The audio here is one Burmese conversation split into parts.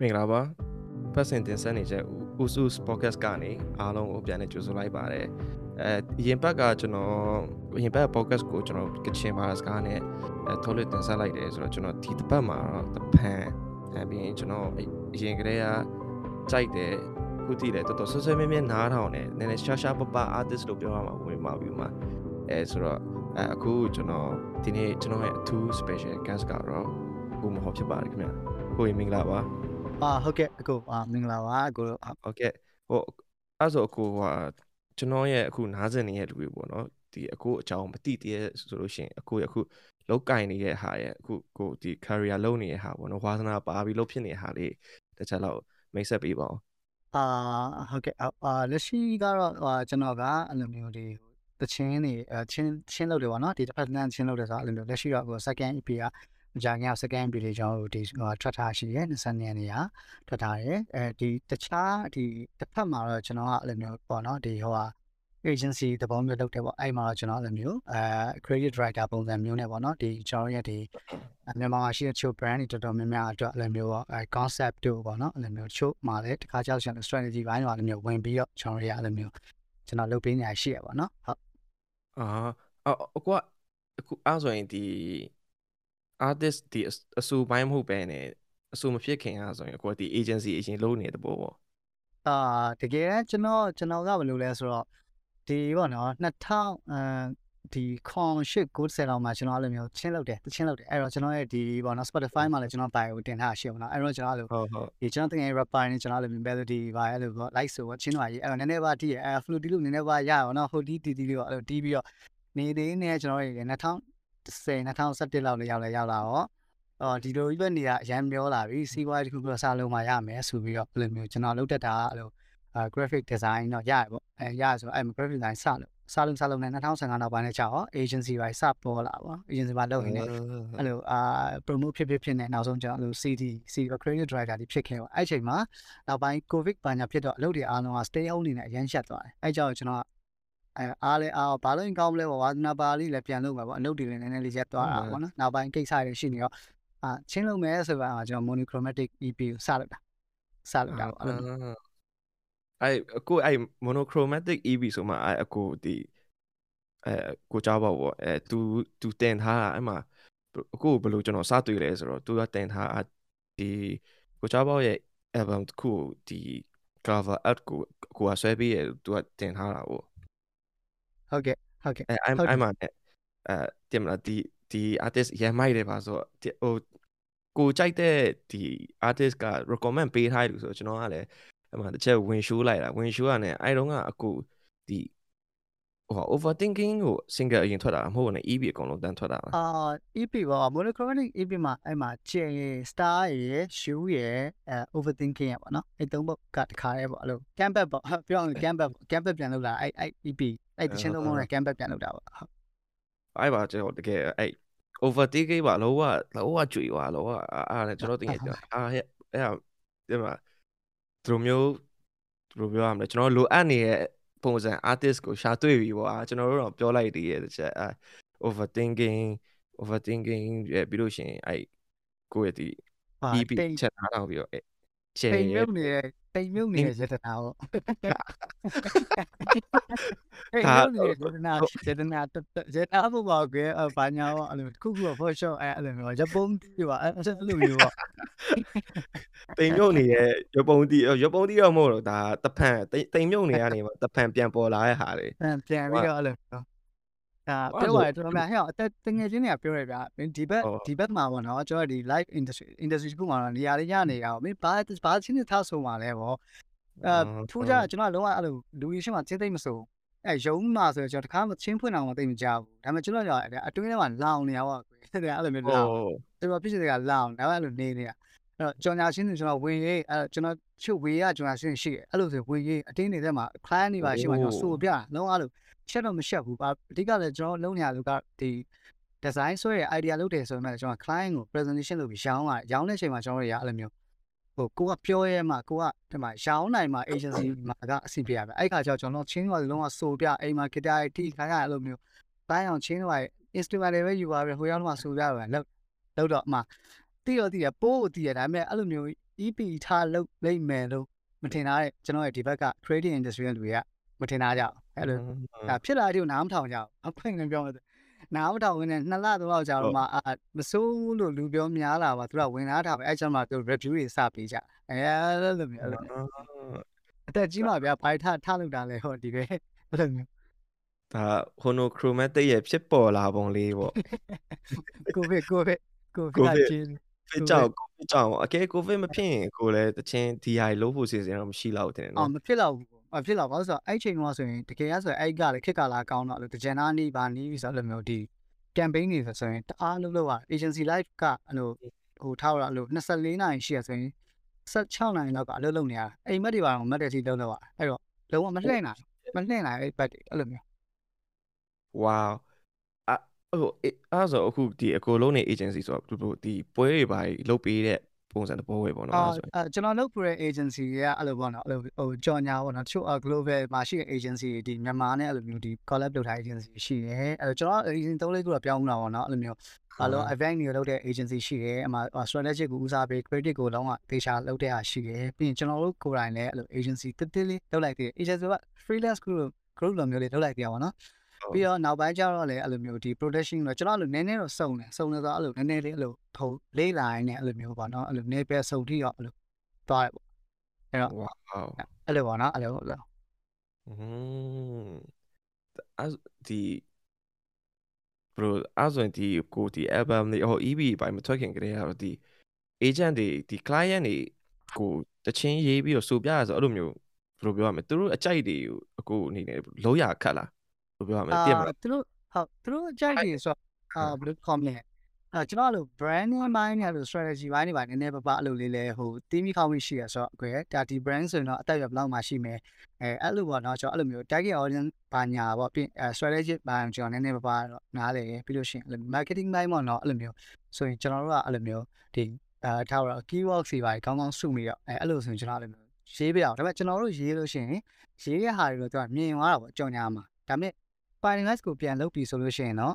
မင်္ဂလာပါဖက်စင်တင်ဆက်နေချက် Usus Podcast ကနေအားလုံးကိုပြန်လည်ကြိုဆိုလိုက်ပါတယ်အဲအရင်ဘက်ကကျွန်တော်အရင်ဘက် podcast ကိုကျွန်တော်ကချင်ပါစကားနဲ့အဲထုတ်လွှင့်တင်ဆက်လိုက်တယ်ဆိုတော့ကျွန်တော်ဒီတစ်ပတ်မှာတော့တပန်အဲပြီးရင်ကျွန်တော်အရင်ကတည်းကကြိုက်တယ်ခုတည်တယ်တော်တော်ဆွဆွဲမြဲမြဲနားထောင်တယ်နည်းနည်းရှာရှာပပ artist လို့ပြောရမှာဝင်ပါပြီမှာအဲဆိုတော့အဲအခုကျွန်တော်ဒီနေ့ကျွန်တော်ရဲ့အထူး special guest ကတော့ကိုမဟုတ်ဖြစ်ပါတယ်ခင်ဗျကိုရင်မင်္ဂလာပါ အာဟုတ်ကဲ့အကိုအာမင်္ဂလာပါအကိုဟုတ်ကဲ့ဟိုအဲ့ဆိုအကိုဟာကျွန်တော်ရဲ့အခုနားစင်နေတဲ့လူတွေပေါ့နော်ဒီအကိုအကြောင်းမသိသေးဆိုလို့ရှိရင်အကိုရအခုလောက်ကင်နေတဲ့ဟာရဲ့အခုကိုဒီ career လုံးနေတဲ့ဟာပေါ့နော်ဝါသနာပါပြီးလုံးဖြစ်နေတဲ့ဟာလေးတခြားတော့မိတ်ဆက်ပေးပါဦးအာဟုတ်ကဲ့အာလက်ရှိကတော့ကျွန်တော်ကအဲ့လိုမျိုးတွေတချင်းနေချင်းချင်းလုပ်တယ်ပေါ့နော်ဒီတစ်ဖက်တန်းချင်းလုပ်တယ်ဆိုတော့အဲ့လိုမျိုးလက်ရှိတော့ second EP က ကြခင်က second EP လေးကျွန်တော်တို့ဒီဟိုထွက်ထားရှိရဲ20နှစ်နေရထွက်ထားတယ်အဲဒီတခြားဒီတစ်ဖက်မှာတော့ကျွန်တော်ကအဲ့လိုမျိုးပေါ့နော်ဒီဟိုဟာ agency သဘောမျိုးလုပ်တယ်ပေါ့အဲ့မှာတော့ကျွန်တော်အဲ့လိုမျိုးအဲ creative director ပုံစံမျိုးနဲ့ပေါ့နော်ဒီကျွန်တော်ရဲ့ဒီမြန်မာမှာရှိတဲ့ချို brand တွေတော်တော်များများအတွက်အဲ့လိုမျိုးပေါ့အဲ concept တို့ပေါ့နော်အဲ့လိုမျိုးချိုမှာလည်းတခါကြောက်ချင် strategy ဘိုင်းတော့အဲ့လိုမျိုးဝင်ပြီးတော့ကျွန်တော်ရအဲ့လိုမျိုးကျွန်တော်လုပ်ပေးနေရရှိရပါတော့ဟုတ်အာအော်အခုကအခုအားဆိုရင်ဒီ artist ဒီအဆူပိုင်းမဟုတ်ပဲနဲ့အဆူမဖြစ်ခင်အားဆိုရင်အခုကဒီ agency အရင်လုပ်နေတဲ့ပေါ့ပေါ့အာတကယ်တမ်းကျွန်တော်ကျွန်တော်ကဘယ်လိုလဲဆိုတော့ဒီပေါ့နော်2000အဲဒီခွန်ရှစ်90လောက်မှာကျွန်တော်အဲ့လိုမျိုးချင်းလုပ်တယ်တချင်းလုပ်တယ်အဲ့တော့ကျွန်တော်ရဲ့ဒီပေါ့နော် Spotify မှာလည်းကျွန်တော် bio တင်ထားရှိပါတော့အဲ့တော့ကျွန်တော်အဲ့လိုဟုတ်ဟုတ်ဒီကျွန်တော်တကယ် rapper နဲ့ကျွန်တော်အဲ့လို melody ပါအဲ့လိုပေါ့ like ဆိုတော့ချင်းတော့ရေးအဲ့တော့နည်းနည်းပါတီးရအဲ့ flow တီးလို့နည်းနည်းပါရရအောင်နော်ဟိုတီးတီးတီးလေးပေါ့အဲ့လိုတီးပြီးတော့နေသေးနေကျွန်တော်ရေ 2010 2017လောက်လေးရောက်လဲရောက်လာတော့အော်ဒီလိုကြီးပဲနေရအရန်ပြောလာပြီစီးပွားရေးတစ်ခုခုစလုံးမှာရမယ်ဆိုပြီးတော့အဲ့လိုမျိုးကျွန်တော်လုပ်တတ်တာအဲ့လို graphic design တော့ရရပေါ့အဲရဆိုအဲ့ graphic design စလို့စလုံးစလုံးနဲ့2015နောက်ပိုင်းနဲ့ကြာတော့ agency ပိုင်းစပေါ်လာပေါ့ agency ပိုင်းလုပ်နေတယ်အဲ့လိုအာ promote ဖြစ်ဖြစ်ဖြစ်နေနောက်ဆုံးကျွန်တော်အဲ့လို CD CD creative director ဒီဖြစ်ခဲ့ပေါ့အဲ့ချိန်မှာနောက်ပိုင်း covid ဘာညာဖြစ်တော့အလုပ်တွေအားလုံးက stay home နေနဲ့အရန်ရှက်သွားတယ်အဲ့ကြောင့်ကျွန်တော် အဲအားလဲအားဘာလို့ကောင်းမလဲပေါ့ဝါသနာပါလေးလည်းပြန်လုပ်မှာပေါ့အလုပ်တွေလည်းနည်းနည်းလေးရက်သွားတာပေါ့နော်နောက်ပိုင်းကိစ္စတွေရှိနေတော့အာချင်းလုံးမယ်ဆိုတော့ကျွန်တော် monochromatic EP ကိုစလုပ်တာစလုပ်တာပေါ့အဲ့လို အဲ့အခုအဲ့ monochromatic EV ဆိုမှအဲ့အခုဒီအဲကိုကြောက်ပါဘောအဲ तू तू တင်ထားတာအဲ့မှာအခုဘယ်လိုကျွန်တော်စတွေ့လဲဆိုတော့ तू ကတင်ထားတာဒီကိုကြောက်ပါရဲ့ album တစ်ခုကိုဒီ cover art ကိုကိုကဆွဲပြီးရ तू ကတင်ထားတာပေါ့ ဟုတ်ကဲ့ဟုတ်ကဲ့အဲအဲ့ဟုတ်တယ်အဲ့မှာနဲ့အဲတင်မလားဒီဒီ artist ရမ်းမိုက်တယ်ပါဆိုတော့ဒီဟိုကိုကြိုက်တဲ့ဒီ artist က recommend ပေးထားတယ်ဆိုတော့ကျွန်တော်ကလည်းအဲ့မှာတစ်ချက်ဝင် show လိုက်တာဝင် show ရတယ်အဲ့တုန်းကအခုဒီဟို overthinking ကို single အရင်ထွက်တာမဟုတ်ဘူးနဲ့ EP အကုန်လုံးတန်းထွက်တာလားအာ EP ပေါ့ monochromatic EP မှာအဲ့မှာ chain ရယ် star ရယ် shoe ရယ်အဲ overthinking ရယ်ပေါ့နော်အဲ့သုံးပုဒ်ကတခါရဲပေါ့အဲ့လို campback ပေါ့ပြောအောင် campback campback ပြန်လုပ်လာအဲ့အဲ့ EP အဲ့တချင်းသုံးပုံနဲ့ campback ပြန်လုပ်တာပေါ့ဟုတ်အဲ့ပါကျွန်တော်တကယ်အဲ့ overthinking ပါလောကလောကကြွေသွားလောကအားနဲ့ကျွန်တော်တင်ရပြောအာဟဲ့အဲ့ဒီမှာသူတို့မျိုးသူတို့ပြောရမလဲကျွန်တော်လိုအပ်နေတဲ့ပုံစံ artist ကိုရှာတွေ့ပြီပေါ့အာကျွန်တော်တို့တော့ပြောလိုက်သေးရဲ့တစ်ချက်အာ overthinking overthinking ရဲ့ပြီးလို့ရှိရင်အဲ့ကိုယ့်ရဲ့ဒီဟာ EP တိမ်ချက်ထားတော့ပြီးတော့အဲ့ chain တိမ်မြုရဲ့ပ်နေတဲ့ တိမ်မြုပ်နေတဲ့စေတနာပေါ့တိမ်ဒါမြုပ်နေတဲ့စေတနာစေတနာတစေတနာပေါ့ပါကွယ်အဘာညာပေါ့အဲ့လိုတစ်ခုခုပေါ့ for sure အဲ့အဲ့လိုမျိုးဂျပန်ပြပါအဲ့အဲ့လိုမျိုးပေါ့တိမ်မြုပ်နေတဲ့ရပုံတီရပုံတီတော့မဟုတ်တော့ဒါတဖန်တိမ်တိမ်မြုပ်နေရနေမှာတဖန်ပြန်ပေါ်လာတဲ့ဟာတွေပြန်ပြန်ပြီးတော့အဲ့လိုမျိုး ဒါဟုတ်ပြောဆိုရတယ်တော်တော်များများဟဲ့အသက်တငယ်ချင်းတွေကပြောရဗျာမင်းဒီဘက်ဟုတ်ဒီဘက်မှာပေါ့နော်ကျွန်တော်ဒီ live industry industry တခုမှာတော့နေရာလေးရနေတာပေါ့မင်းဘာဘာချင်းနဲ့ထားဆိုမှာလဲပေါ့အဲထူးကြတာကျွန်တော်လုံးဝအဲ့လိုလူကြီးရှင်းမှာချင်းသိမ့်မဆိုအဲရုံးမှာဆိုတော့ကျွန်တော်တခါမှချင်းဖွင့်အောင်မသိမကြဘူးဒါပေမဲ့ကျွန်တော်ကြောအတွင်းထဲမှာလောင်နေရပါကွယ်တဲ့အဲ့လိုမျိုးလောင်ကျွန်တော်ဖြစ်ချင်တဲ့ကလောင်ဒါပေမဲ့အဲ့လိုနေနေတာအဲ့တော့ကြော်ညာရှင်းနေကျွန်တော်ဝင်ရေးအဲ့ကျွန်တော်ချုပ်ဝေရကြော်ညာရှင်းရှိတယ်အဲ့လိုဆိုဝင်ရေးအတင်းနေတဲ့မှာ client တွေပါရှိမှကျွန်တော်စိုးပြလုံးအဲ့လို ချက်တော့မရှက်ဘူးပါအဓိကလည်းကျွန်တော်လုံးနေရလို့ကဒီ design ဆွဲရ idea လုပ်တယ်ဆိုရင်ကျွန်တော် client ကို presentation လုပ်ပြီးရောင်းရတယ်ရောင်းတဲ့အချိန်မှာကျွန်တော်တို့ရအဲ့လိုမျိုးဟိုကိုကပြောရဲမှာကိုကဒီမှာရောင်းနိုင်မှာ agency မှာကအစီပြရမယ်အဲ့ခါကျတော့ကျွန်တော်ချင်းကလုံးဝစိုးပြအိမ်မှာ guitar တီးခိုင်းရအဲ့လိုမျိုးတိုင်းအောင်ချင်းတော့ instrument တွေပဲယူပါပဲဟိုရောက်တော့စိုးပြရမယ်လောက်လောက်တော့အမှတိရတိရပိုးကိုတိရဒါပေမဲ့အဲ့လိုမျိုး EP ထားလုပ်လိမ့်မယ်လို့မထင်တာတဲ့ကျွန်တော်ရဲ့ဒီဘက်က creative industry ရဲ့လူတွေကမ ထင်တာကြဘူးအဲ့လိုဒါဖြစ်လာတဲ့ကိုနားမထောင်ကြဘူးအဖွင့်နေပြောမယ်နားမထောင်ဝင်နေနှစ်လသုံးလကြာတော့မှအာမစိုးလို့လူပြောများလာပါသူကဝင်လာတာပဲအဲ့ကျမှသူ review တွေစပေးကြအဲအဲ့လိုမျိုးအဲ့လိုအသက်ကြီးမှဗျာဘိုင်ထထလုပ်တာလေဟောဒီပဲအဲ့လိုမျိုးဒါဟိုနိုခရိုမက်တစ်ရဲ့ဖြစ်ပေါ်လာပုံလေးပေါ့ကိုဗစ်ကိုဗစ်ကိုဗစ် COVID ချင်းဖြစ်ကြောက်ကိုဖြစ်ကြောက်အကဲကိုဗစ်မဖြစ်ရင်ကိုလည်းတချင်း DI လို့ဖို့စီစဉ်တော့မရှိတော့တင်အော်နော်မဖြစ်တော့ဘူး ပေါ့မဖြစ်တော့ဘာလို့ဆိုတော့အဲ့ချိန်ကဆိုရင်တကယ်ရဆိုရင်အဲ့ကလည်းခက်ကလာကောင်းတော့လို့တကြံနာနီးပါနီးဆိုတော့အဲ့လိုမျိုးဒီ campaign တွေဆိုရင်တအားလုပ်လို့ရ agency life ကအဲ့လိုဟိုထားရအဲ့လို24နိုင်ရှိရဆိုရင်16နိုင်လောက်ကအလုပ်လုပ်နေရတာအိမ်မက်တွေပါတော့မက်တဲ့စီလုပ်လို့ရအဲ့တော့လုံးဝမလှည့်နိုင်မလှည့်နိုင်အဲ့ဘက်တွေအဲ့လိုမျိုးဝါအဟိုအဲ့အဲ့ဆိုအခုဒီအကိုလုံးနေ agency ဆိုတော့ဒီပွဲတွေပါလုတ်ပေးတဲ့ ပုံစံတစ်ပွဲပဲပေါ့နော်အော်အဲ့ဆိုအဲကျွန်တော်လုပ် pour တဲ့ agency ကအဲ့လိုပေါ့နော်အဲ့လိုဟိုကြော်ညာပေါ့နော်တချို့ global မှာရှိတဲ့ agency တွေဒီမြန်မာနဲ့အဲ့လိုမျိုးဒီ collab လုပ်ထားတဲ့ agency ရှိတယ်အဲ့တော့ကျွန်တော် agency သုံးလေးခုတော့ပြောင်းလာပါတော့အဲ့လိုမျိုးဘာလို့ event တွေလုပ်တဲ့ agency ရှိတယ်အမှ strategic ကိုဦးစားပေး credit ကိုလုံးဝသေချာလုပ်တဲ့ဟာရှိတယ်ပြီးရင်ကျွန်တော်တို့ကိုယ်တိုင်လည်းအဲ့လို agency တစ်တစ်လေးလုပ်လိုက်သေးတယ် agency က freelance group group လိုမျိုးလေးလုပ်လိုက်သေးတာပေါ့နော် ပြီးတော့နောက်ပိုင်းကျတော့လည်းအဲ့လိုမျိုးဒီ production တော့ကျွန်တော်အဲ့လိုနည်းနည်းတော့စုံတယ်စုံတယ်ဆိုတော့အဲ့လိုနည်းနည်းလေးအဲ့လိုထုံလေးလာရင်းနဲ့အဲ့လိုမျိုးပေါ့နော်အဲ့လိုနည်းပဲစုံထိတော့အဲ့လိုသွားတယ်ပေါ့ဝါအဲ့လိုပေါ့နော်အဲ့လိုအဲ့လိုอืมအဲ့ဒီဘရိုအဲ့ဆိုရင်ဒီကိုဒီ album လေးဟို EP ဘိုင်မထွက်ခင်ကတည်းကတော့ဒီ agent တွေဒီ client တွေကိုတချင်းရေးပြီးတော့စူပြရဆိုအဲ့လိုမျိုးဘယ်လိုပြောရမလဲသူတို့အကြိုက်တွေကိုအခုအနေနဲ့လုံးရခတ်လား ဘယ်လိုပြောရမလဲတည်မလားသူတို့ဟုတ်သူတို့အကြိုက်တွေဆိုတော့အာဘယ်လို comment အဲကျွန်တော်အဲ့လို brand name ဘိုင်းနဲ့အဲ့လို strategy ဘိုင်းတွေပါနည်းနည်းပပအဲ့လိုလေးလဲဟိုတီးမိခေါင်းမိရှိရဆိုတော့အကွယ်ဒါဒီ brand ဆိုရင်တော့အတက်ရဘယ်လောက်မှရှိမယ်အဲအဲ့လိုပေါ့နော်ကျွန်တော်အဲ့လိုမျိုး target audience ဘာညာပေါ့ပြင်အဲ strategy ဘိုင်းကျွန်တော်နည်းနည်းပပတော့နားလေပြီးလို့ရှိရင်အဲ့လို marketing ဘိုင်းပေါ့နော်အဲ့လိုမျိုးဆိုရင်ကျွန်တော်တို့ကအဲ့လိုမျိုးဒီအဲထားတော့ keyword တွေပါကောင်းကောင်းစုမိတော့အဲအဲ့လိုဆိုရင်ကျွန်တော်အဲ့လိုမျိုးရေးပြအောင်ဒါပေမဲ့ကျွန်တော်တို့ရေးလို့ရှိရင်ရေးရဟာတွေတော့သူကမြင်သွားတာပေါ့ကြော်ညာမှာဒါပေမဲ့ finalize ကိုပြန်လုပ်ပြီဆိုလို့ရှိရင်တော့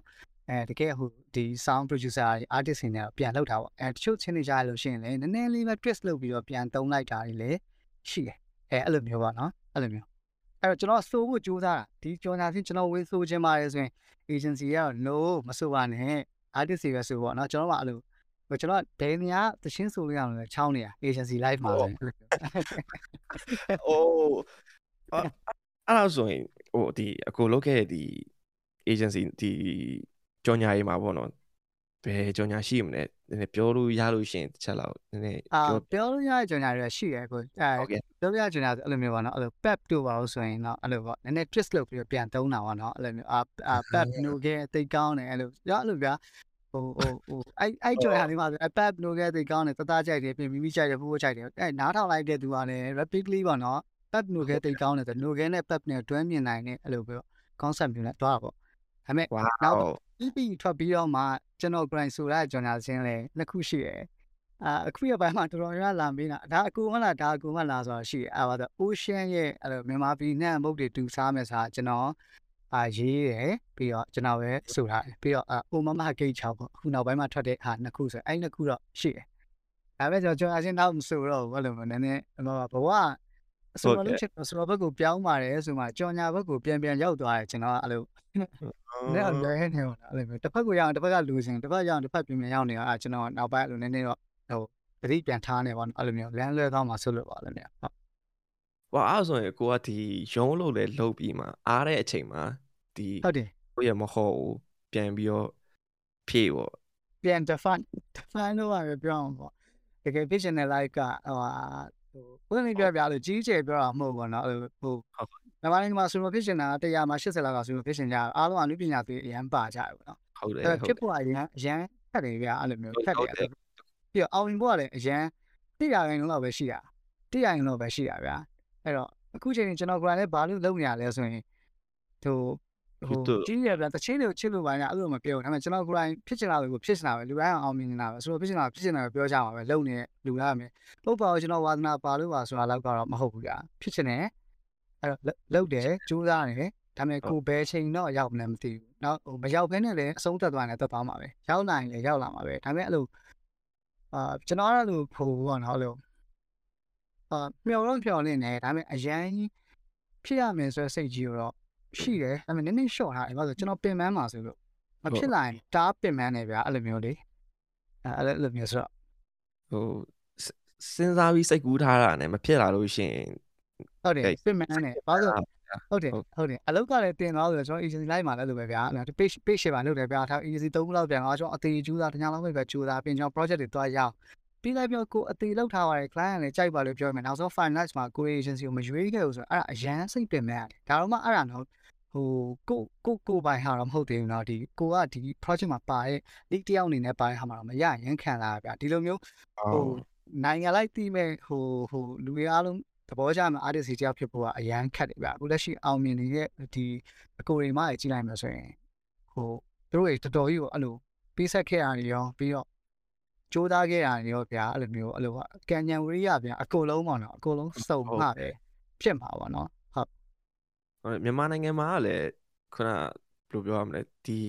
အဲတကယ်ဟိုဒီ sound producer တွေ artist တွေနဲ့တော့ပြန်လုပ်တာပေါ့အဲတချို့ချင်းနေကြရလို့ရှိရင်လည်းနည်းနည်းလေးပဲ twist လုပ်ပြီးတော့ပြန်သုံးလိုက်တာတွေလည်းရှိတယ်အဲအဲ့လိုမျိုးပါနော်အဲ့လိုမျိုးအဲ့တော့ကျွန်တော်စိုးဖို့ကြိုးစားတာဒီကြော်ညာစီကျွန်တော်ဝင်စိုးခြင်းပါတယ်ဆိုရင် agency ကတော့ no မစိုးပါနဲ့ artist တွေပဲစိုးပေါ့နော်ကျွန်တော်ကအဲ့လိုဟိုကျွန်တော်ဒဲနေရသချင်းဆိုလို့ရအောင်လဲချောင်းနေတာ agency live မှာပဲအဲ့လိုမျိုး အိုးအဲ့အဲ့ဒါဆိုရင်ဟိုဒီအကိုလုပ်ခဲ့တဲ့ဒီ agency ဒီကြော်ညာရေးမှာပေါ့နော်ဘယ်ကြော်ညာရှိမလဲနည်းနည်းပြောလို့ရလို့ရှရင်တစ်ချက်လောက်နည်းနည်းအာပြောပြောလို့ရတဲ့ကြော်ညာတွေရှိရဲကိုအဲဟုတ်ကဲ့ပြောပြချင်တာဆိုအဲ့လိုမျိုးပါနော်အဲ့လို pep တို့ပါလို့ဆိုရင်တော့အဲ့လိုပေါ့နည်းနည်း twist လုပ်ပြီးတော့ပြန်သုံးတာပါနော်အဲ့လိုမျိုးအာအာ pep နိုကဲတိတ်ကောင်းတယ်အဲ့လိုရအဲ့လိုဗျာဟိုဟိုဟိုအဲ့အဲ့ကြော်ရလေးပါဆိုအ pep နိုကဲတိတ်ကောင်းတယ်တသားကြိုက်တယ်ပြင်မိမိကြိုက်တယ်ဖူးဖူးကြိုက်တယ်အဲ့နားထောင်လိုက်တဲ့သူကလည်း rapidly ပေါ့နော် pep နိုကဲတိတ်ကောင်းတယ်ဆိုနိုကဲနဲ့ pep နဲ့တွဲမြင်နိုင်တဲ့အဲ့လိုပဲ concept မျိုးနဲ့တွားတာပေါ့ဒါပေမဲ့ဝါနောက် EP ထွက်ပြီးတော့မှကျွန်တော် grind ဆိုတဲ့ကြော်ညာစင်းလဲနှစ်ခုရှိတယ်အာအခုရပိုင်းမှာတော်တော်များများလာမေးတာဒါအကူမလားဒါအကူမလားဆိုတာရှိတယ်အဲပါတော့ Ocean ရဲ့အဲ့လိုမြန်မာပြည်နဲ့မုတ်တွေတူစားမယ်ဆိုတာကျွန်တော်အာရေးတယ်ပြီးတော့ကျွန်တော်ပဲဆိုထားတယ်ပြီးတော့အာ Omama Gate 6ပေါ့အခုနောက်ပိုင်းမှာထွက်တဲ့ဟာနှစ်ခုဆိုအဲ့နှစ်ခုတော့ရှိတယ်ဒါပေမဲ့ကျွန်တော်ကျွန်တော်အချင်းတော့မဆိုတော့ဘူးအဲ့လိုမျိုးနည်းနည်းဘဝ အစိုးရလို့ချက်ဆိုတော့ဘက်ကိုပြောင်းပါတယ်ဆိုမှကြော်ညာဘက်ကိုပြန်ပြန်ရောက်သွားတယ်ကျွန်တော်အဲ့လိုနဲ့အလဲနေတော့အဲ့လိုမျိုးတစ်ဖက်ကိုရအောင်တစ်ဖက်ကလူစင်တစ်ဖက်ရအောင်တစ်ဖက်ပြင်ပြင်ရောက်နေတာအဲကျွန်တော်နောက်ပိုင်းအဲ့လိုနည်းနည်းတော့ဟိုတတိပြန်ထားနေပါတော့အဲ့လိုမျိုးလမ်းလွဲသွားမှာဆွလို့ပါလို့နေဟုတ်ဝါအဲ့ဆိုရင်ကိုကဒီရုံးလို့လဲလုတ်ပြီးမှအားတဲ့အချိန်မှာဒီဟုတ်တယ်ကိုရမဟုတ်ဘူးပြန်ပြီးတော့ဖြည့်ပေါ့ပြန် define define လို့ရပြောအောင်ပေါ့တကယ် vision နဲ့ live ကဟို ဟာဟိုဘယ်လိုပြောပြလို့ကြီးကျယ်ပြောတာမဟုတ်ဘူးနော်အဲ့လိုဟိုမြန်မာနိုင်ငံမှာ super vision ကတရားမှာ80လောက်က super vision ကြအားလုံးအနုပညာတွေအရန်ပါကြတယ်ပေါ့နော်ဟုတ်တယ်အဲ့ဟုတ်ဖြစ်ဖို့အရန်အရန်ခက်တယ်ဗျာအဲ့လိုမျိုးခက်တယ်ပြီးတော့အောင်ရင်ဖို့ကလည်းအရန်တရားရင်လုံးတော့ပဲရှိတာတရားရင်လုံးပဲရှိတာဗျာအဲ့တော့အခုချိန်ကျွန်တော် grant လည်းဘာလို့လုပ်နေရလဲဆိုရင်ဟို ဟိုကြီးရဗျာတချင်းတွေကိုချစ်လို့ပါညာအဲ့လိုမပြောဘူးဒါပေမဲ့ကျွန်တော် grant ဖြစ်ချင်တာကိုဖြစ်ချင်တာပဲလူတိုင်းအောင်မြင်နေတာပဲဆိုတော့ဖြစ်ချင်တာဖြစ်ချင်တာပဲပြောကြမှာပဲလုပ်နေလူလားမယ်ပုတ်ပါတော့ကျွန်တော်ဝါသနာပါလို့ပါဆိုတာတော့ကတော့မဟုတ်ဘူးဗျာဖြစ်ချင်တယ်အဲ့တော့လုပ်တယ်ကြိုးစားတယ်ဒါပေမဲ့ကိုဘယ်ချိန်တော့ရောက်မလဲမသိဘူး။နောက်ဟိုမရောက်ဘဲနဲ့လည်းအဆုံးသက်သွားရင်လည်းသက်သွားမှာပဲ။ရောက်လာရင်လည်းရောက်လာမှာပဲ။ဒါပေမဲ့အဲ့လိုအာကျွန်တော်အဲ့လိုဖို့ပေါ့နော်အဲ့လိုအာမျောတော့မျောလင့်နေဒါပေမဲ့အရန်ဖြစ်ရမယ်ဆိုတဲ့စိတ်ကြီးတော့ ရှိတယ်ဒါပေမဲ့နည်းနည်းရှော့ထားတယ်ဘာလို့ကျွန်တော်ပင်ပန်းမှာဆိုလို့မဖြစ်လာရင်တားပင်ပန်းနေဗျာအဲ့လိုမျိုးလေအဲ့အဲ့လိုမျိုးဆိုတော့ဟိုစဉ်းစားပြီးစိတ်ကူးထားတာနဲ့မဖြစ်လာလို့ရှိရင်ဟုတ်တယ်ပင်ပန်းနေဘာလို့ဟုတ်ဟုတ်တယ်ဟုတ်တယ်အလုတ်ကလည်းတင်သွားဆိုတော့ကျွန်တော် agency လိုက်မှာလည်းလိုပဲဗျာ page page ရှေ့မှာလုပ်တယ်ဗျာထား agency ၃ခုလောက်ပြန်သွားကျွန်တော်အသေးကျူးသားတညာလောက်ပဲပဲကျူးသားပြင်ကျွန်တော် project တွေတွားရအောင် ပြီးလိုက်ပြောကိုအသေးလောက်ထားပါတယ် client ကလည်းကြိုက်ပါလို့ပြောမယ်နောက်ဆုံး finalize မှာကို agency ကိုမရွေးခဲ့ဘူးဆိုတော့အဲ့ဒါအရန်စိတ်ပင်မဲ့ရတယ်ဒါတော့မှအဲ့ဒါတော့ဟိုကိုကိုကိုပိုင်ဟာတော့မဟုတ်သေးဘူးเนาะဒီကိုကဒီ project မှာပါတဲ့ lead တယောက်အနေနဲ့ပါတဲ့ဟာမှာတော့မရရင်ခံလာရဗျာဒီလိုမျိုးဟိုနိုင်ငံလိုက်တီးမဲ့ဟိုဟိုလူတွေအားလုံးသဘောကျမှာ artist တယောက်ဖြစ်ဖို့ကအရန်ခက်တယ်ဗျအခုလက်ရှိအောင်မြင်နေတဲ့ဒီအကိုတွေမကြီးကြည့်လိုက်မှဆိုရင်ဟိုသူတို့တွေတော်တော်ကြီးကိုအဲ့လိုပေးဆက်ခဲ့ရတယ်ရောပြီးတော့ ကြိုးစားခဲ့ရတယ်ရောဗျာအဲ့လိုမျိုးအဲ့လိုကံဉဏ်ဝရိယဗျာအကုန်လုံးပေါ့နော်အကုန်လုံးစုံမှပဲဖြစ်မှာပေါ့နော်ဟုတ်ဟုတ်မြန်မာနိုင်ငံမှာကလည်းခုနဘယ်လိုပြောရမလဲဒီ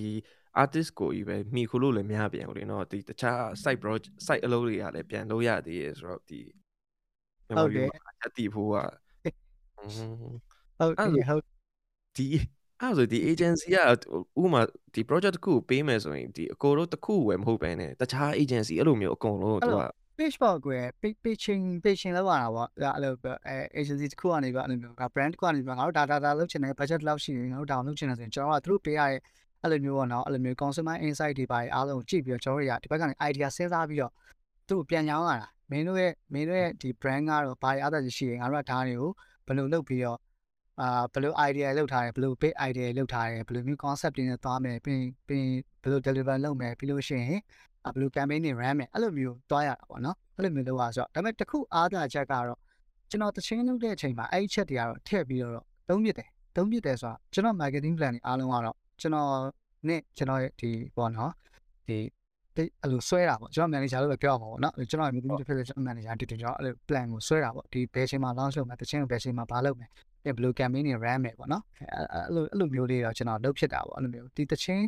artist ကိုကြီးပဲမိခုလို့လည်းမရပြန်ဘူးလေနော်ဒီတခြား site project site အလုပ်တွေကလည်းပြန်လုပ်ရသေးရဆိုတော့ဒီမြန်မာပြည်မှာအတည်ဖို့ကอืมဟုတ်တယ်ဟုတ်ဒီ အဲ့ဆိုဒီ agency ကဥမာဒီ project တစ်ခုပေးမယ်ဆိုရင်ဒီအကိုတို့တစ်ခုဝယ်မဟုတ်ပဲねတခြား agency အဲ့လိုမျိုးအကုန်လုံးသူက page ပေါ့ကွယ် page pitching pitching လောက်ရတာပေါ့အဲ့လိုအဲ agency တစ်ခုကနေပြီးအဲ့လိုမျိုး brand တစ်ခုကနေပြီးငါတို့ data data လုပ်ချင်တယ် budget လောက်ရှိရင်ငါတို့ down လုပ်ချင်တယ်ဆိုရင်ကျွန်တော်ကသူတို့ပေးရတဲ့အဲ့လိုမျိုးပေါ့နော်အဲ့လိုမျိုး consumer insight တွေပါအားလုံးကြည့်ပြီးတော့ကျွန်တော်တို့ရဒီဘက်ကနေ idea စဉ်းစားပြီးတော့သူ့ကိုပြန်ညောင်းရတာမင်းတို့ရဲ့မင်းတို့ရဲ့ဒီ brand ကတော့ဘာတွေအားသာရှိရင်ငါတို့ကဒါတွေကိုဘယ်လိုလုပ်ပြီးတော့ အာဘယ်လို idea လောက်ထားတယ်ဘယ်လို big idea လောက်ထားတယ်ဘယ်လိုမျိုး concept တွေနဲ့သွားမယ်ပြီးပြီးဘယ်လို deliver လုပ်မယ်ပြီးလို့ရှိရင်ဘယ်လို campaign တွေ run မယ်အဲ့လိုမျိုးတွားရတာပေါ့နော်အဲ့လိုမျိုးလုပ်ရဆိုတော့ဒါပေမဲ့တခုအားသာချက်ကတော့ကျွန်တော်တချင်းလုပ်တဲ့အချိန်မှာအဲ့ဒီချက်တွေကတော့ထည့်ပြီးတော့သုံးပြတယ်သုံးပြတယ်ဆိုတာကျွန်တော် marketing plan တွေအားလုံးကတော့ကျွန်တော်နဲ့ကျွန်တော်ရဲ့ဒီပေါ့နော်ဒီအဲ့လိုဆွဲတာပေါ့ကျွန်တော် manager လို့ပဲပြောရမှာပေါ့နော်ကျွန်တော်ရဲ့ meeting တစ်ဖြစ်ဖြစ်ကျွန်တော် manager တူတူကျွန်တော်အဲ့လို plan ကိုဆွဲတာပေါ့ဒီဘယ်ချိန်မှာ launch လုပ်မယ်တချင်းကိုဘယ်ချိန်မှာဘာလုပ်မယ် ဘယ်လို campaign တွေ run မယ်ပေါ့နော်အဲ့လိုအဲ့လိုမျိုးလေးတော့ကျွန်တော်လုပ်ဖြစ်တာပေါ့အဲ့လိုမျိုးဒီတချင်း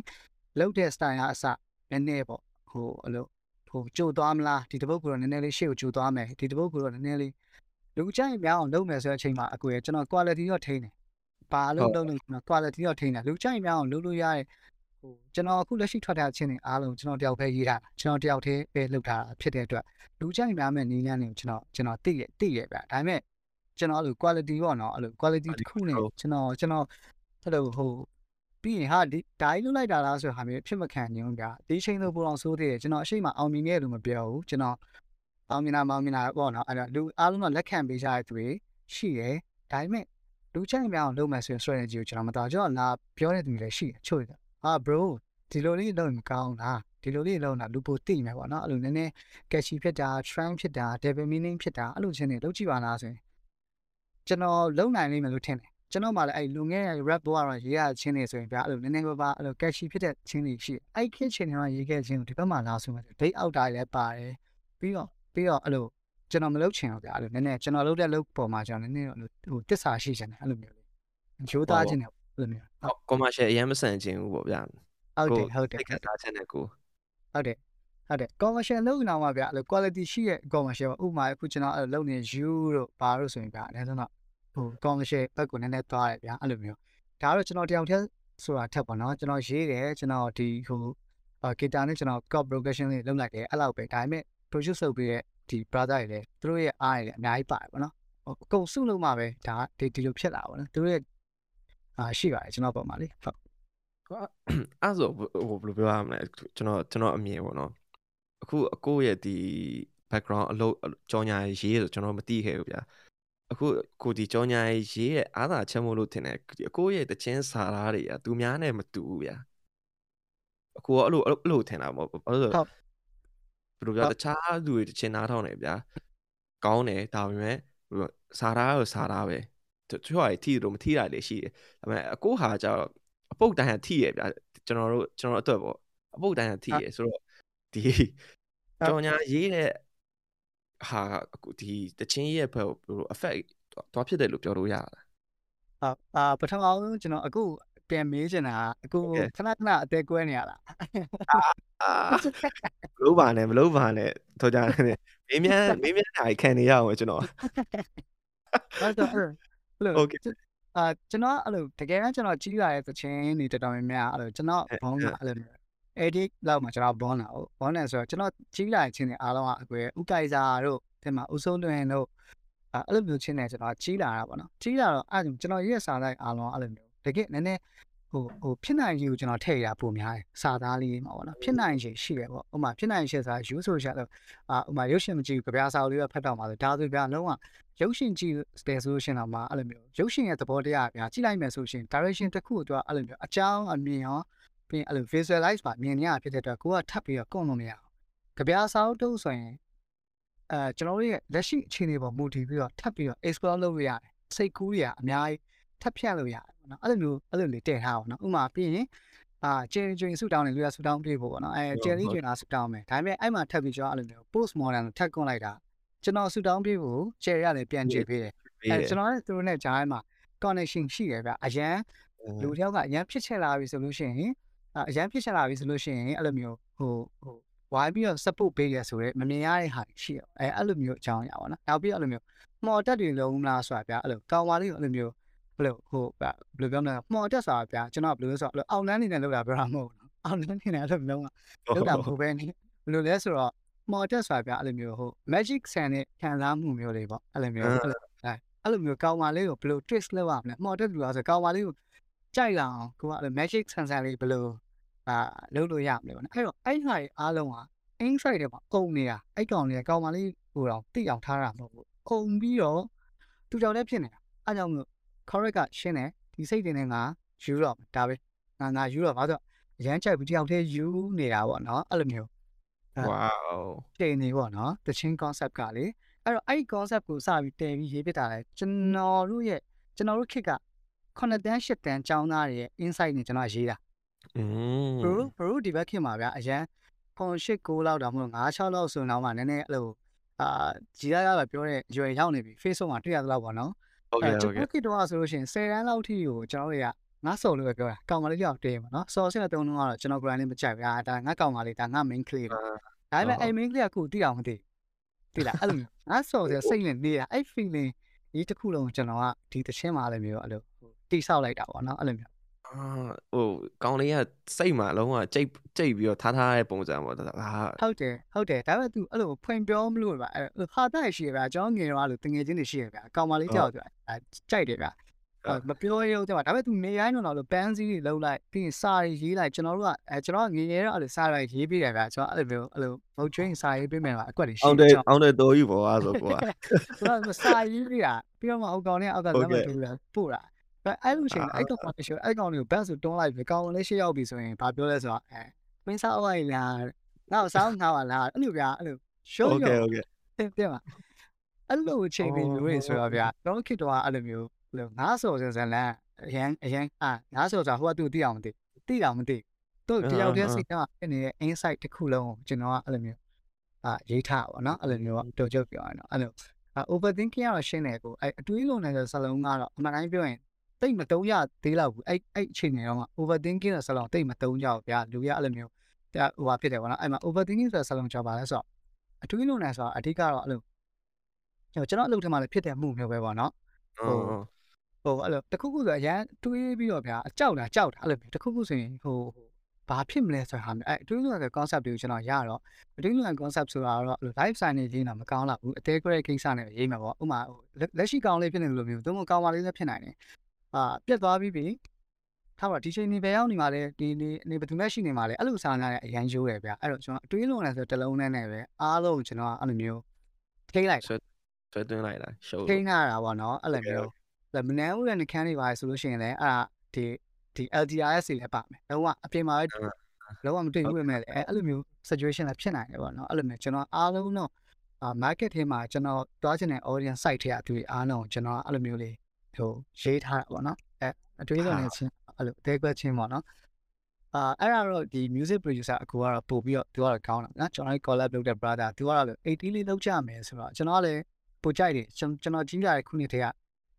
လုပ်တဲ့ style ကအစနည်းနည်းပေါ့ဟိုအဲ့လိုဟိုကြိုသွားမလားဒီတပုတ်ကတော့နည်းနည်းလေးရှေ့ကိုကြိုသွားမယ်ဒီတပုတ်ကတော့နည်းနည်းလေးလူကြိုက်များအောင်လုပ်မယ်ဆိုတဲ့အချိန်မှာအကွေကျွန်တော် quality တော့ထိန်းတယ်ဘာလို့လုပ်လို့ကျွန်တော် quality တော့ထိန်းတယ်လူကြိုက်များအောင်လုပ်လို့ရတဲ့ဟိုကျွန်တော်အခုလက်ရှိထွက်တဲ့အချင်းတွေအားလုံးကျွန်တော်တယောက်ပဲရေးတာကျွန်တော်တယောက်တည်းပဲလုပ်တာဖြစ်တဲ့အတွက်လူကြိုက်များမဲ့နီးလန်းတွေကိုကျွန်တော်ကျွန်တော်သိရသိရဗျဒါပေမဲ့ ကျွန်တော်အဲ့လို quality ပေါ့နော်အဲ့လို quality တစ်ခုနဲ့ကျွန်တော်ကျွန်တော်အဲ့လိုဟိုပြီးရင်ဟာဒီဒိုင်းလုလိုက်တာလားဆိုတဲ့ဟာမျိုးဖြစ်မခံညုံဗျာဒီချိန်လို့ပိုအောင်ဆိုးသေးတယ်ကျွန်တော်အရှိမအောင်မြင်ခဲ့လို့မပြောဘူးကျွန်တော်အောင်မြင်တာမအောင်မြင်တာပေါ့နော်အဲ့ဒါလူအားလုံးကလက်ခံပေးကြတဲ့သူတွေရှိတယ်ဒါပေမဲ့လူချိုင်များအောင်လုပ်မယ်ဆိုရင် strategy ကိုကျွန်တော်မတော်ကျွန်တော်လာပြောတဲ့သူတွေလည်းရှိတယ်ချို့တယ်ဟာ bro ဒီလိုလေးလုပ်ရင်မကောင်းလားဒီလိုလေးလုပ်တာလူပိုသိမယ်ပေါ့နော်အဲ့လိုနည်းနည်း catchy ဖြစ်တာ trend ဖြစ်တာ double meaning ဖြစ်တာအဲ့လိုချင်းတွေလုပ်ကြည့်ပါလားဆိုရင် ကျွန်တော်လုံနိုင်လိမ့်မယ်လို့ထင်တယ်ကျွန်တော်မှလည်းအဲ့လူငယ် rap ဘောကတော့ရေးရချင်းနေဆိုရင်ဗျာအဲ့လိုနည်းနည်းပါးပါအဲ့လို catchy ဖြစ်တဲ့ချင်းတွေရှိအဲ့ခစ်ချင်းတွေကရေးခဲ့ချင်းဒီဘက်မှာလာဆိုမှ date out တာလည်းပါတယ်ပြီးတော့ပြီးတော့အဲ့လိုကျွန်တော်မလုပ်ချင်ဘူးဗျာအဲ့လိုနည်းနည်းကျွန်တော်လုပ်တဲ့လုပ်ပေါ်မှာကျွန်တော်နည်းနည်းဟိုတစ္ဆာရှိချင်တယ်အဲ့လိုမျိုးလေးဂျိုးသားချင်းတယ်အဲ့လိုမျိုးဟုတ် commercial အရင်မဆန်ခြင်းဘူးပေါ့ဗျာဟုတ်တယ်ဟုတ်တယ်တိတ်ခတ်ထားခြင်းနဲ့ကိုဟုတ်တယ် ဟုတ်တယ် commercial လုပ်နေအောင်ပါဗျာအဲ့လို quality ရှိရဲ့ commercial ဥပမာအခုကျွန်တော်အဲ့လိုလုပ်နေ you တို့ဘာလို့ဆိုရင်ဗျာအဲဒါဆိုတော့ဟို commercial ဘက်ကိုနည်းနည်းသွားတယ်ဗျာအဲ့လိုမျိုးဒါကတော့ကျွန်တော်တယောက်တည်းဆိုတာထက်ပါနော်ကျွန်တော်ရေးတယ်ကျွန်တော်ဒီဟိုအာ guitar နဲ့ကျွန်တော် chord progression လေးလုပ်လိုက်တယ်အဲ့လောက်ပဲဒါပေမဲ့ produce လုပ်ပြီးတဲ့ဒီ brother တွေလည်းသူတို့ရဲ့အားတွေလည်းအများကြီးပါတယ်ပေါ့နော်ဟိုအကုန်စုလို့မှပဲဒါဒီဒီလိုဖြစ်လာပါတော့သူတို့ရဲ့အာရှိပါတယ်ကျွန်တော်ပုံမှာလေဟုတ်အဲ့ဆိုဟိုဘယ်လိုပြောရမလဲကျွန်တော်ကျွန်တော်အမြင်ပေါ့နော် အခုအကိုရဲ့ဒီ background အလုပ်ကြောညာရေးဆိုကျွန်တော်မသိခဲ့ဘူးဗျာအခုကိုဒီကြောညာရေးရဲ့အားသာချက်မို့လို့ထင်တယ်အကိုရဲ့တချင်းစာသားတွေကသူများနဲ့မတူဘူးဗျာအကိုကအဲ့လိုအဲ့လိုထင်တာမဟုတ်ဘူးအဲ့လိုဟုတ်ဘယ်လိုပြောတခြားသူတွေတချင်းနားထောင်နေဗျာကောင်းတယ်ဒါပေမဲ့စာသားကိုစာသားပဲတချို့ဟာထိတယ်လို့မထိတာလေရှိတယ်ဒါပေမဲ့အကိုဟာကျတော့အပုတ်တိုင်းဟာထိရဗျာကျွန်တော်တို့ကျွန်တော်အတွက်ပေါ့အပုတ်တိုင်းဟာထိရဆိုတော့ ဒီကြောညာရေးတဲ့ဟာဒီတချင်းရဲ့ဘယ်လို effect တော့ဖြစ်တယ်လို့ပြောလို့ရတာဟုတ်အာပထမအောင်ကျွန်တော်အခုပြန်မေးချင်တာအကိုခဏခဏအသေးကွဲနေရလားအာမလို့ပါနဲ့မလို့ပါနဲ့ထောကြတယ်မေးမြန်းမေးမြန်းတာခံနေရအောင်ကျွန်တော်အဲ့တော့အဲ့လို Okay အာကျွန်တော်အဲ့လိုတကယ်တမ်းကျွန်တော်ကြီးလာတဲ့သချင်းတွေတော်တော်များများအဲ့လိုကျွန်တော်ဘုန်းကအဲ့လို edit လောက်မှကျွန်တော်ဘွန်းလာဟုတ်ဘွန်းနေဆိုတော့ကျွန်တော်ကြီးလာတဲ့ချင်းတွေအားလုံးကအကွယ်ဥကိုင်စာတို့ဒီမှာဥဆုံးတွင်တို့အဲ့လိုမျိုးချင်းတွေကျွန်တော်ကြီးလာတာပေါ့နော်ကြီးလာတော့အဲ့ကျွန်တော်ရဲ့စာလိုက်အားလုံးအဲ့လိုမျိုးတကယ်နည်းနည်းဟိုဟိုဖြစ်နိုင်ကြီးကိုကျွန်တော်ထည့်ရပုံများတယ်စာသားလေးမှာပေါ့နော်ဖြစ်နိုင်ကြီးရှိတယ်ပေါ့ဥမာဖြစ်နိုင်ရှိဆိုတာယူဆိုရှာတော့အာဥမာရုပ်ရှင်မကြည့်ဘူးကြပြားစာအုပ်လေးပဲဖတ်တော့မှာဆိုဒါဆိုပြလုံးဝရုပ်ရှင်ကြည့်တယ်ဆိုလို့ရှင်တော့မှအဲ့လိုမျိုးရုပ်ရှင်ရဲ့သဘောတရားပြကြည့်လိုက်မယ်ဆိုရှင် direction တစ်ခုတော့အဲ့လိုမျိုးအကြောင်းအမြင်ရော ပြီးရင်အဲ့လို visualize ပါမြင်ရဖြစ်တဲ့အတွက်ကိုကထပ်ပြီးတော့ကုန်လို့မရအောင်ကြပြားစာအုပ်တုပ်ဆိုရင်အဲကျွန်တော်တို့ရဲ့လက်ရှိအခြေအနေပေါ်မူတည်ပြီးတော့ထပ်ပြီးတော့ explore လုပ်လို့ရတယ်စိတ်ကူးတွေကအများကြီးထပ်ဖြတ်လို့ရတယ်ပေါ့နော်အဲ့လိုမျိုးအဲ့လိုလေးတည်ထားအောင်နော်ဥမာပြီးရင်အာကျင်းကျင်းဆူတောင်းနေလူရဆူတောင်းပြေးဖို့ပေါ့နော်အဲကျယ်လေးကျင်းတာဆူတောင်းမယ်ဒါပေမဲ့အဲ့မှာထပ်ပြီးကျွန်တော်အဲ့လိုမျိုး post modern ထပ်ကွန်လိုက်တာကျွန်တော်ဆူတောင်းပြေးဖို့ကျယ်ရတယ်ပြန်ကြည့်ပေးတယ်အဲကျွန်တော်လည်းသူတို့နဲ့ဂျားမှာ connection ရှိတယ်ဗျအရန်လူတယောက်ကအရန်ဖြစ်ချက်လာပြီဆိုလို့ရှိရင် အရန်ဖြစ်ချက်လာပြီဆိုလို့ရှိရင်အဲ့လိုမျိုးဟိုဟိုဝိုင်းပြီးတော့ support ပေးရဆိုရဲမမြင်ရတဲ့ဟာရှိရအဲအဲ့လိုမျိုးအကြောင်းအရာပေါ့နော်နောက်ပြီးအဲ့လိုမျိုးမော်တက်တွေလုံးလားဆိုတာဗျအဲ့လိုကောင်ဝါလေးကိုအဲ့လိုမျိုးဘယ်လိုဟိုဘယ်လိုပြောမလဲမော်တက်ဆိုတာဗျကျွန်တော်ဘယ်လိုလဲဆိုတော့အောင်လန်းနေနဲ့လောက်တာပြောတာမဟုတ်ဘူးအောင်လန်းနေနဲ့အဲ့လိုမျိုးလောက်တာမဟုတ်ပဲနေဘယ်လိုလဲဆိုတော့မော်တက်ဆိုတာဗျအဲ့လိုမျိုးဟို magic sand နဲ့ခံစားမှုမျိုးလေးပေါ့အဲ့လိုမျိုးအဲ့လိုအဲ့လိုမျိုးကောင်ဝါလေးကိုဘယ်လို twist လုပ်ရမလဲမော်တက်လူလားဆိုကောင်ဝါလေးကိုကြိုက်လာအောင်ကိုကအဲ့လို magic sensor လေးဘယ်လို အာလုပ်လို့ရမလဲပေါ့နော်အဲ့တော့အဲ့ဟာအားလုံးက inside ထဲမှာအုံနေတာအဲ့ကောင်လေးကောင်မလေးဟိုတော့တိအောင်ထားတာမဟုတ်ဘူးအုံပြီးတော့သူကြောင့်လည်းဖြစ်နေတာအဲ့ကြောင့်မို့ correct ကရှင်းတယ်ဒီစိတ်တင်နေငါယူတော့ဒါပဲငါငါယူတော့ဘာလို့အရန်ချိုက်ပြီးတယောက်တည်းယူနေတာပေါ့နော်အဲ့လိုမျိုး wow ချိန်နေပေါ့နော်တချင်း concept ကလေအဲ့တော့အဲ့ concept ကိုစပြီးတည်ပြီးရေးပြတာလေကျွန်တော်တို့ရဲ့ကျွန်တော်တို့ခက်က9တန်း10တန်းကျောင်းသားတွေရဲ့ insight နဲ့ကျွန်တော်ရေးတာ อืมဘရိုဘရိုဒီဘက်ခင်မှာဗျာအရန်ခွန်8 9လောက်တောင်မလို့9 6လောက်ဆိုရင်တော့မှနည်းနည်းအဲ့လိုအာကြီးရရပဲပြောတဲ့ရွယ်ရောက်နေပြီ Facebook မှာတွေ့ရသလောက်ပေါ့နော်ဟုတ်ကဲ့ဟုတ်ကဲ့ကျွန်တော်ကတော့ဆိုလို့ရှိရင်10တန်းလောက်ထိကိုကျွန်တော်တွေကငါစော်လို့ပဲပြောတာကောင်မလေးကြောက်တေးပါနော်စော်စင်းတဲ့တုံးလုံးကတော့ကျွန်တော် brand လေးမကြိုက်ဘူးအာဒါငါကောင်မလေးဒါငါ main clay ပဲဒါပေမဲ့အဲ့ main clay ကခုတိအောင်မသိတိလားအဲ့လိုမျိုးငါစော်စစိတ်နဲ့နေတာအဲ့ feeling ဒီတစ်ခုလုံးကျွန်တော်ကဒီတခြင်းမှာလည်းမျိုးအဲ့လိုတိဆောက်လိုက်တာပေါ့နော်အဲ့လိုမျိုးအာ ဟိုကောင်းလေးကစိတ်မှာလုံးဝကြိတ်ကြိတ်ပြီးတော့ထားထားတဲ့ပုံစံပေါ့ဒါဟုတ်တယ်ဟုတ်တယ်ဒါပေမဲ့ तू အဲ့လိုဖွင့်ပြောမလို့ပါအဲ့ဟာတိုက်ရှိရဗျာကျွန်တော်ငယ်တော့အဲ့လိုတငယ်ချင်းတွေရှိရဗျာကောင်မလေးကြောက်ကြအဲကြိုက်တယ်ဗျာမပြောရတော့ဒါပေမဲ့ तू နေရိုင်းတော့လို့ပန်းစည်းတွေလုံးလိုက်ပြီးရင်စာရေးလိုက်ကျွန်တော်တို့ကအဲကျွန်တော်ငယ်ငယ်တော့အဲ့လိုစာရိုက်ရေးပေးတယ်ဗျာကျွန်တော်အဲ့လိုမျိုးအဲ့လိုမဟုတ်ချင်းစာရေးပေးမယ်ပါအကွက်တွေရှိအောင်တယ်အောင်တယ်တော်ကြီးပေါ့အားဆိုကွာကျွန်တော်စာရေးပေးတာပြီးတော့မှအောက်ကောင်နဲ့အောက်ကလက်မတူလားပို့တာ အဲ့လိုရှိရင်အဲ့ကောင်ကရှိအဲ့ကောင်တွေကို best ဆိုတွန်းလိုက်ပြီးကောင်လေးရှေ့ရောက်ပြီဆိုရင်ဘာပြောလဲဆိုတော့အဲမင်းစားလိုက်လားငါ့ဆောင်းငါ့ပါလားအဲ့လိုဗျာအဲ့လို show ရော okay okay ပြန်ပါအဲ့လိုအချိန်ပြီးမျိုးတွေဆိုတော့ဗျာကျွန်တော်ခင်တော်ကအဲ့လိုမျိုးလို့ငါးဆော်စင်စလန်အရန်အရန်အာငါးဆော်ဆိုတာဟိုကသူ့တိအောင်မသိတိအောင်မသိသူ့တယောက်တည်းစိတ်ကဖြစ်နေတဲ့ insight တစ်ခုလုံးကိုကျွန်တော်ကအဲ့လိုမျိုးအာရေးထားပါတော့အဲ့လိုမျိုးတော့ကြောက်ပြောရအောင်အဲ့လို overthinking ကတော့ရှင်းတယ်ကိုအဲ့အတွေးလုံးနဲ့ဆိုစလုံးကတော့အမှန်တိုင်းပြောရင် တိတ်မတုံးရသေးတော့ဘူးအဲ့အဲ့အချိန်တွေတော့ overthinking တဲ့စလုံးတိတ်မတုံးကြဘူးဗျာလူရအဲ့လိုမျိုးဟိုဟာဖြစ်တယ်ပေါ့နော်အဲ့မှာ overthinking ဆိုတဲ့စလုံးကြောက်ပါလဲဆိုတော့အတွေးလုံးနေဆိုတော့အဓိကတော့အဲ့လိုကျွန်တော်အလုပ်ထဲမှာလည်းဖြစ်တဲ့မှုမျိုးပဲပေါ့နော်ဟုတ်ဟိုအဲ့လိုတခုခုဆိုအရန်တွေးပြီးတော့ဗျာအကြောက်တာကြောက်တာအဲ့လိုတခုခုဆိုရင်ဟိုဘာဖြစ်မလဲဆိုတာဟာအဲ့တွေးလို့ရတဲ့ concept တွေကိုကျွန်တော်ရတော့တွေးလို့ရတဲ့ concept ဆိုတာတော့အဲ့လို live sign နေရေးတာမကောင်းတော့ဘူးအသေးခွဲကိစ္စနဲ့ရေးမှာပေါ့ဥမာဟိုလက်ရှိကောင်လေးဖြစ်နေလို့မျိုးသူမကောင်းပါလေးလည်းဖြစ်နိုင်တယ် အာပြတ်သွားပြီးပြီထားပါဒီချိန်နေပဲရောက်နေမှာလေဒီနေနေဘယ်သူမှရှိနေမှာလေအဲ့လိုစာနာတဲ့အရန်ရိုးတယ်ဗျအဲ့တော့ကျွန်တော်အတွေးလို့ရဆိုတလုံးနဲ့နဲ့ပဲအားလုံးကျွန်တော်အဲ့လိုမျိုးထိလိုက်ဆွဲဆွဲသွင်းလိုက်တာ show ထိန်းရတာပေါ့နော်အဲ့လိုမျိုးမနန်းဦးရဲ့နှကန်းတွေပါဆိုလို့ရှိရင်လည်းအဲ့ဒါဒီဒီ LDRS တွေလည်းပါမယ်လုံးဝအပြင်မှာလုံးဝမတွေ့ဘူးပဲမဲ့လေအဲ့လိုမျိုး situation လည်းဖြစ်နိုင်တယ်ပေါ့နော်အဲ့လိုမျိုးကျွန်တော်အားလုံးတော့အာ market ထဲမှာကျွန်တော်တွားချင်တဲ့ audience site ထဲအတူအားလုံးကျွန်တော်အဲ့လိုမျိုးလေး ဟိုရေးထားတာပေါ့နော်အဲအတွေးဆုံးနေချင်းအဲ့လိုအသေးကွက်ချင်းပေါ့နော်အာအဲ့ဒါတော့ဒီ music producer အကူကတော့ပို့ပြီးတော့သူကတော့ကောင်းတာနော်ကျွန်တော် collab လုပ်တဲ့ brother သူကတော့80လေးလောက်ကြမယ်ဆိုတော့ကျွန်တော်ကလည်းပိုကြိုက်တယ်ကျွန်တော်ကြီးလာတဲ့ခုနှစ်တည်းက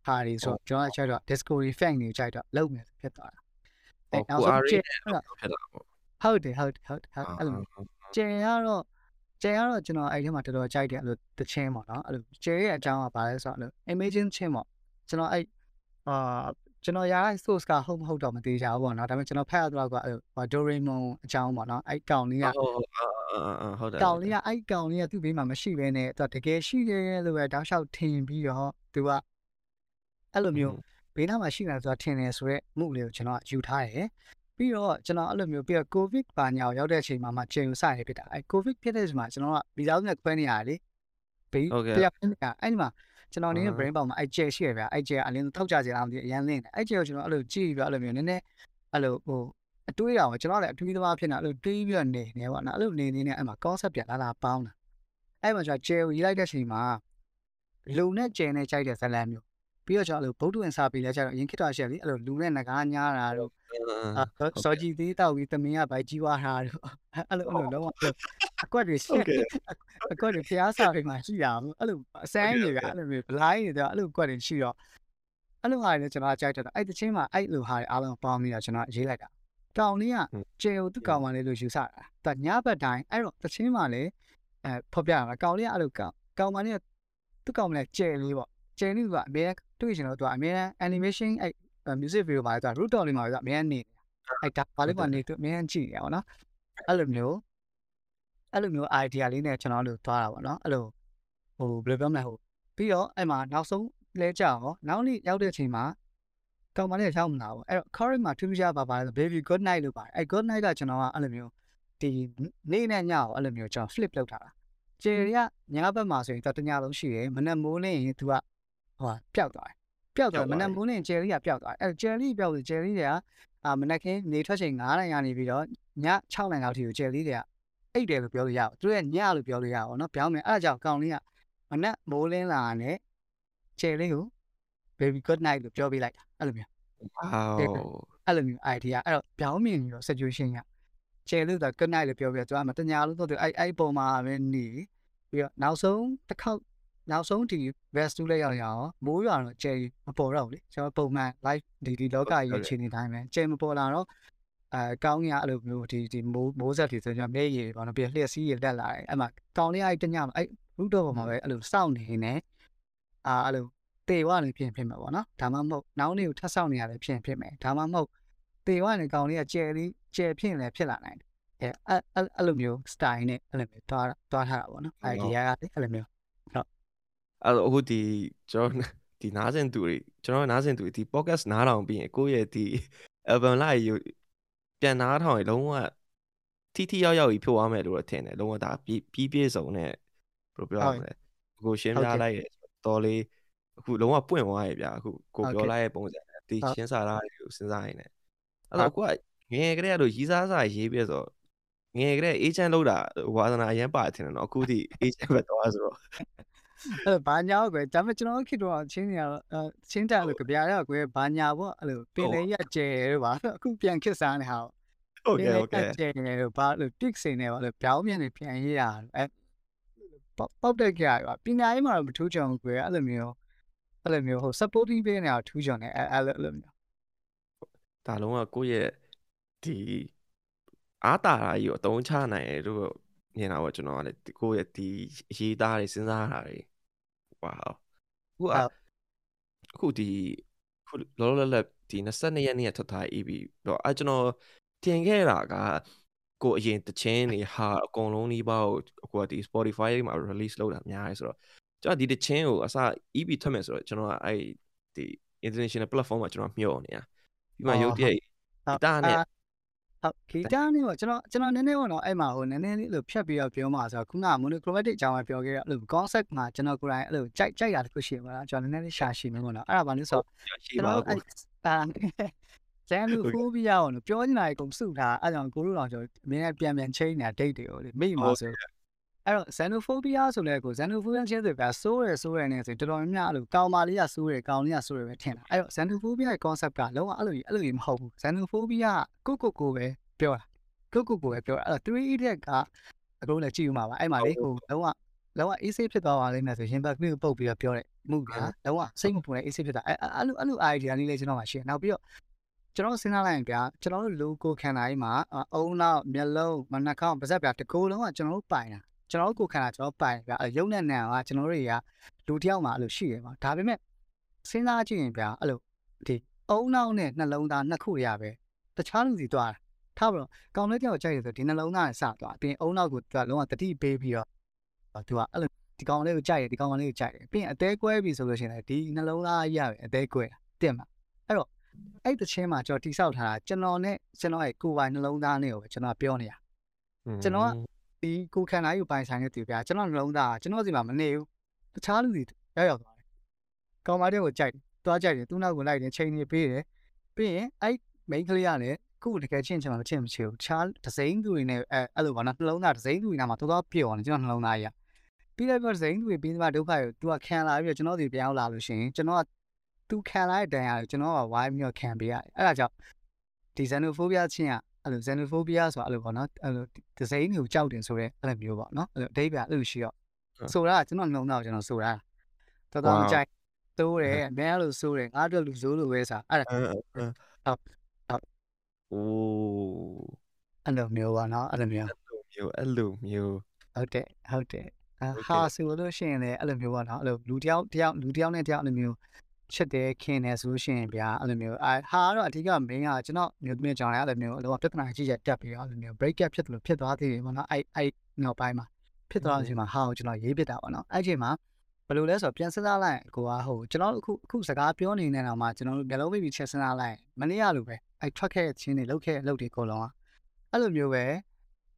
ဟာတွေဆိုတော့ကျွန်တော်ကကြိုက်တော့ discovery fan တွေကြိုက်တော့လုပ်မယ်ဖြစ်သွားတာအဲဟောနောက်ကိုဆုံးအာရီကျဲနဲ့ဟုတ်လားဖြစ်လာပေါ့ဟုတ်တယ်ဟုတ်တယ်ဟုတ်တယ်ဟုတ်တယ်အဲ့လိုမျိုးကျဲကတော့ကျဲကတော့ကျွန်တော်အဲ့ဒီမှာတော်တော်ကြိုက်တယ်အဲ့လိုတချင်းပေါ့နော်အဲ့လိုကျဲရဲ့အကြောင်းကဘာလဲဆိုတော့အဲ့လို imagine ချင်းပေါ့ ကျွန်တော်အဲ့အာကျွန်တော်ရတဲ့ source ကဟုတ်မဟုတ်တော့မသိကြဘူးပေါ့နော်ဒါပေမဲ့ကျွန်တော်ဖတ်ရတော့ကအဲ့လို Doraemon အကြောင်းပေါ့နော်အဲ့ကောင်လေးကဟုတ်ဟုတ်အာအာဟုတ်တယ်ကောင်လေးကအဲ့ကောင်လေးကသူ့ဘေးမှာမရှိဘဲနဲ့သူကတကယ်ရှိတယ်လို့ပဲတောက်လျှောက်ထင်ပြီးတော့သူကအဲ့လိုမျိုးဘေးနားမှာရှိနေတာဆိုတာထင်တယ်ဆိုတော့မှုလေးကိုကျွန်တော်ယူထားတယ်ပြီးတော့ကျွန်တော်အဲ့လိုမျိုးပြီးတော့ covid ဘာညာကိုရောက်တဲ့အချိန်မှာမှချိန်ကိုစရဖြစ်တာအဲ့ covid ဖြစ်တဲ့အချိန်မှာကျွန်တော်ကဗီဇာဦးနဲ့ခွဲနေရတယ်လေဘေးတရားခွဲနေတာအဲ့ဒီမှာ ကျွန်တော်နေတဲ့ brain ပေါက်မှာအဲ့ကျဲရှိရဗျာအဲ့ကျဲအလင်းထောက်ကြကြလားမသိအရန်လင်းတယ်အဲ့ကျဲကိုကျွန်တော်အဲ့လိုကြည့်ပြီးတော့အဲ့လိုမျိုးနည်းနည်းအဲ့လိုဟိုအတွေးရအောင်ကျွန်တော်လည်းအတွေးသမားဖြစ်နေအဲ့လိုတွေးပြီးတော့နေနေပေါ့နော်အဲ့လိုနေနေနဲ့အဲ့မှာ concept ပြန်လာလာပေါင်းတာအဲ့မှာကျွန်တော်ကျဲကိုရေးလိုက်တဲ့အချိန်မှာလုံနဲ့ကျဲနဲ့ကြိုက်တဲ့ဇလန်မျိုးပြီးတော့ကျွန်တော်အဲ့လိုဗုဒ္ဓဝင်စာပေလဲကျတော့အရင်ခေတ္တရှိရလေအဲ့လိုလူနဲ့ငကားညားတာတို့အာစောကြီးသေးတောက်ပြီးသမင်းကဗိုက်ကြီးွားတာတို့အဲ့လိုအဲ့လိုလုံးဝ အကွက်တွေရှိအကွက်တွေဖျားစာတွေမှာရှိတာအဲ့လိုအစမ်းတွေကအဲ့လိုမျိုးဘလိုင်းတွေတော့အဲ့လိုကွက်တွေရှိတော့အဲ့လိုဟာတွေကျွန်တော်ကြိုက်တယ်အဲ့တချင်းမှာအဲ့လိုဟာတွေအားလုံးပေါင်းပြီးတော့ကျွန်တော်ရေးလိုက်တာကောင်လေးကကျေကိုသူ့ကောင်မလေးလို့ယူဆတာတညဘက်တိုင်းအဲ့တော့တချင်းမှာလေအဲဖော်ပြရမှာကောင်လေးကအဲ့လိုကောင်ကောင်မလေးကသူ့ကောင်မလေးကျေလေးပေါ့ကျေလေးကအမြဲတွေ့ချင်တော့သူကအမြဲ animation အဲ့ music video မှာသူက root dot လေးမှာသူကအမြဲနေအဲ့ဒါဘာလို့ကနေသူအမြဲကြည့်ရအောင်နော်အဲ့လိုမျိုး အဲ့လိုမျိုး idea လေးနဲ့ကျွန်တော်တို့သွားတာပေါ့နော်အဲ့လိုဟိုဘယ်လိုပြောမလဲဟိုပြီးတော့အဲ့မှာနောက်ဆုံးလဲကြအောင်နောက်နေ့ရောက်တဲ့အချိန်မှာကောင်မလေးရောက်မလာဘူးအဲ့တော့ current မှာထူးခြားပါပါလဲ baby good night လို့ပါတယ်အဲ့ good night ကကျွန်တော်ကအဲ့လိုမျိုးဒီနေ့နဲ့ညကိုအဲ့လိုမျိုးကျွန်တော် flip လုပ်ထားတာကျေရီကညဘက်မှာဆိုရင်တော့တညလုံးရှိတယ်မနက်မိုးလင်းရင်သူကဟိုပျောက်သွားတယ်ပျောက်သွားမနက်မိုးလင်းဂျယ်ရီကပျောက်သွားအဲ့ဂျယ်ရီပျောက်လို့ဂျယ်ရီတွေကအာမနက်ခင်းနေထွက်ချိန်9နိုင်ကနေပြီးတော့ည6နိုင်လောက်ထိကိုဂျယ်ရီတွေက အိတ်တယ်လို့ပြောလို့ရအောင်သူရဲ့ညလို့ပြောလို့ရအောင်နော်ပြောင်းမယ်အဲ့ဒါကြောင့်ကောင်လေးကမနက်မိုးလင်းလာနဲ့ဂျယ်ရီကို baby good night လို့ပြောပေးလိုက်တာအဲ့လိုမျိုးဝါအဲ့လိုမျိုး idea အဲ့တော့ပြောင်းမြင်ပြီးတော့ situation ကကျဲလို့တော့ good night လို့ပြောပြတော့သူကမတညာလို့တော့သူအဲ့အဲ့ပုံမှာပဲနေပြီးတော့နောက်ဆုံးတစ်ခေါက်နောက်ဆုံးဒီ vest 2လေးရောက်ရအောင်မိုးရွာတော့ကျဲမပေါ်တော့ဘူးလေကျွန်တော်ပုံမှန် live ဒီဒီလောကကြီးအခြေအနေတိုင်းပဲကျဲမပေါ်လာတော့ အဲကောင်းကြီးအဲ့လိုမျိုးဒီဒီမိုးမိုးဆက်တွေဆိုကျွန်တော်မျက်ရည်ပေါ့နော်ပြီးလျှက်စီးရတက်လာတယ်အဲ့မှာကောင်းလေးအဲ့တညမှာအဲ့ root တော့ပေါ်မှာပဲအဲ့လိုစောင့်နေနေအာအဲ့လိုတေဝနေဖြစ်ဖြစ်မှာပေါ့နော်ဒါမှမဟုတ်နောက်နေ့ကိုထပ်ဆောင်နေရတယ်ဖြစ်ဖြစ်မယ်ဒါမှမဟုတ်တေဝနေကောင်လေးကကျဲလေးကျဲဖြစ်လည်းဖြစ်လာနိုင်တယ်အဲအဲ့အဲ့လိုမျိုး style နဲ့အဲ့လိုမျိုးတွားတွားထားတာပေါ့နော် idea ကအဲ့လိုမျိုးအဲ့တော့အခုဒီကျွန်တော်ဒီနားစင်သူတွေကျွန်တော်နားစင်သူတွေဒီ podcast နားထောင်ပြီးရင်ကိုယ့်ရဲ့ဒီ album လိုက်ရ ပြန်နားထောင်ရင်လုံးဝတီတီရောက်ရောက်ကြီးဖြိုးသွားမယ်လို့တော့ထင်တယ်လုံးဝဒါပြီးပြီးပြည့်စုံနဲ့ဘယ်လိုပြောရမလဲကိုရှင်းပြလိုက်ရတော်လေးအခုလုံးဝပွင့်သွားရဗျာအခုကိုပြောလိုက်ရဲ့ပုံစံနဲ့ဒီချင်းစာသားတွေကိုစဉ်းစားရင်လည်းအဲ့တော့ကိုကငယ်ကလေးကလို့ရီးစားစားရေးပြဆိုငယ်ကလေး agent လောက်တာဝါသနာအရင်ပါတယ်ထင်တယ်နော်အခုဒီ agent ပဲတော့ဆိုတော့ အဲ့ဘာညာကွယ်ဒါပေမဲ့ကျွန်တော်ခေတ္တကချင်းနေရတော့ချင်းတက်လို့ကြပြရတော့ကွယ်ဘာညာပေါ့အဲ့လိုပင်လေရကျဲလို့ပါအခုပြန်ခစ်စားနေဟာဟုတ်ကဲ့ဟုတ်ကဲ့ကျဲနေလို့ဘာလို့ tick စိနေပါလို့ပြောင်းပြန်နေပြန်ရရအဲပေါက်တက်ကြရပါပညာရေးမှာတော့မထူးချောင်ကွယ်အဲ့လိုမျိုးအဲ့လိုမျိုးဟို supporting ပေးနေတာထူးချောင်နေအဲ့အဲ့လိုမျိုးဒါလုံးကကိုယ့်ရဲ့ဒီအားတာရာကြီးကိုအတုံးချနိုင်တယ်လို့ မြင်တာပေါ့ကျွန်တော်ကလည်းကိုယ့်ရဲ့ဒီရေးသားတွေစဉ်းစားတာတွေဝါအခုအခုဒီခုလောလောလတ်ဒီ22ရက်နေ့ထွက်ထား EB တော့အဲကျွန်တော်တင်ခဲ့တာကကိုအရင်တချင်းတွေဟာအကုန်လုံးဒီပါကိုအခုကဒီ Spotify မှာ release လုပ်တာများတယ်ဆိုတော့ကျွန်တော်ဒီတချင်းကိုအစ EB ထွက်မယ်ဆိုတော့ကျွန်တော်ကအဲ့ဒီ international platform မှာကျွန်တော်မျှော်နေတာပြီးမှရုပ်တရက်ဂီတာနဲ့ ဟုတ်ဂီတာနဲ့ပေါ့ကျွန်တော်ကျွန်တော်နည်းနည်းပေါ့နော်အဲ့မှာဟိုနည်းနည်းလေးလို့ဖြတ်ပြီးတော့ပြောမှာဆိုတော့ခုနက monochromatic အကြောင်းပဲပြောခဲ့ရအဲ့လို concept မှာကျွန်တော်ကိုယ်တိုင်အဲ့လိုကြိုက်ကြိုက်တာတခုရှိမှာလားကျွန်တော်နည်းနည်းလေးရှာရှိမယ်ပေါ့နော်အဲ့ဒါဘာလို့ဆိုတော့ရှိကျွန်ပါတော်ဘူးအဲ့အာကျန်လူဖိုးပြီးရအောင်လို့ပြောနေတာကိုစုထားအဲ့ကြောင့်ကိုတို့တော်ကျွန်တော်အမြဲပြန်ပြန်ချိန်နေတာ date တွေကိုလေမိမှာဆို အဲ့တော့ xenophobia ဆိုလဲကို xenophobia ချင်းဆိုပြဆိုးရဆိုးရနေဆိုတော်တော်များများအဲ့လိုကောင်မာလေးကဆိုးရကောင်လေးကဆိုးရပဲထင်တာအဲ့တော့ xenophobia ရဲ့ concept ကလုံးဝအဲ့လိုကြီးအဲ့လိုကြီးမဟုတ်ဘူး xenophobia ကိုကိုကိုပဲပြောတာကိုကိုကိုပဲပြောအဲ့တော့3 idiot ကအကုန်လည်းကြည့်ဦးမှာပါအဲ့မှာလေကိုလုံးဝလုံးဝ easy ဖြစ်သွားပါလိမ့်မယ်ဆိုရင်ဘက်ပြီးပုတ်ပြီးတော့ပြောတယ်မှုကလုံးဝစိတ်မပူတဲ့ easy ဖြစ်တာအဲ့အဲ့လိုအဲ့လို idea လေးလေးကျွန်တော်မှရှိတယ်နောက်ပြီးတော့ကျွန်တော်စဉ်းစားလိုက်ရင်ဗျာကျွန်တော်တို့ logo ခန္ဓာကြီးမှာအုံနောက်မျက်လုံးမနှာခေါင်းပါးစပ်ဗျာတကူလုံးကကျွန်တော်တို့ပိုင်တာ ကျွန်တော်တို့ကိုယ်ခန္ဓာကျွန်တော်ပိုင်ဗျာရုပ်နဲ့နာမ်ကကျွန်တော်တို့တွေကလူတစ်ယောက်မှာအဲ့လိုရှိရပါဒါပေမဲ့စဉ်းစားကြည့်ရင်ဗျာအဲ့လိုဒီအုံနောက်နဲ့နှလုံးသားနှစ်ခုရပဲတခြားလူစီသွားတာထားပါတော့ကောင်းလေးတယောက်ကြိုက်ရဆိုဒီနှလုံးသားနဲ့စသွားအပြင်အုံနောက်ကိုသူကလုံးဝတတိပေးပြီးတော့သူကအဲ့လိုဒီကောင်လေးကိုကြိုက်တယ်ဒီကောင်လေးကိုကြိုက်တယ်ပြီးရင်အသေးကွဲပြီဆိုလို့ရှိရင်ဒီနှလုံးသားကြီးရပဲအသေးကွဲတင်မှာအဲ့တော့အဲ့တချင်းမှာကျွန်တော်တိဆောက်ထားတာကျွန်တော်နဲ့ကျွန်တော်ရဲ့ကိုယ်ပိုင်နှလုံးသားနဲ့ကိုပဲကျွန်တော်ပြောနေတာကျွန်တော်က ဒီကိုယ်ခန္ဓာကြီးကိုပိုင်ဆိုင်နေတူဗျာကျွန်တော်နှလုံးသားကကျွန်တော်စီမှာမနေဘူးတခြားလူတွေရောက်ရောက်သွားတယ်ကောင်မတဲ့ကိုကြိုက်တယ်သွားကြိုက်တယ်သူ့နောက်ကိုလိုက်တယ်ချိန်နေပေးတယ်ပြီးရင်အဲ့ main ကလေးကလည်းခုတကယ်ချင်းချင်မှမချင်းမချင်ဘူးတခြားဒစိမ့်သူတွေနဲ့အဲအဲ့လိုပါနော်နှလုံးသားဒစိမ့်သူတွေနာမှာတော်တော်ပျော်နေကျွန်တော်နှလုံးသားကြီးကပြီးတော့ဒစိမ့်သူတွေပြီးတော့ဒုက္ခကို तू ကခံလာပြီးတော့ကျွန်တော်ဒီပြန်ရောက်လာလို့ရှိရင်ကျွန်တော်က तू ခံလာတဲ့တန်ရာကိုကျွန်တော်ကဝိုင်းပြီးတော့ခံပေးရတယ်အဲ့ဒါကြောင့်ဒီ xenophobia ချင်းက အဲ့လို xenophobia ဆိုတာအဲ့လိုပေါ့နော်အဲ့လိုဒစိမ့်တွေကိုကြောက်တယ်ဆိုရဲအဲ့လိုမျိုးပေါ့နော်အဲ့လိုအဓိပ္ပာယ်အဲ့လိုရှိတော့ဆိုတာကကျွန်တော်နှလုံးသားကိုကျွန်တော်ဆိုတာတော်တော်မကြိုက်တိုးတယ်အများလို့ဆိုတယ်ငါတို့လူဆိုးလို့ပဲစားအဲ့ဒါအဲအဲဟုတ်ဟုတ်အိုးအဲ့လိုမျိုးပါနော်အဲ့လိုမျိုးမျိုးအဲ့လိုမျိုးဟုတ်တယ်ဟုတ်တယ်အဟုတ်ကဲ့ဟာဆိုလို့ရှိရင်လည်းအဲ့လိုမျိုးပေါ့နော်အဲ့လိုလူတယောက်တယောက်လူတယောက်နဲ့တယောက်အဲ့လိုမျိုး ချစ်တယ်ခင်တယ်ဆိုလို့ရှိရင်ဗျာအဲ့လိုမျိုးအာဟာကတော့အဓိက main ကကျွန်တော်မျိုးသမီးကြောင့်လည်းအဲ့လိုမျိုးအလောကပြဿနာကြီးချက်တက်ပြီးတော့အဲ့လိုမျိုး break up ဖြစ်တယ်လို့ဖြစ်သွားသေးတယ်ပေါ့နော်အဲ့အဲ့နောက်ပိုင်းမှာဖြစ်သွားတဲ့အချိန်မှာဟာကိုကျွန်တော်ရေးပြတာပေါ့နော်အဲ့အချိန်မှာဘယ်လိုလဲဆိုတော့ပြန်စဉ်းစားလိုက်ရင်ကိုကဟိုကျွန်တော်တို့အခုအခုစကားပြောနေနေတာမှာကျွန်တော်တို့မျက်လုံးပိတ်ပြီးချက်စဉ်းစားလိုက်ရင်မနေ့ကလိုပဲအဲ့ထွက်ခဲ့တဲ့ချင်းတွေလောက်ခဲ့တဲ့အလုပ်တွေအကုန်လုံးကအဲ့လိုမျိုးပဲ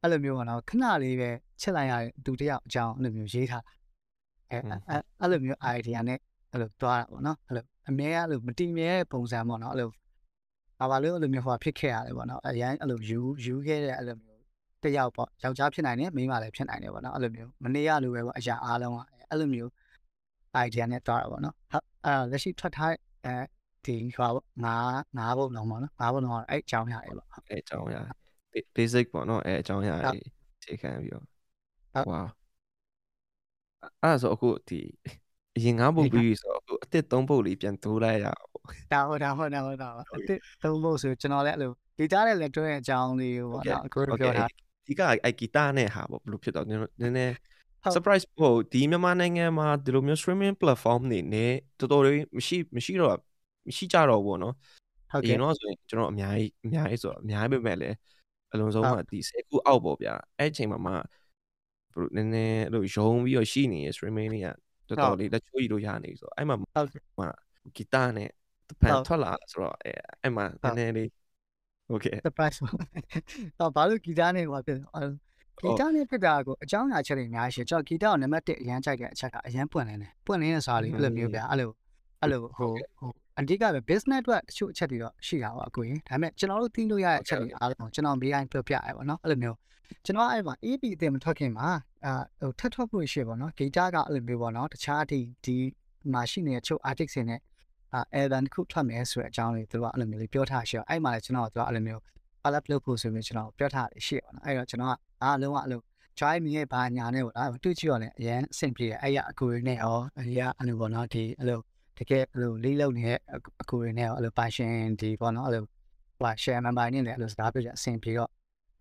အဲ့လိုမျိုးပေါ့နော်ခဏလေးပဲချက်လိုက်ရတဲ့သူတစ်ယောက်အကြောင်းအဲ့လိုမျိုးရေးထားတာအဲအဲ့အဲ့လိုမျိုး idea နဲ့ အဲ့လိုတွားတာပေါ့နော်အဲ့လိုအမြဲအဲ့လိုမတည်မြဲတဲ့ပုံစံပေါ့နော်အဲ့လိုဘာပါလို့အဲ့လိုမျိုးဟိုဖြစ်ခဲ့ရတယ်ပေါ့နော်အရန်အဲ့လိုယူယူခဲ့တဲ့အဲ့လိုမျိုးတစ်ယောက်ပေါ့ယောက်ျားဖြစ်နိုင်တယ်မိန်းမလည်းဖြစ်နိုင်တယ်ပေါ့နော်အဲ့လိုမျိုးမနေရလိုပဲပေါ့အရာအားလုံးကအဲ့လိုမျိုး idea နဲ့တွားတာပေါ့နော်ဟုတ်အဲ့လက်ရှိထွက်ထားအဲဒီဟိုငါးငါးဘုံလုံးပေါ့နော်ငါးဘုံလုံးအဲ့အကြောင်းရတယ်ပေါ့အဲအကြောင်းအရာ basic ပေါ့နော်အဲအကြောင်းအရာဟုတ်ကြီးအခြေခံပြီးတော့ဟုတ်ဝါအဲ့ဒါဆိုအခုဒီ အရင်ငါးပုတ်ပြီးဆိုတော့အခုအစ်စ်သုံးပုတ်လေးပြန်တိုးလိုက်ရအောင်ဒါဟုတ်ဒါဟုတ်ဒါဟုတ်ဒါဟုတ်ဟုတ်အကဲ့စ်သုံးဖို့ဆိုကျွန်တော်လည်းအဲ့လို data နဲ့လည်းတွဲတဲ့အကြောင်းလေးကိုပေါ့နော်အခုဟုတ်ပြောကဲ့ထားဒီကအဲ့ဂီတာနဲ့ဟာပေါ့ဘယ်လိုဖြစ်တော့နည်းနည်းနည်းဟုတ် surprise ဟိုဒီမြန်မာနိုင်ငံမှာဒီလိုမျိုး streaming platform တွေနဲ့တော်တော်လေးမရှိမရှိတော့မရှိကြတော့ဘူးပေါ့နော်ဟုတ်အရကဲ့င်တော့ဆိုရင်ကျွန်တော်အများကြီးအများကြီးဆိုတော့အများကြီးပဲမဲ့လေအလုံးစုံဟုတ်ကဒီ10ခုအောက်ပေါ့ဗျာအဲ့အချိန်မှာမှဘယ်လိုနည်းနည်းအဲ့လိုယုံပြီးတော့ရှိနေရ streaming တွေက တော်တော်လေးလက်ချိုးကြီးလို့ရနေဆိုအဲ့မှာမှဂီတနဲ့တပန်ထွက်လာဆိုတော့အဲ့အဲ့မှာနည်းနည်းလေး okay တပန်ဆိုတော့ဘာလို့ဂီတနဲ့ဟိုဖြစ်ဂီတနဲ့ဖြစ်တာကိုအကြောင်းအရာချက်တွေအများကြီးရှိကျွန်တော်ဂီတကိုနံပါတ်1အရန်ကြိုက်တဲ့အချက်ကအရန်ပွင့်လင်းတယ်ပွင့်လင်းတဲ့စာလေးအဲ့လိုမျိုးပြအဲ့လိုအဲ့လိုဟိုဟို အဓိကပဲ business အတွက်တချို့အချက်တွေတော့ရှိတာပါအကိုရင်ဒါပေမဲ့ကျွန်တော်တို့သိလို့ရတဲ့အချက်တွေအားလုံးကျွန်တော် BI ပြောပြရပါတော့အဲ့လိုမျိုးကျွန်တော်အဲ့မှာ EP အတင်မထွက်ခင်မှာအာဟိုထပ်ထွက်ဖို့ရှိပါတော့ဂီတာကအဲ့လိုမျိုးပေါ့နော်တခြားဒီဒီမှာရှိနေတဲ့ချို့ artist တွေနဲ့အာ album တစ်ခုထွက်မယ်ဆိုတဲ့အကြောင်းလေးသူတို့ကအဲ့လိုမျိုးလေးပြောထားရှိတော့အဲ့မှာလည်းကျွန်တော်ကသူကအဲ့လိုမျိုး collab လုပ်ဖို့ဆိုပြီးကျွန်တော်ပြောထားတယ်ရှိရပါတော့အဲ့တော့ကျွန်တော်ကအားလုံးကအဲ့လို try me ရဲ့ဘာညာနဲ့ပေါ့နော်တွေ့ကြည့်ရလဲအရင်အဆင်ပြေတယ်အဲ့ရအကူရင်းနဲ့ရောအဲ့ရအဲ့လိုပေါ့နော်ဒီအဲ့လို တကယ်အဲ့လိုလေးလုံးနေတဲ့အကူရင်းနဲ့ရောအဲ့လို passion ဒီပေါ့နော်အဲ့လိုဟို share member နဲ့လည်းအဲ့လိုစကားပြောကြအဆင်ပြေတော့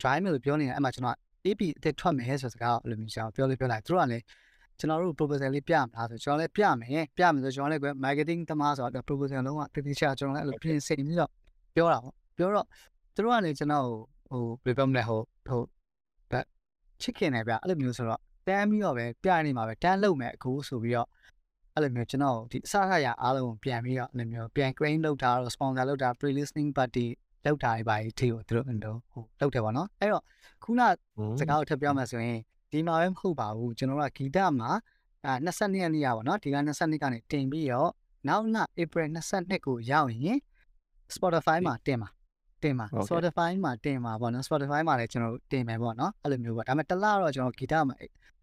try me လို့ပြောနေတယ်အဲ့မှာကျွန်တော် AP အစ်ထွက်မယ်ဆိုစကားကိုအဲ့လိုမျိုးကျွန်တော်ပြောလေးပြောလိုက်သူတို့ကလည်းကျွန်တော်တို့ proposal လေးပြမလားဆိုကျွန်တော်လည်းပြမယ်ပြမယ်ဆိုကျွန်တော်လည်းကွယ် marketing သမားဆိုတော့ proposal လုံးဝတတိချာကျွန်တော်လည်းအဲ့လိုပြင်ဆင်ပြီးတော့ပြောတာပေါ့ပြောတော့သူတို့ကလည်းကျွန်တော်ဟိုဘယ်လိုပြောမလဲဟိုဟိုဘက်ချစ်ခင်နေဗျအဲ့လိုမျိုးဆိုတော့တန်းပြီးတော့ပဲပြနေမှာပဲတန်းလုံမဲ့အခုဆိုပြီးတော့ အဲ့လိုမျိုးကျွန်တော်ဒီအစရရအားလုံးကိုပြန်ပြီးတော့အဲ့လိုမျိုးပြန် claim လုပ်တာတော့ sponsor လုပ်တာ pre listening party လောက်တာတွေပါဒီကိုသူတို့ဟိုလောက်တယ်ပေါ့နော်အဲ့တော့ခုနစကားကိုထပ်ပြောမှဆိုရင်ဒီမှာပဲမဟုတ်ပါဘူးကျွန်တော်ကဂီတမှာအာ22ရက်နေ့ရပါတော့ဒီက22ကနေတင်ပြီးတော့နောက်လ April 22ကိုရောက်ရင် Spotify မှာတင်ပါတင်ပါ Spotify မှာတင်ပါပေါ့နော် Spotify မှာလည်းကျွန်တော်တင်မယ်ပေါ့နော်အဲ့လိုမျိုးပေါ့ဒါပေမဲ့တစ်လတော့ကျွန်တော်ဂီတမှာ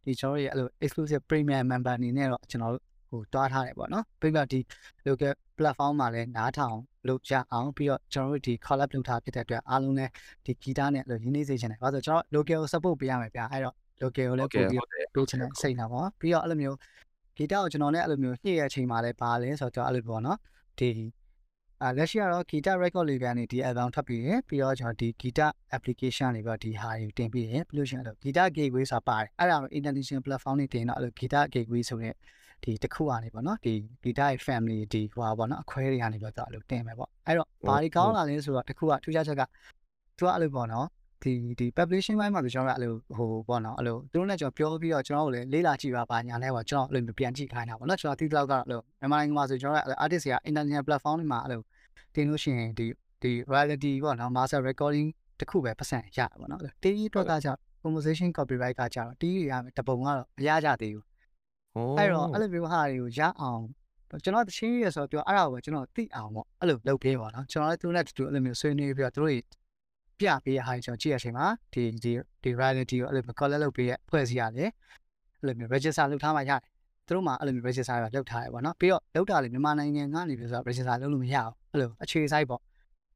ဒီကျွန်တော်ရဲ့အဲ့လို exclusive premium member အနေနဲ့တော့ကျွန်တော် ဟိုတွားထားတယ်ပေါ့နော်ပြီးတော့ဒီ local platform မှာလည်းနားထောင်လုပ်ကြအောင်ပြီးတော့ကျွန်တော်တို့ဒီ collab လုပ်ထားဖြစ်တဲ့အတွက်အားလုံးလည်းဒီဂီတနဲ့ရင်းနှီးစေချင်တယ်။ဘာလို့ဆိုကျွန်တော် local ကို support ပေးရမယ်ဗျာ။အဲ့တော့ local ကိုလည်းပို့ပြီးပေးချင်တဲ့စိတ်နာပေါ့။ပြီးတော့အဲ့လိုမျိုးဂီတကိုကျွန်တော်လည်းအဲ့လိုမျိုးညှိရတဲ့အချိန်မှာလည်းပါလဲဆိုတော့ကျွန်တော်အဲ့လိုပေါ့နော်။ဒီအာလက်ရှိကတော့ guitar record label ကနေဒီ album ထွက်ပြီးရယ်ပြီးတော့ကျွန်တော်ဒီ guitar application တွေပြီးတော့ဒီဟာတွေတင်ပြီးရယ်ပြီးလို့ရှိရင်အဲ့လို guitar gateway ဆိုတာပါတယ်အဲ့ဒါတော့ international platform တွေတင်တော့အဲ့လို guitar gateway ဆိုတဲ့ ဒီတစ်ခုကနေပေါ့နော်ဒီ guitar family ဒီဟိုပါပေါ့နော်အခွဲတွေကနေပြီးတော့အဲ့လိုတင်မယ်ပေါ့အဲ့တော့ဘာတွေကောင်းလာလဲဆိုတော့တစ်ခုကထူးခြားချက်ကသူကအဲ့လိုပေါ့နော်ဒီဒီ publishing ဘက်မှာဆိုကျွန်တော်ကအဲ့လိုဟိုပေါ့နော်အဲ့လိုသူတို့နဲ့ကျွန်တော်ပြောပြီးတော့ကျွန်တော်တို့လည်းလေးလာကြည့်ပါပါညာနဲ့ပေါ့ကျွန်တော်အဲ့လိုပြန်ကြည့်ခိုင်းတာပေါ့နော်ကျွန်တော်တီးတော့ကတော့အဲ့လိုမြန်မာနိုင်ငံမှာဆိုကျွန်တော်က artist တွေက international platform တွေမှာအဲ့လိုတင်လို့ရှိရင်ဒီဒီ reality ပေါ့နော် master recording တခုပဲပတ်စံရတာပေါ့နော်တေးကြီးအတွက်ကကြ promotion copyright ကကြတော့တီးတွေရမယ်တပုံကတော့မရကြသေးဘူး ဟောအဲ့တော့အဲ့လိုမျိုးဟာတွေကိုရအောင်ကျွန်တော်တချင်းရဆိုတော့ပြောအဲ့ဒါကိုကျွန်တော်သိအောင်ပေါ့အဲ့လိုလုပ်ပေးပါတော့ကျွန်တော်လည်းသူနဲ့တူတူအဲ့လိုမျိုးဆွေးနွေးပြီးတော့သူတို့ပြပေးရဟာကျွန်တော်ကြည့်ရချိန်မှာဒီဒီဒီ reality ကိုအဲ့လို collect လုပ်ပေးရဖွဲ့စည်းရတယ်အဲ့လိုမျိုး register လုပ်ထားမှရတယ်သူတို့မှအဲ့လိုမျိုး register လုပ်ထားရပါတော့ပြီးတော့လုပ်တာလေမြန်မာနိုင်ငံကနေပြီးဆိုတော့ register လုပ်လို့မရအောင်အဲ့လိုအခြေ site ပေါ့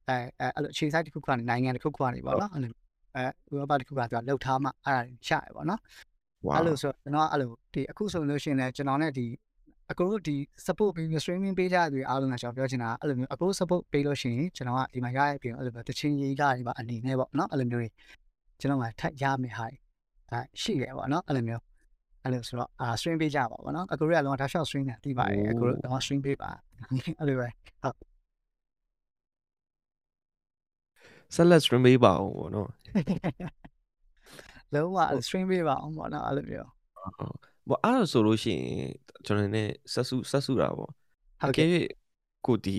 အဲအဲ့လိုအခြေ site တစ်ခုကနေနိုင်ငံတစ်ခုကနေပေါ့နော်အဲ့လိုအဲဥပမာတစ်ခုကသူကလုပ်ထားမှအဲ့ဒါရရပါတော့ဝါ အဲ့လိုဆိုကျွန်တော်ကအဲ့လိုဒီအခုဆိုလို့ရှိရင်လည်းကျွန်တော်နဲ့ဒီအကူတို့ဒီ support ပြီး streaming ပေးကြတဲ့သူအားလုံးကကျွန်တော်ပြောချင်တာအဲ့လိုမျိုးအကူ support ပေးလို့ရှိရင်ကျွန်တော်ကဒီမှာရရပြင်အဲ့လိုမျိုးတချင်းရေးကားတွေပါအနေနဲ့ပေါ့နော်အဲ့လိုမျိုးတွေကျွန်တော်ကထပ်ရမယ်ဟာအဲရှိတယ်ပေါ့နော်အဲ့လိုမျိုးအဲ့လိုဆိုတော့အာ stream ပေးကြပါပေါ့နော်အကူတို့ကလုံးဝဒါ short stream နဲ့တီးပါတယ်အကူတို့တော့ stream ပေးပါအဲ့လိုပဲဟုတ်ဆက်လက် stream ပေးပါအောင်ပေါ့နော် လုံးဝ stream ပေးပါအောင်ပေါ့နော်အဲ့လိုမျိုးဘောအဲ့ဒါဆိုလို့ရှိရင်ကျွန်တော်နဲ့ဆက်စုဆက်စုတာပေါ့ဟုတ်အကဲ့ကယ်၍ကိုဒီ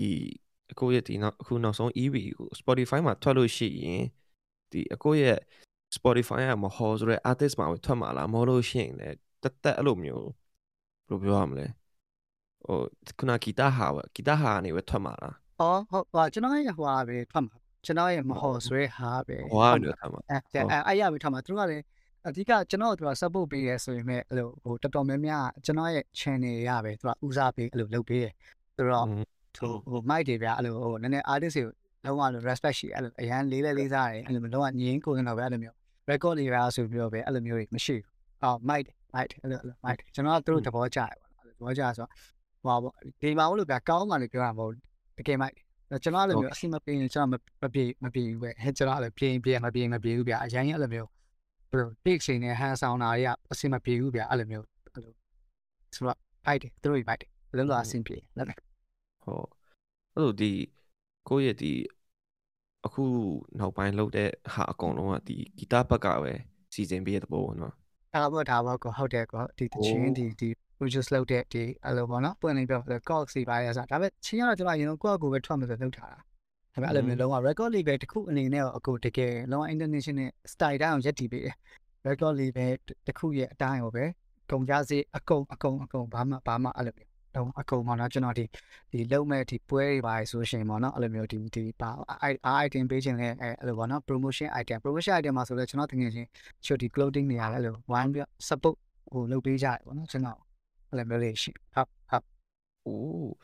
ကိုရဲ့ဒီနောက်အခုနောက်ဆုံး EP ကို Spotify မှာထွက်လို့ရှိရင်ဒီအကိုရဲ့ Spotify ကမဟောဆိုတဲ့ artist မှာပဲထွက်မှာလားမဟုတ်လို့ရှိရင်လည်းတက်တက်အဲ့လိုမျိုးဘယ်လိုပြောရမလဲဟိုခုနဂီတဟာပဲဂီတဟာကနေပဲထွက်မှာလားအော်ဟုတ်ပါကျွန်တော်ရဲ့ဟိုဟာပဲထွက်မှာ ကျွန်တော်ရဲ့မဟော်ဆွဲဟာပဲဟောကနေထွက်မှာအဲအဲအဲ့ရပြီထားမှာသူတို့ကလည်းအဓိကကျွန်တော်တို့က support ပေးရဲဆိုရင်မဲ့အဲ့လိုဟိုတော်တော်များများကျွန်တော်ရဲ့ channel ရပဲသူကဦးစားပေးအဲ့လိုလုပ်ပေးတယ်ဆိုတော့သူဟို mic တွေဗျအဲ့လိုဟိုနည်းနည်း artist တွေလုံးဝလို့ respect ရှိအဲ့လိုအရန်လေးလေးလေးစားတယ်အဲ့လိုလုံးဝငြင်းကိုယ်ကတော့ပဲအဲ့လိုမျိုး record တွေပါဆိုပြီးတော့ပဲအဲ့လိုမျိုးတွေမရှိဘူးအော် mic mic အဲ့လို mic ကျွန်တော်ကသူတို့သဘောကျတယ်ပေါ့သဘောကျဆိုတော့ဟိုပါပေါ့ဒီမှာလို့ဗျကောင်းမှလည်းပြောတာမဟုတ်တကယ် mic ကျွန်တော်အဲ့လိုမျိုးအစီမပြေရင်ကျွန်တော်မပြေမပြေဘူးပဲဟဲ့ကျွန်တော်အဲ့လိုပြေရင်ပြေမပြေမပြေဘူးဗျအရင်အဲ့လိုမျိုးဘယ်လို big ရှင်နဲ့ hand sound တာတွေကအစီမပြေဘူးဗျအဲ့လိုမျိုးအဲ့လိုဆိုတော့ fight တယ်သူတို့ fight တယ်ဘယ်လိုလဲအဆင်ပြေလက်ဟုတ်အဲ့လိုဒီကိုယ့်ရဲ့ဒီအခုနောက်ပိုင်းလုပ်တဲ့ဟာအကုန်လုံးကဒီဂီတဘက်ကပဲစီစဉ်ပေးတဲ့ပုံပေါ့နော်အဲ့တော့ဒါဘောကိုဟုတ်တယ်ကောဒီတချင်းဒီဒီ produce လုပ်တဲ့ဒီအဲ့လိုပေါ့နော်ပွင့်နေပြော cox စီပါရစားဒါပေမဲ့ချင်းကတော့ကျွန်တော်အရင်ကကိုယ့်အကိုပဲထွက်မယ်ဆိုလုပ်ထားတာဒါပေမဲ့အဲ့လိုမျိုးလုံးဝ record label တစ်ခုအနေနဲ့တော့အကိုတကယ်လုံးဝ international style တိုင်းအောင်ရက်တည်ပေးတယ် record label တစ်ခုရဲ့အတိုင်းဟောပဲကုန်ကြစေအကုန်အကုန်အကုန်ဘာမှဘာမှအဲ့လိုမျိုးတော့အကုန်ပေါ့နော်ကျွန်တော်ဒီဒီလုံးမဲ့ဒီပွဲတွေပါဆိုရှင်ပေါ့နော်အဲ့လိုမျိုးဒီဒီပါ item ပေးခြင်းလဲအဲ့လိုပေါ့နော် promotion item promotion item မှာဆိုတော့ကျွန်တော်တကယ်ချင်း short ဒီ clothing တွေရတယ်လို့ one ပြ support ဟိုလုပ်ပေးကြတယ်ပေါ့နော်ကျွန်တော် အဲ့လိုမျိုးလေးရှိဟုတ်ဟုတ် ။အိုး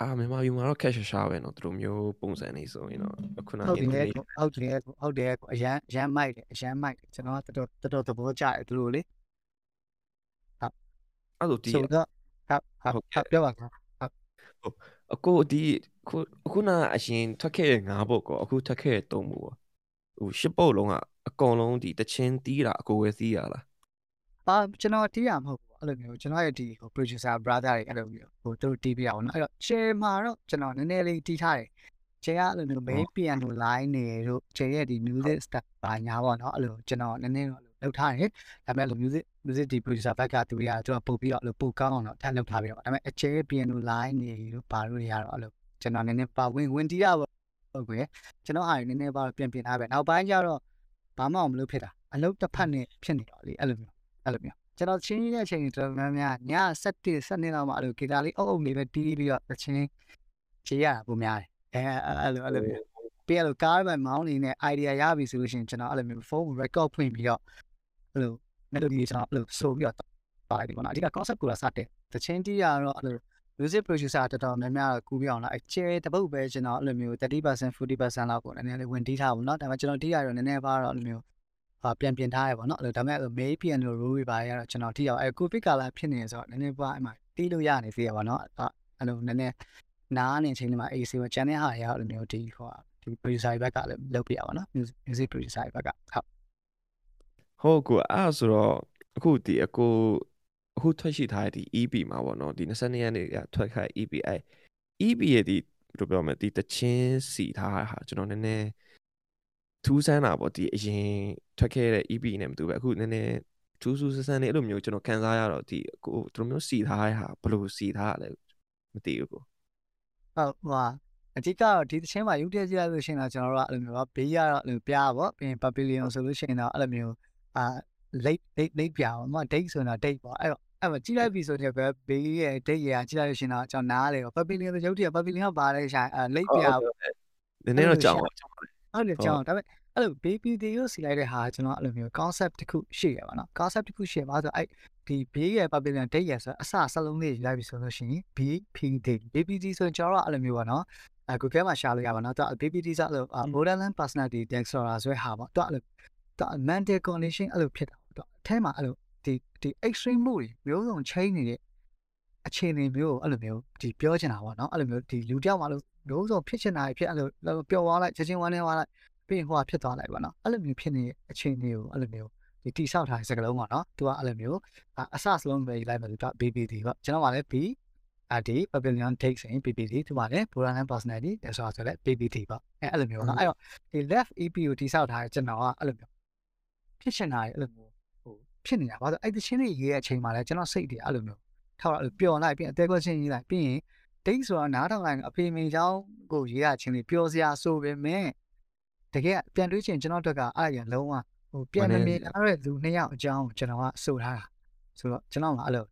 အာမြန်မာပြည်မှာတော့ cash ရှာပဲเนาะသူတို့မျိုးပုံစံနေဆိုရင်တော့အခုန ဟုတ်တယ် က ဟုတ်တယ်ဟုတ်တယ်အရန်အရန်မိုက်တယ်အရန်မိုက်တယ်ကျွန်တော်ကတော်တော်တော်တော်သဘောကျတယ်သူတို့လေ အဲ့လိုဒီ ဆိုတော့ဟုတ်ဟုတ်ဟုတ်ပြောပါကွာ အကိုဒီခုအခုနအရင်ထွက်ခဲ့တဲ့၅ပုတ်ကောအခုထွက်ခဲ့တဲ့၃ပုတ်ကောဟို၈ပုတ်လုံးကအကုန်လုံးဒီတချင်းတီးတာအကိုပဲတီးရလား ပါကျွန်တော်တီးရမဟုတ်ဘူးအဲ့လိုမျိုးကျွန်တော်ရဲ့ဒီဟို producer brother တွေအဲ့လိုမျိုးဟိုသူတို့တီးပြရအောင်နော်အဲ့တော့ share မှာတော့ကျွန်တော်နည်းနည်းလေးတီးထားတယ် share ကအဲ့လိုမျိုး main piano line တွေတို့ share ရဲ့ဒီ music stuff ဘာညာပေါ့နော်အဲ့လိုကျွန်တော်နည်းနည်းတော့လုပ်ထားတယ်ဒါပေမဲ့အဲ့လို music music ဒီ producer ဘက်ကသူတွေကသူကပုတ်ပြီးတော့အဲ့လိုပုတ်ကောင်းအောင်တော့ထပ်လုပ်ထားပြီးတော့ဒါပေမဲ့ share piano line တွေတို့ဘာလို့တွေကတော့အဲ့လိုကျွန်တော်နည်းနည်းပါဝင်ဝင်တီးရပါဟုတ်ကွယ်ကျွန်တော်အားနည်းနည်းပါပြင်ပြင်ထားပဲနောက်ပိုင်းကျတော့ဘာမှမလုပ်ဖြစ်တာအလုပ်တစ်ဖက်နဲ့ဖြစ်နေတော့လေအဲ့လိုမျိုး အဲ့လိုမျိုးကျွန်တော်ချင်းကြီးတဲ့အချိန်တော်တော်များများည7 7လောက်မှအဲ့လိုဂီတာလေးအုပ်အုပ်လေးပဲတီးပြီးတော့ချင်းချေရတာပုံများတယ်အဲအဲ့လိုအဲ့လိုမျိုးပြီးတော့ကားပဲမောင်းနေနဲ့ idea ရပြီဆိုလို့ရှိရင်ကျွန်တော်အဲ့လိုမျိုး phone record ဖွင့်ပြီးတော့အဲ့လို melody ကျွန်တော်အဲ့လိုဆိုပြီးတော့ပါတယ်ပေါ့နော်အဓိက concept ကိုလာစတယ်တချင်းတီးရတော့အဲ့လို music producer တော်တော်များများကူပြီးအောင်လားအကျဲတပုတ်ပဲကျွန်တော်အဲ့လိုမျိုး30% 40%လောက်ကိုနည်းနည်းလေးဝင်တီးထားပါဘူးเนาะဒါပေမဲ့ကျွန်တော်တီးရတော့နည်းနည်းပါတော့အဲ့လိုမျိုးဟာ ပြန်ပြင်ထားရပါတော့အဲ့လိုဒါပေမဲ့ main piano roll တွေပါရတော့ကျွန်တော်တီးရအောင်အဲ covid ကာလဖြစ်နေဆိုတော့နည်းနည်းပါအဲ့မှာတီးလို့ရနေသေးရပါတော့အဲ့လိုနည်းနည်းနားနေချိန်လေးမှာ AC မှာ channel ဟာရအဲ့လိုမျိုးဒီဟိုဒီ producer ဘက်ကလည်းလုပ်ပြရပါတော့ music producer ဘက်ကဟုတ်ဟုတ်ကိုအဲ့ဆိုတော့အခုဒီအကိုအခုထွက်ရှိထားတဲ့ဒီ EP မှာပေါ့နော်ဒီ22ရက်နေ့ကထွက်ခဲ့ EP အဲ EP ရဲ့ဒီဘယ်လိုပြောမလဲဒီတချင်းစီထားဟာကျွန်တော်နည်းနည်း ထူးဆန်းတာပေါ့ဒီအရင်ထွက်ခဲ့တဲ့ EP နဲ့မတူပဲအခုနည်းနည်းထူးဆူးဆန်းဆန်းလေးအဲ့လိုမျိုးကျွန်တော်ခံစားရတော့ဒီကိုဒီလိုမျိုးစီထားရဟာဘယ်လိုစီထားရလဲမသိဘူးကိုဟုတ်ဟိုအဓိကတော့ဒီသချင်းမှာယူတည်ကြည့်လိုက်လို့ရှိရင်တော့ကျွန်တော်တို့ကအဲ့လိုမျိုးဘေးရတော့အဲ့လိုပြားပေါ့ပြီးရင် pavilion ဆိုလို့ရှိရင်တော့အဲ့လိုမျိုးအာ late late late ပြားပေါ့မ date ဆိုတော့ date ပေါ့အဲ့တော့အဲ့မှာကြည့်လိုက်ပြီဆိုရင်ပဲဘေးရဲ့ date ရကြည့်လိုက်လို့ရှိရင်တော့ကျွန်တော်နားလေပေါ့ pavilion ဆိုရုပ်တည်း pavilion ကပါတဲ့ရှာအဲ late ပြားပေါ့နည်းနည်းတော့ကြောင်ပါ ဟုတ်တယ်ကြောင်ဒါပေမဲ့အဲ့လို baby တွေရောစီလိုက်တဲ့ဟာကျွန်တော်အဲ့လိုမျိုး concept တစ်ခုရှိရပါတော့ concept တစ်ခုရှိပါဆိုအဲ့ဒီဘေးရဲ့ pavilion date ရဆိုအစစလုံးလေးလိုက်ပြီဆိုလို့ရှိရင် BPD BPD ဆိုရင်ကျွန်တော်အဲ့လိုမျိုးပါနော်အဲ Google မှာရှာလို့ရပါတော့သူ BPD ဆိုအဲ့လို borderline personality disorder ဆိုတဲ့ဟာပေါ့သူအဲ့လိုသူ mental condition အဲ့လိုဖြစ်တာသူအထဲမှာအဲ့လိုဒီဒီ extreme မှုတွေမျိုးစုံ chain နေတဲ့အခြေအနေမျိုးကိုအဲ့လိုမျိုးဒီပြောချင်တာပေါ့နော်အဲ့လိုမျိုးဒီလူတယောက်မှလို့ မျိုးစုံဖြစ်ချင်တာဖြစ်အဲ့လိုပျော်သွားလိုက်ချက်ချင်းဝမ်းနေသွားလိုက်ပြီးရင်ဟိုကဖြစ်သွားလိုက်ပါနော်အဲ့လိုမျိုးဖြစ်နေတဲ့အခြေအနေကိုအဲ့လိုမျိုးဒီတိဆောက်ထားတဲ့စကလုံးပေါ့နော်သူကအဲ့လိုမျိုးအစစလုံးပဲလိုက်မယ်သူက BBD ပေါ့ကျွန်တော်ကလည်း B အဒီ pavilion takes in PPT သူကလည်း borderline personality ဒါဆိုတော့လည်း PPT ပေါ့အဲအဲ့လိုမျိုးနော်အဲ့တော့ဒီ left EP ကိုတိဆောက်ထားတဲ့ကျွန်တော်ကအဲ့လိုမျိုးဖြစ်ချင်တာအဲ့လိုမျိုးဟိုဖြစ်နေတာဘာလို့အဲ့ဒီချင်းတွေရေးတဲ့အချိန်မှာလဲကျွန်တော်စိတ်တွေအဲ့လိုမျိုးထောက်အဲ့လိုပျော်လိုက်ပြီးအသေးကွက်ချင်းရေးလိုက်ပြီးရင် date ဆိုတာနားထောင်လိုက်အဖေမင်းချောင်းကိုရေးရချင်းလေးပျော်စရာဆိုပေမဲ့တကယ်ပြန်တွေးချင်ကျွန်တော်တို့ကအဲ့ရလုံးဝဟိုပြန်နေမြင်ရတဲ့လူနှစ်ယောက်အကြောင်းကျွန်တော်ကဆိုထားတာဆိုတော့ကျွန်တော်ကအဲ့လို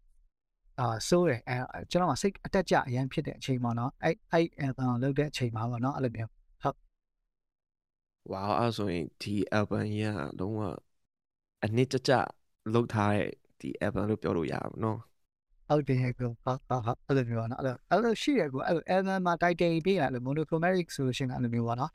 အာစိုးတယ်အဲကျွန်တော်ကစိတ်အတက်ကြအရင်ဖြစ်တဲ့အချိန်ပေါ့နော်အဲ့အဲ့အန်လုပ်တဲ့အချိန်မှာပေါ့နော်အဲ့လိုမျိုးဟုတ်ဝါအဲ့ဆိုရင်ဒီ album ကြီးကလုံးဝအနစ်ကြကြလုပ်ထားတဲ့ဒီ album လို့ပြောလို့ရအောင်နော် ဟုတ်တယ်ကောဟာဟာအဲ့လိုမျိုးနော်အဲ့လိုအဲ့လိုရှိရကောအဲ့လို album မှာ title ပေးရတယ် monochromatic ဆိုလို့ရှိရင်အဲ့လိုမျိုးပေါ့နော်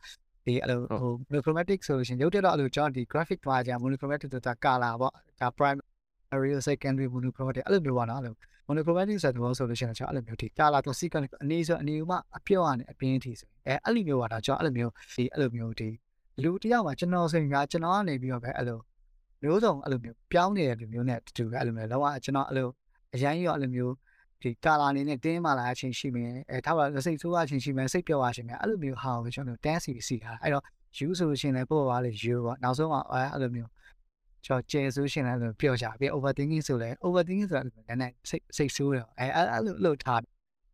ဒီအဲ့လိုဟို monochromatic ဆိုလို့ရှိရင်ရုပ်တက်တော့အဲ့လိုကျွန်တော်ဒီ graphic မှာကြာ monochromatic ဆိုတာ color ပေါ့ဒါ primary secondary monochromatic အဲ့လိုမျိုးပေါ့နော်အဲ့လို monochromatic ဆိုတော့ဆိုလို့ရှိရင်ကျွန်တော်အဲ့လိုမျိုးဒီ color တော့ sequence အနေဆိုအနေဥမအပြော့ရနေအပြင်းထိဆိုအဲအဲ့လိုမျိုးပါတော့ကျွန်တော်အဲ့လိုမျိုးဒီအဲ့လိုမျိုးဒီလူတယောက်မှာကျွန်တော်ဆိုရင်ကကျွန်တော်ကနေပြီးတော့ပဲအဲ့လိုမျိုးစုံအဲ့လိုမျိုးပြောင်းနေတဲ့လူမျိုးနဲ့တူပဲအဲ့လိုမျိုးလောကကျွန်တော်အဲ့လို အရန်ရောအဲ့လိုမျိုးဒီကာလာအနေနဲ့တင်းမာလာအချင်းရှိမယ်အဲထားပါစိတ်ဆိုးအချင်းရှိမယ်စိတ်ပျော်အချင်းမယ်အဲ့လိုမျိုးဟာကိုကျွန်တော်တန်းစီစီတာအဲ့တော့ you ဆိုလို့ရှိရင်လည်းပို့ပါလေ you ပေါ့နောက်ဆုံးကအဲ့လိုမျိုးကျွန်တော်ကျဲဆိုရှင်လည်းလို့ပြောကြပြီး overthinking ဆိုလဲ overthinking ဆိုတာလည်းနည်းနည်းစိတ်စိတ်ဆိုးတယ်အဲအဲ့လိုလို့ထား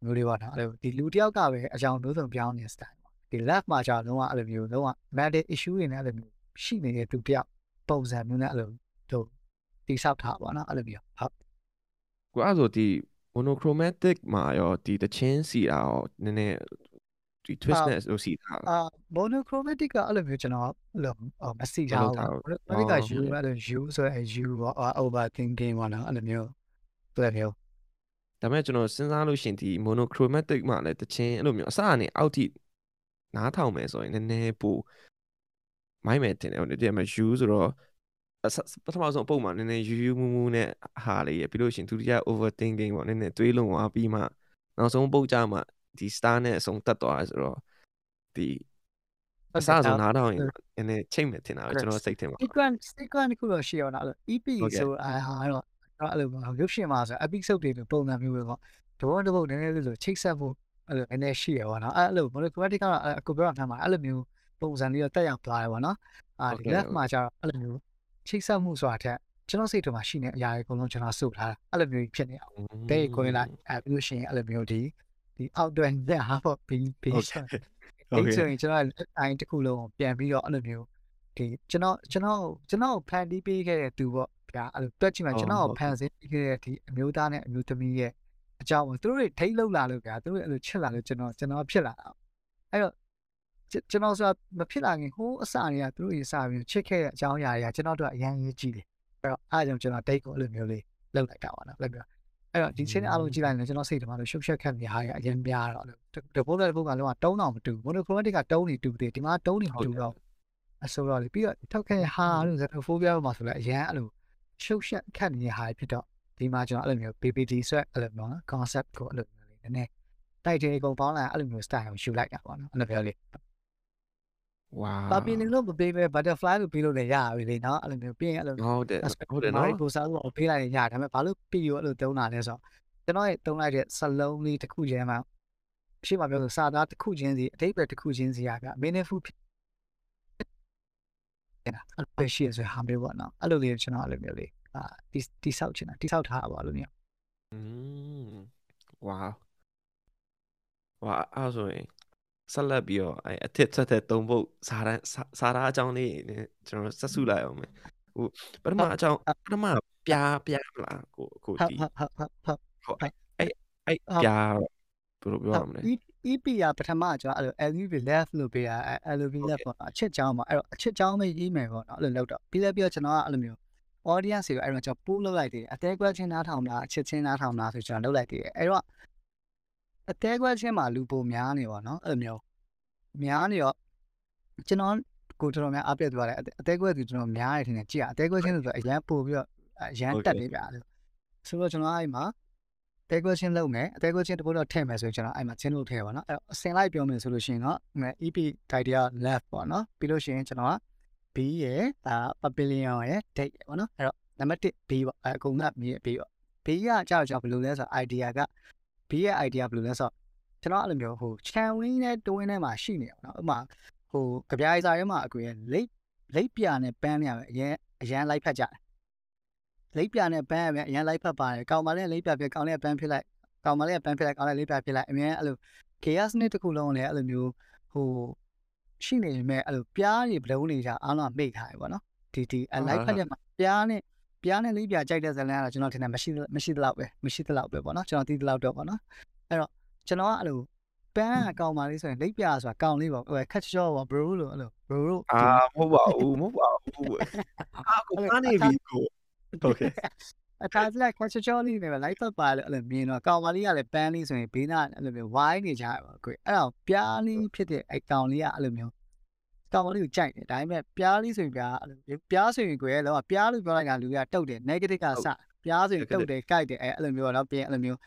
မျိုးလေးပေါ့နော်အဲ့လိုဒီလူတယောက်ကပဲအကြောင်းမျိုးစုံပြောင်းနေ style ပေါ့ဒီ left မှာကြာလုံးဝအဲ့လိုမျိုးလုံးဝ mental issue တွေနဲ့အဲ့လိုမျိုးရှိနေတဲ့သူတယောက်ပုံစံမျိုးနဲ့အဲ့လိုတို့တိဆောက်ထားပါနော်အဲ့လိုမျိုးဟုတ် ကိုအဲ့ဆိုဒီ monochromatic မှာရောဒီတချင်းစီတာရောနည်းနည်းဒီ twist နဲ့လို့စီတာအာ monochromatic ကအဲ့လိုမျိုးကျွန်တော်အဲ့လိုမစီကြဘူး monochromatic က you အဲ့လို you ဆိုရယ် you ပေါ့ overthinking ပေါ့နော်အဲ့လိုမျိုးအဲ့လိုမျိုးဒါပေမဲ့ကျွန်တော်စဉ်းစားလို့ရှင်ဒီ monochromatic မှာလည်းတချင်းအဲ့လိုမျိုးအစကနေအောက်ထိနားထောင်မယ်ဆိုရင်နည်းနည်းပိုမိုင်းမယ်တင်တယ်ဒီမှာ you ဆိုတော့ ပထမဆုံးအပုတ်မှာနည်းနည်းယူယူမူမူနဲ့ဟာလေးရပြီးလို့ရှင်ဒုတိယ overthinking ပေါ့နည်းနည်းတွေးလုံးသွားပြီးမှနောက်ဆုံးပုတ်ကြမှာဒီ star နဲ့အဆုံးတက်သွားဆိုတော့ဒီအစားဆုံးနားတော့ရင်နည်းချိန်မယ်ထင်တာပဲကျွန်တော်စိတ်ထင်ပါ sequence sequence ခုတော့ရှိအောင်နော် EP ဆိုအာဟာတော့အဲ့လိုရုပ်ရှင်မှာဆို episode တွေလိုပုံစံမျိုးပဲပေါ့တဘောတဘောနည်းနည်းလေးလိုချိတ်ဆက်ဖို့အဲ့လိုနည်းနည်းရှိရပါတော့အဲ့လို monochromatic ကတော့အကူပြောတာမှာအဲ့လိုမျိုးပုံစံလေးတော့တက်ရောက်သွားတယ်ပေါ့နော်အာဒီ left မှာကျတော့အဲ့လိုမျိုး ချိတ်ဆက်မှုဆိုတာထက်ကျွန်တော်စိတ်ထဲမှာရှိနေအရာတွေအကုန်လုံးကျွန်တော်စုထားတာအဲ့လိုမျိုးဖြစ်နေအောင်တဲ့ကိုရင်လိုက်အဲပြီးလို့ရှိရင်အဲ့လိုမျိုးဒီဒီ outdoor နဲ့ဟာပေါ့ပြီးပြီးဆိုအဲ့ဆိုရင်ကျွန်တော်အိုင်းတစ်ခုလုံးပြန်ပြီးတော့အဲ့လိုမျိုးဒီကျွန်တော်ကျွန်တော်ကျွန်တော်ဖန်တီးပေးခဲ့တဲ့သူပေါ့ဗျာအဲ့လိုတွက်ကြည့်မှကျွန်တော်ဖန်ဆင်းပေးခဲ့တဲ့ဒီအမျိုးသားနဲ့အမျိုးသမီးရဲ့အကြောင်းကိုသူတို့တွေထိတ်လောက်လာလို့ဗျာသူတို့အဲ့လိုချစ်လာလို့ကျွန်တော်ကျွန်တော်ဖြစ်လာတာအဲ့တော့ ကျွန်တော်ဆိုတာမဖြစ်လာခင်ဟိုးအစတွေကသူတို့ရေစပြီးချစ်ခဲ့တဲ့အကြောင်းအရာတွေကကျွန်တော်တို့အရန်ရေးကြည့်တယ်အဲ့တော့အားကြောင့်ကျွန်တော် date ကိုအဲ့လိုမျိုးလေးလောက်လိုက်တာပါနော်လက်ပြအဲ့တော့ဒီချင်းအားလုံးကြည့်လိုက်ရင်ကျွန်တော်စိတ်ထဲမှာလို့ရှုပ်ရှက်ခက်နေဟာရအရင်ပြားတော့တပုတ်တဲ့ပုတ်ကလုံးဝတုံးအောင်မတူ monochromatic ကတုံးနေတူတယ်ဒီမှာတုံးနေမတူတော့အဆိုတော့လေပြီးတော့ထောက်ခဲဟာလို့ xenophobia မှာဆိုလဲအရင်အဲ့လိုရှုပ်ရှက်ခက်နေတဲ့ဟာဖြစ်တော့ဒီမှာကျွန်တော်အဲ့လိုမျိုး PPT ဆွဲအဲ့လိုမျိုး concept ကိုအဲ့လိုမျိုးလေးနည်းနည်းတိုက်တယ်အကုန်ပေါင်းလာအဲ့လိုမျိုး style ကိုယူလိုက်တာပေါ့နော်အဲ့လိုပြောလေ ဝါပါပီနေလို့မပေးပဲ butterfly လို့ပြီးလို့လည်းရပြီလေနော်အဲ့လိုမျိုးပြီးရင်အဲ့လိုဟုတ်တယ်ဟုတ်တယ်နော်နော်ကိုစားလို့ပေးလိုက်ရင်ရဒါပေမဲ့ဘာလို့ပြီးရောအဲ့လိုတုံးတာလဲဆိုတော့ကျွန်တော်ရဲ့တုံးလိုက်တဲ့စလုံးလေးတစ်ခုချင်းမှာရှိမှပြောဆိုစာသားတစ်ခုချင်းစီအတိတ်ပဲတစ်ခုချင်းစီရပြ meaningful ဖြစ်နေတာအဲ့လိုရှိရဆိုဟာမျိုးပေါ့နော်အဲ့လိုလေးကျွန်တော်အဲ့လိုမျိုးလေးအာတိတိဆောက်ချင်တာတိဆောက်ထားတာပေါ့အဲ့လိုမျိုးอืมဝါဝါအဲ့ဆိုရင် ဆက်လက်ပြီးတော့အဲအထစ်ဆက်တဲ့သုံးပုတ်စာတန်းစာသားအကြောင်းလေးနဲ့ကျွန်တော်ဆက်စုလိုက်အောင်မယ်ဟိုပထမအကြောင်းပထမပြားပြားမလားကိုကိုဟုတ်ဒီဟုတ်ဟုတ်ဟုတ်ဟုတ်အဲ့အဲ့ပြားဘယ်လိုပြောရမလဲ EP ရပထမကျွန်တော်အဲ့လို LV left လို့ပေးတာအဲ LV left ပေါ့နော်အချစ်ချောင်းမှာအဲ့တော့အချစ်ချောင်းပဲရေးမယ်ပေါ့နော်အဲ့လိုလောက်တော့ပြီးလဲပြီးတော့ကျွန်တော်ကအဲ့လိုမျိုး audience တွေကိုအဲ့တော့ကျွန်တော်ပို့လုပ်လိုက်သေးတယ်အသေးကွက်ချင်းနားထောင်တာအချစ်ချင်းနားထောင်တာဆိုကျွန်တော်လုပ်လိုက်သေးတယ်အဲ့တော့ အသေးကွက်ချင်းမှာလူပိုများနေပါနော်အဲ့လိုမျိုးများနေတော့ကျွန်တော်ကိုတော်တော်များအပြည့်သွားတယ်အသေးကွက်သူကျွန်တော်များရထင်တယ်ကြည့်ရအသေးကွက်ချင်းဆိုတော့အရန်ပို့ပြီးတော့အရန်တက်နေပြတယ်ဆိုတော့ကျွန်တော်အဲ့မှာအသေးကွက်ချင်းလုပ်မယ်အသေးကွက်ချင်းတပုတ်တော့ထည့်မယ်ဆိုရင်ကျွန်တော်အဲ့မှာချင်းလို့ထည့်ပါနော်အဲ့အစင်လိုက်ပြောမယ်ဆိုလို့ရှိရင်တော့ EP title left ပေါ့နော်ပြီးလို့ရှိရင်ကျွန်တော်က B ရဲ့ဒါ pavilion ရဲ့ date ပေါ့နော်အဲ့တော့နံပါတ်1 B ပေါ့အကုန်က B ရဲ့ B ပေါ့ B ကကြောက်ကြောက်ဘယ်လိုလဲဆိုတော့ idea က B ရဲ့ idea ဘယ်လိုလဲဆိုတော့ကျွန်တော်အဲ့လိုမျိုးဟို chan wing နဲ့ twin နဲ့မှာရှိနေအောင်နော်ဥပမာဟိုကြပြားစာရဲမှာအကွေလိတ်လိတ်ပြနဲ့ပန်းနေရမယ်အရင်အရင်လိုက်ဖက်ကြတယ်လိတ်ပြနဲ့ပန်းရမယ်အရင်လိုက်ဖက်ပါတယ်ကောင်မလေးလိတ်ပြဖြစ်ကောင်လေးကပန်းဖြစ်လိုက်ကောင်မလေးကပန်းဖြစ်လိုက်ကောင်လေးလိတ်ပြဖြစ်လိုက်အမြဲအဲ့လို chaos နဲ့တစ်ခုလုံးလည်းအဲ့လိုမျိုးဟိုရှိနေပေမဲ့အဲ့လိုပြားတွေဘလုံးနေကြအားလုံးမိတ်ထားတယ်ပေါ့နော်ဒီဒီအလိုက်ဖက်တဲ့မှာပြားနဲ့ ပြားနဲ့လေးပြားကြိုက်တဲ့ဇလန်ကတော့ကျွန်တော်ထင်တယ်မရှိမရှိသလောက်ပဲမရှိသလောက်ပဲပေါ့နော်ကျွန်တော်တီးသလောက်တော့ပေါ့နော်အဲ့တော့ကျွန်တော်ကအဲ့လိုပန်းအကောင်ပါလေးဆိုရင်လိပ်ပြာဆိုတာကောင်လေးပေါ့ဟိုခက်ချော့ပေါ့ bro လို့အဲ့လို bro လို့အာမဟုတ်ပါဘူးမဟုတ်ပါဘူးအာကိုပန်းနေပြီကို okay အသားလိုက်ခွချောလေးနေပဲလိုက်ဖက်ပါလို့အဲ့လိုမြင်တော့ကောင်မလေးကလည်းပန်းလေးဆိုရင်ဘေးနာအဲ့လိုမျိုးဝိုင်းနေကြပါကိုအဲ့တော့ပြားလေးဖြစ်တဲ့အဲ့ကောင်လေးကအဲ့လိုမျိုး ကောင်မလေးကိုကြိုက်တယ်ဒါပေမဲ့ပြားလေးဆိုရင်ပြားအဲ့လိုပြားဆိုရင်ကိုယ်ရဲ့လောကပြားလို့ပြောလိုက်တာလူကတုတ်တယ် negative ကစပြားဆိုရင်တုတ်တယ်ကြိုက်တယ်အဲ့အဲ့လိုမျိုးတော့ပြင်အဲ့လိုမျိုး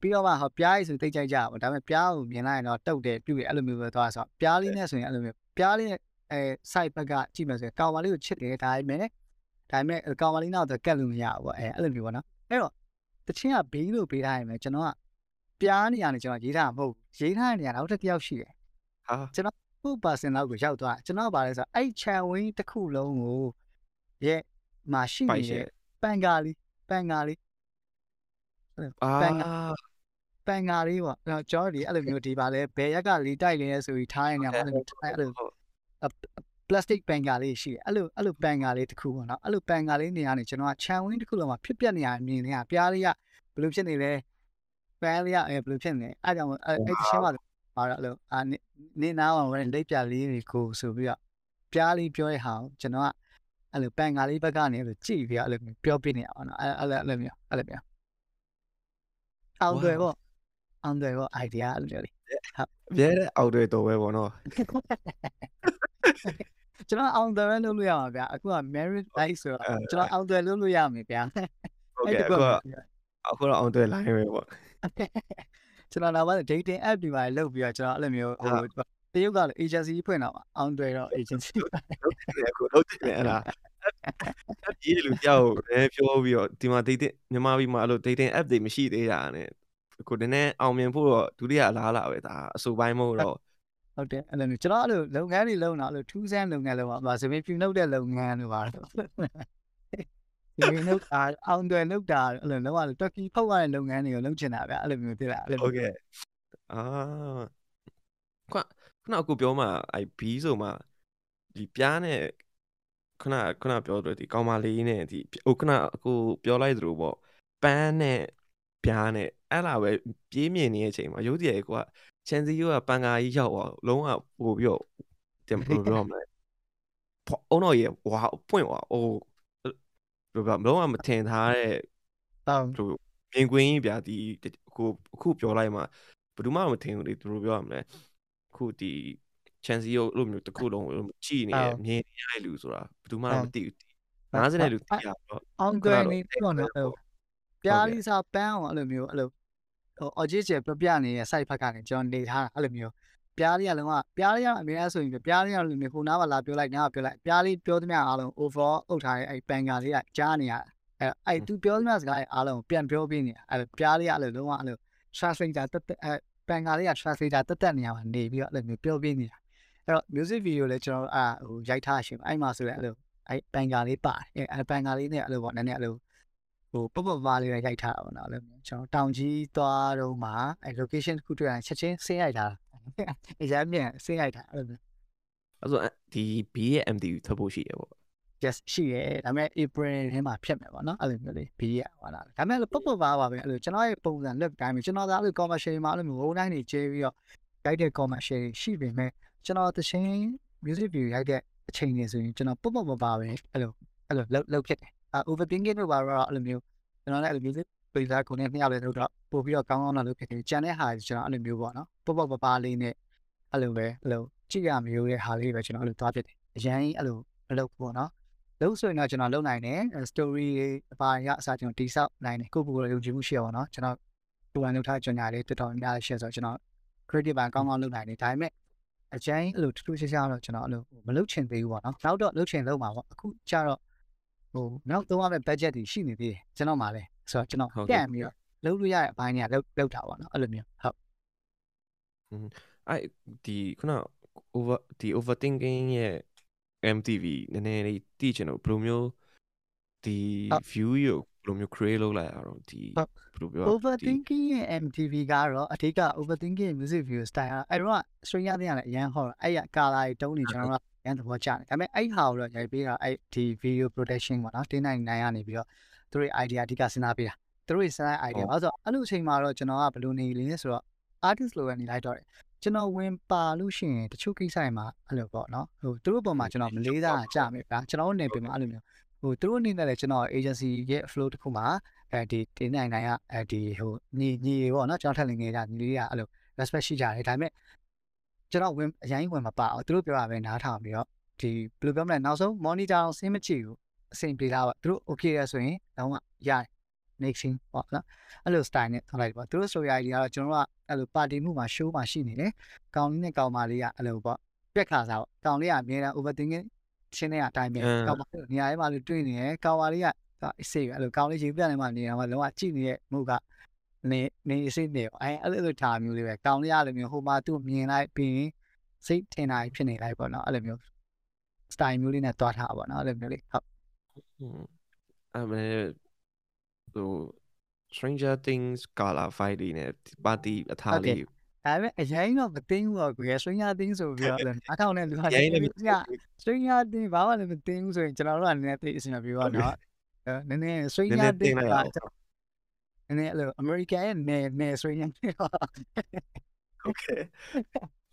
ပြီးတော့မှဟောပြားရည်ဆိုသိကြိုက်ကြပါဒါပေမဲ့ပြားကိုမြင်လိုက်ရင်တော့တုတ်တယ်ပြုတ်တယ်အဲ့လိုမျိုးပဲသွားဆိုပြားလေးနဲ့ဆိုရင်အဲ့လိုမျိုးပြားလေးနဲ့အဲ site ဘက်ကကြည့်မယ်ဆိုရင်ကောင်မလေးကိုချစ်တယ်ဒါပေမဲ့ဒါပေမဲ့ကောင်မလေးနောက်တော့ကတ်လို့မရဘူးပေါ့အဲအဲ့လိုမျိုးပေါ့နော်အဲ့တော့တချင်းကဘေးလို့ပေးထားရင်ပဲကျွန်တော်ကပြားနေရနေကျွန်တော်ရေးထားမှာမဟုတ်ရေးထားတဲ့နေရာနောက်တစ်ယောက်ရှိတယ်ဟာကျွန်တော် 2%လောက်ကိုရောက်သွားကျွန်တော်ပါလဲဆိုအဲ့ channel ဝင်းတစ်ခုလုံးကိုရဲ့မှာရှိနေတဲ့ပန်ကာလေးပန်ကာလေးအာပန်ကာလေးပေါ့တော့ကျွန်တော်ဒီအဲ့လိုမျိုးဒီပါလဲဘယ်ရက်ကလေးတိုက်နေလဲဆိုပြီးထားနေတယ်အဲ့လိုအဲ့လို plastic ပန်ကာလေးရှိတယ်အဲ့လိုအဲ့လိုပန်ကာလေးတစ်ခုပေါ့နော်အဲ့လိုပန်ကာလေးနေရာနေကျွန်တော်က channel ဝင်းတစ်ခုလုံးမှာဖြစ်ပျက်နေရမြင်နေတာပြားလေးကဘယ်လိုဖြစ်နေလဲပန်လေးကဘယ်လိုဖြစ်နေလဲအဲ့ကြောင့်အဲ့ဒီရှင်းပါ အဲ့လိုအာနေနာအောင်ဝင်လိပ်ပြလေးတွေကိုဆိုပြီးတော့ပြားလေးပြောရဟောင်းကျွန်တော်ကအဲ့လိုပန်ကာလေးဘက်ကနေအဲ့လိုကြည့်ပြီးအဲ့လိုပြောပြနေအောင်နော်အဲ့အဲ့လိုအဲ့လိုမျိုးအဲ့လိုမျိုးအောင်တွေပေါ့အောင်တွေပေါ့ idea အဲ့လိုမျိုးလေးအပြဲတဲ့အောက်တွေတော်ပဲပေါ့နော်ကျွန်တော်အောင်တယ်လုပ်လို့ရမှာဗျာအခုက merit life ဆိုတော့ကျွန်တော်အောင်တယ်လုပ်လို့ရမှာဗျာဟုတ်ကဲ့အခုကအခုတော့အောင်တွေ line ပဲပေါ့ ကျွန်တော်နောက်ပိုင်း dating app ဒီမှာလုပ်ပြီးတော့ကျွန်တော်အဲ့လိုမျိုးဟိုတရုတ်ကလည်း agency ဖွင့်တော့မှာအောင်တယ်တော့ agency လုပ်တယ်အခုလုပ်တယ်အဲ့ဒါ app ကြီးလူကြောက်လည်းပြောပြီးတော့ဒီမှာ dating မြန်မာပြည်မှာအဲ့လို dating app တွေမရှိသေးတာနဲ့အခုနည်းနည်းအောင်မြင်ဖို့တော့ဒုတိယအလားလာပဲဒါအဆိုပိုင်းမဟုတ်တော့ဟုတ်တယ်အဲ့လိုမျိုးကျွန်တော်အဲ့လိုလုပ်ငန်းတွေလုပ်တော့အဲ့လိုထူးဆန်းလုပ်ငန်းလုပ်ပါဆိုရင်ပြနှုတ်တဲ့လုပ်ငန်းတွေပါတော့ ဒီနှုတ်အားအောင်တယ်လုပ်တာအဲ့လိုလောက်ရတွက်ကြီးဖုတ်ရတဲ့လုပ်ငန်းတွေကိုလုပ်ချင်တာဗျအဲ့လိုမျိုးဖြစ်လာအဲ့လိုဟုတ်ကဲ့အာခုခုနအခုပြောမှအဲ B ဆိုမှဒီပြားနဲ့ခုနခုနပြောတော့ဒီကောင်မလေးနဲ့ဒီဟိုခုနအခုပြောလိုက်သလိုပေါ့ပန်းနဲ့ပြားနဲ့အဲ့လာပဲပြေးမြင်နေတဲ့အချိန်မှာရုပ်တရက်ကွာချန်စီယိုကပန်ကာကြီးရောက်သွားလုံးဝပို့ပြီးတော့တင်ဘယ်လိုပြောမလဲပေါ့အုံတော့ရေဝါပွင့်သွားအိုး ဘယ်လိုပြောလုံးဝမထင်ထားတဲ့တောင်းဘယ်လိုမြင်ကွင်းကြီးဗျာဒီအခုအခုပြောလိုက်မှဘယ်သူမှမထင်ဘူးလေသူတို့ပြောရမလဲအခုဒီ chance ရောလို့မျိုးတစ်ခုလုံးကြည့်နေရမြင်နေရတဲ့လူဆိုတာဘယ်သူမှမသိဘူး90တဲ့လူသိရတော့အောင်တယ်နေပြောတော့ပြားလေးစားပန်းအောင်အဲ့လိုမျိုးအဲ့လိုဟို original ပြပြနေတဲ့ site ဘက်ကနေကျွန်တော်နေထားတာအဲ့လိုမျိုး ပြားလေးကလုံးဝပြားလေးကအများအားဆိုရင်ပြားလေးကလိုမျိုးဟိုနားမှာလာပြောလိုက်နားကပြောလိုက်ပြားလေးပြောသမျှအားလုံး overall အုပ်ထားတဲ့အဲ့ပန်ကာလေးကကြားနေရအဲ့အဲ့သူပြောသမျှစကားအဲ့အားလုံးပြန်ပြောပြနေတာအဲ့ပြားလေးကအဲ့လိုလုံးဝအဲ့လို translator တက်တက်အဲ့ပန်ကာလေးက translator တက်တက်နေရမှာနေပြီးတော့အဲ့လိုမျိုးပြောပြနေတာအဲ့တော့ music video လည်းကျွန်တော်အာဟိုရိုက်ထားရှင်အဲ့မှာဆိုရင်အဲ့လိုအဲ့ပန်ကာလေးပါတယ်အဲ့ပန်ကာလေးနဲ့အဲ့လိုပေါ့နည်းနည်းအဲ့လိုဟိုပပပါလေးရိုက်ထားတာပေါ့နော်အဲ့လိုမျိုးကျွန်တော်တောင်ကြီးသွားတော့မှအဲ့ location တစ်ခုတွေ့ရင်ချက်ချင်းဆင်းရိုက်ထားတာ အရင်မြန်ဆင်းရိုက်ထားအဲ့လိုမျိုးအဲ့ဆိုဒီ B ရဲ့ MTV ထွက်ဖို့ရှိရပေါ့ yes ရှိရဲဒါပေမဲ့ April ထဲမှာဖြတ်မယ်ပေါ့နော်အဲ့လိုမျိုးလေးဘေးရဟောလာဒါပေမဲ့ပပပါပါပဲအဲ့လိုကျွန်တော်ရဲ့ပုံစံ look တိုင်းပဲကျွန်တော်သားအဲ့လို commercial မှာအဲ့လိုမျိုး whole night နေကျဲပြီးတော့ guide တဲ့ commercial ရှိပေမဲ့ကျွန်တော်တချင်း music video ရိုက်တဲ့အချိန်တွေဆိုရင်ကျွန်တော်ပပပပါပဲအဲ့လိုအဲ့လိုလောက်လောက်ဖြစ်တယ်အာ overthinking လို့ပါတော့အဲ့လိုမျိုးကျွန်တော်လည်းအဲ့လို music player ကိုနဲ့နှစ်ယောက်လည်းလုပ်တော့ပို့ပြီးတော့ကောင်းကောင်းတော့လုပ်ဖြစ်တယ်ကြံတဲ့ဟာကျွန်တော်အဲ့လိုမျိုးပေါ့နော်ပပပပါလေးနဲ့အဲ့လိုပဲအဲ့လိုကြည့်ရမျိုးရဲ့ဟာလေးပဲကျွန်တော်အဲ့လိုသွားဖြစ်တယ်အရင်အဲ့လိုမလုပ်ဘူးပေါ့နော်လုံးဆိုရင်တော့ကျွန်တော်လုပ်နိုင်တယ် story အပိုင်းကအစားကျွန်တော်တိဆောက်နိုင်တယ်ကိုယ့်ကိုယ်ကိုယုံကြည်မှုရှိရပါတော့ကျွန်တော်တူဝန်လုပ်ထားကြညာလေးတော်တော်များများရှယ်ဆိုကျွန်တော် creative ပိုင်းကောင်းကောင်းလုပ်နိုင်တယ်ဒါပေမဲ့အကျဉ်းအဲ့လိုထူးထူးခြားခြားတော့ကျွန်တော်အဲ့လိုမလုပ်ချင်သေးဘူးပေါ့နော်နောက်တော့လုပ်ချင်လုပ်မှာပေါ့အခုကျတော့ဟိုနောက်သုံးရမယ့် budget တွေရှိနေသေးတယ်ကျွန်တော်မှလည်း ဆိုတော့ကျွန်တော်ပြန်ပြီးတော့လုပ်လို့ရတဲ့အပိုင်းတွေကလုပ်လုပ်တာပေါ့နော်အဲ့လိုမျိုးဟုတ်အဲ့ဒီခုန over ဒီ overthinking ရဲ့ MTV နည်းနည်းလေးတည်ချင်တော့ဘယ်လိုမျိုးဒီ view ကိုဘယ်လိုမျိုး create လုပ်လိုက်ရအောင်ဒီဘယ်လိုပြော overthinking ရဲ့ MTV ကတော့အထက်က overthinking music video style အဲ့တော့ string ရတဲ့ရတယ်အရန်ဟောအဲ့ရ color တွေတုံးနေကျွန်တော်တို့ရန်သဘောကျတယ်ဒါပေမဲ့အဲ့ဟာကိုတော့ရိုက်ပေးတာအဲ့ဒီ video production ပေါ့နော်1099ကနေပြီးတော့ သူတို့ idea အဓိကစဉ်းစားပေးတာသူတို့ရဲ့စဉ်းစား idea ဘာလို့ဆိုတော့အဲ့လိုအချိန်မှာတော့ကျွန်တော်ကဘယ်လိုနေလဲဆိုတော့ artist လိုပဲနေလိုက်တော့တယ်ကျွန်တော်ဝင်ပါလို့ရှိရင်တချို့ကိစ္စတွေမှာအဲ့လိုပေါ့နော်ဟိုသူတို့ပုံမှာကျွန်တော်မလေးစားကြမယ်ဗျာကျွန်တော်နေပြင်မှာအဲ့လိုမျိုးဟိုသူတို့အနေနဲ့လည်းကျွန်တော် agency ရဲ့ flow တစ်ခုမှာအဲဒီတင်းနိုင်နိုင်ကအဲဒီဟိုညီညီပေါ့နော်ကျွန်တော်ထက်လင်ငယ်ကြညီလေးကအဲ့လို respect ရှိကြတယ်ဒါပေမဲ့ကျွန်တော်ဝင်အရင်ဝင်မပါအောင်သူတို့ပြောတာပဲနားထောင်ပြီးတော့ဒီဘယ်လိုပြောမလဲနောက်ဆုံး monitor အောင်ဆင်းမကြည့်ဘူး အဆင်ပြေတာပေါ့သူတို့ okay ရဆိုရင်တော့ရတယ် mixing ပေါ့နော်အဲ့လို style နဲ့ထားလိုက်ပေါ့သူတို့ story idea ကတော့ကျွန်တော်ကအဲ့လိုပါတီမှုမှာ show မှာရှိနေတယ်ကောင်လေးနဲ့ကောင်မလေးကအဲ့လိုပေါ့ပြက်ခါစားပေါ့ကောင်လေးကအများအား overthinking ရှင်းတဲ့အတိုင်းပဲကောင်မလေးနေရာထဲမှာလို့တွေ့နေတယ်ကောင်မလေးကအေးစေးအဲ့လိုကောင်လေးရေပြတ်နေမှနေတာမှလုံးဝကြည့်နေတဲ့မှုကနေနေစိတ်နေအဲအဲ့လိုထားမျိုးလေးပဲကောင်လေးကလည်းမျိုးဟိုမှာသူ့မြင်လိုက်ပြီးရင်စိတ်ထင်တာဖြစ်နေလိုက်ပေါ့နော်အဲ့လိုမျိုး style မျိုးလေးနဲ့တွားထားပါပေါ့နော်အဲ့လိုမျိုးလေးဟုတ် အမလေးဟို Stranger Things ကာလာ fight နေပါတီအထားလေးဒါပေမဲ့အရင်ကမသိဘူးတော့ကိုရ Stranger Things ဆိုပြီးတော့အားထောင်တဲ့လူကလည်း Stranger Things ဘာမှလည်းမသိဘူးဆိုရင်ကျွန်တော်တို့ကနည်းနည်းသိအစင်ပြေပါတော့နည်းနည်း Stranger Things ကနည်းနည်းအဲ့လို American ရဲ့နယ်နယ် Stranger Things Okay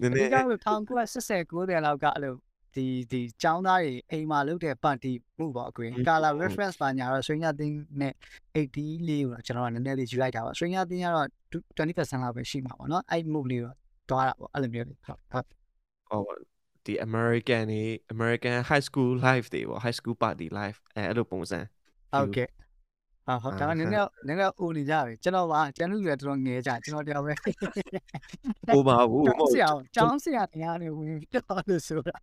နည်းနည်း1969တဲ့လောက်ကအဲ့လို ဒီဒီចောင်းသားတွေအိမ်မှာလုပ်တဲ့ပါတီမှုပေါ့အကွင် color reference ပါညာတော့ Stranger Things နဲ့ 80လေးကိုကျွန်တော်ကနည်းနည်းလေးယူလိုက်တာပါ Stranger Things ကတော့20%လောက်ပဲရှိမှာပေါ့နော်အဲ့ move လေးတော့တွားတာပေါ့အဲ့လိုမျိုးလေးဟုတ်ဟုတ်ဟောဒီ American တွေ American high school life တွေပေါ့ high school party life အဲအဲ့လိုပုံစံဟုတ်ကဲ့ဟာဟုတ်ဒါကနည်းနည်းနည်းနည်းအိုနေကြပြီကျွန်တော်ပါကျွန်တော်လည်းတော်တော်ငယ်ကြကျွန်တော်တယောက်ပဲဟိုပါဘူးမဟုတ်ဆရာကျောင်းဆရာတရားနေဝင်ပြတော့လို့ဆိုတာ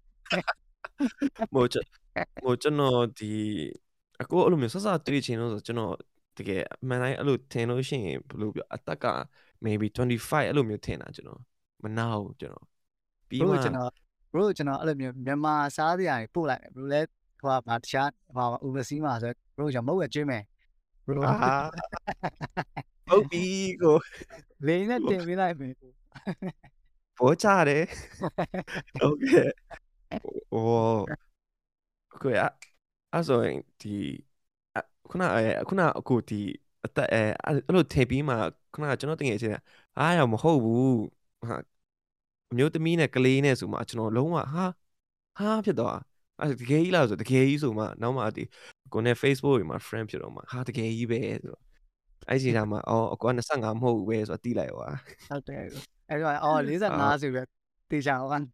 မဟုတ်မဟုတ်ကျွန်တော်ဒီအကိုအဲ့လိုမျိုးဆဆတွေ့ချင်လို့ဆိုကျွန်တော်တကယ်အမှန်တိုင်းအဲ့လိုထင်လို့ရှိရင်ဘယ်လိုပြောအသက်က maybe 25အဲ့လိုမျိုးထင်တာကျွန်တော်မနာဘူးကျွန်တော်ပြီးမှကျွန်တော် bro ကျွန်တော်အဲ့လိုမျိုးမြန်မာစားစရာတွေပို့လိုက်မယ် bro လဲဟိုကဗာတခြားဟို overseas မှာဆို bro ကျွန်တော်မဟုတ်ရကျွေးမယ် bro အာဟုတ်ပြီကိုလေနဲ့တင်ပေးလိုက်မယ်ဘောချတယ်ဟုတ်ကဲ့ ဟိုကိုရအဲ့ဆိုရင်ဒီခုနအဲခုနအခုဒီအသက်အဲအဲ့လိုထည့်ပြီးမှခုနကကျွန်တော်တကယ်ချင်းအားရမဟုတ်ဘူးဟာအမျိုးသမီးနဲ့ကလေးနဲ့ဆိုမှကျွန်တော်လုံးဝဟာဟာဖြစ်သွားအဲ့တကယ်ကြီးလားဆိုတကယ်ကြီးဆိုမှနောက်မှဒီကိုနဲ့ Facebook တွေမှာ friend ဖြစ်တော့မှဟာတကယ်ကြီးပဲဆိုအဲ့ဒီကမှအော်အကွာ25မဟုတ်ဘူးပဲဆိုတော့တီးလိုက်ဟွာဟုတ်တယ်အဲ့တော့အော်45ဆိုပြီးတေချာဟောကန်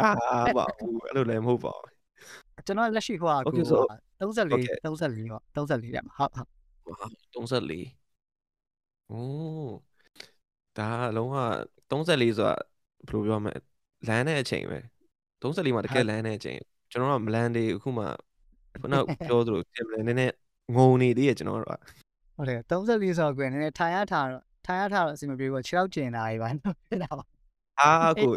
အာပါဘူးအဲ့လိုလည်းမဟုတ်ပါဘူးကျွန်တော်လက်ရှိဟိုက Okay, ကို so- 34 Okay. 34ပေါ့34တဲ့မှာဟုတ်ဟုတ်34โอ้ဒါကလုံးဝ34ဆိုတာဘယ်လိုပြောမလဲလမ်းတဲ့အချိန်ပဲ34မှာတကယ်လမ်းတဲ့အချိန်ကျွန်တော်တို့ကမလန်သေးအခုမှခုနကပြောသလိုတင်မလဲနည်းနည်းငုံနေသေးရဲ့ကျွန်တော်တို့ကဟုတ်တယ်34ဆိုတော့ကွယ်နည်းနည်းထိုင်ရထားတော့ထိုင်ရထားတော့အစီမပြေဘူး6ရောက်ကျင်တာကြီးပါနော်ဖြစ်တာပါအာကို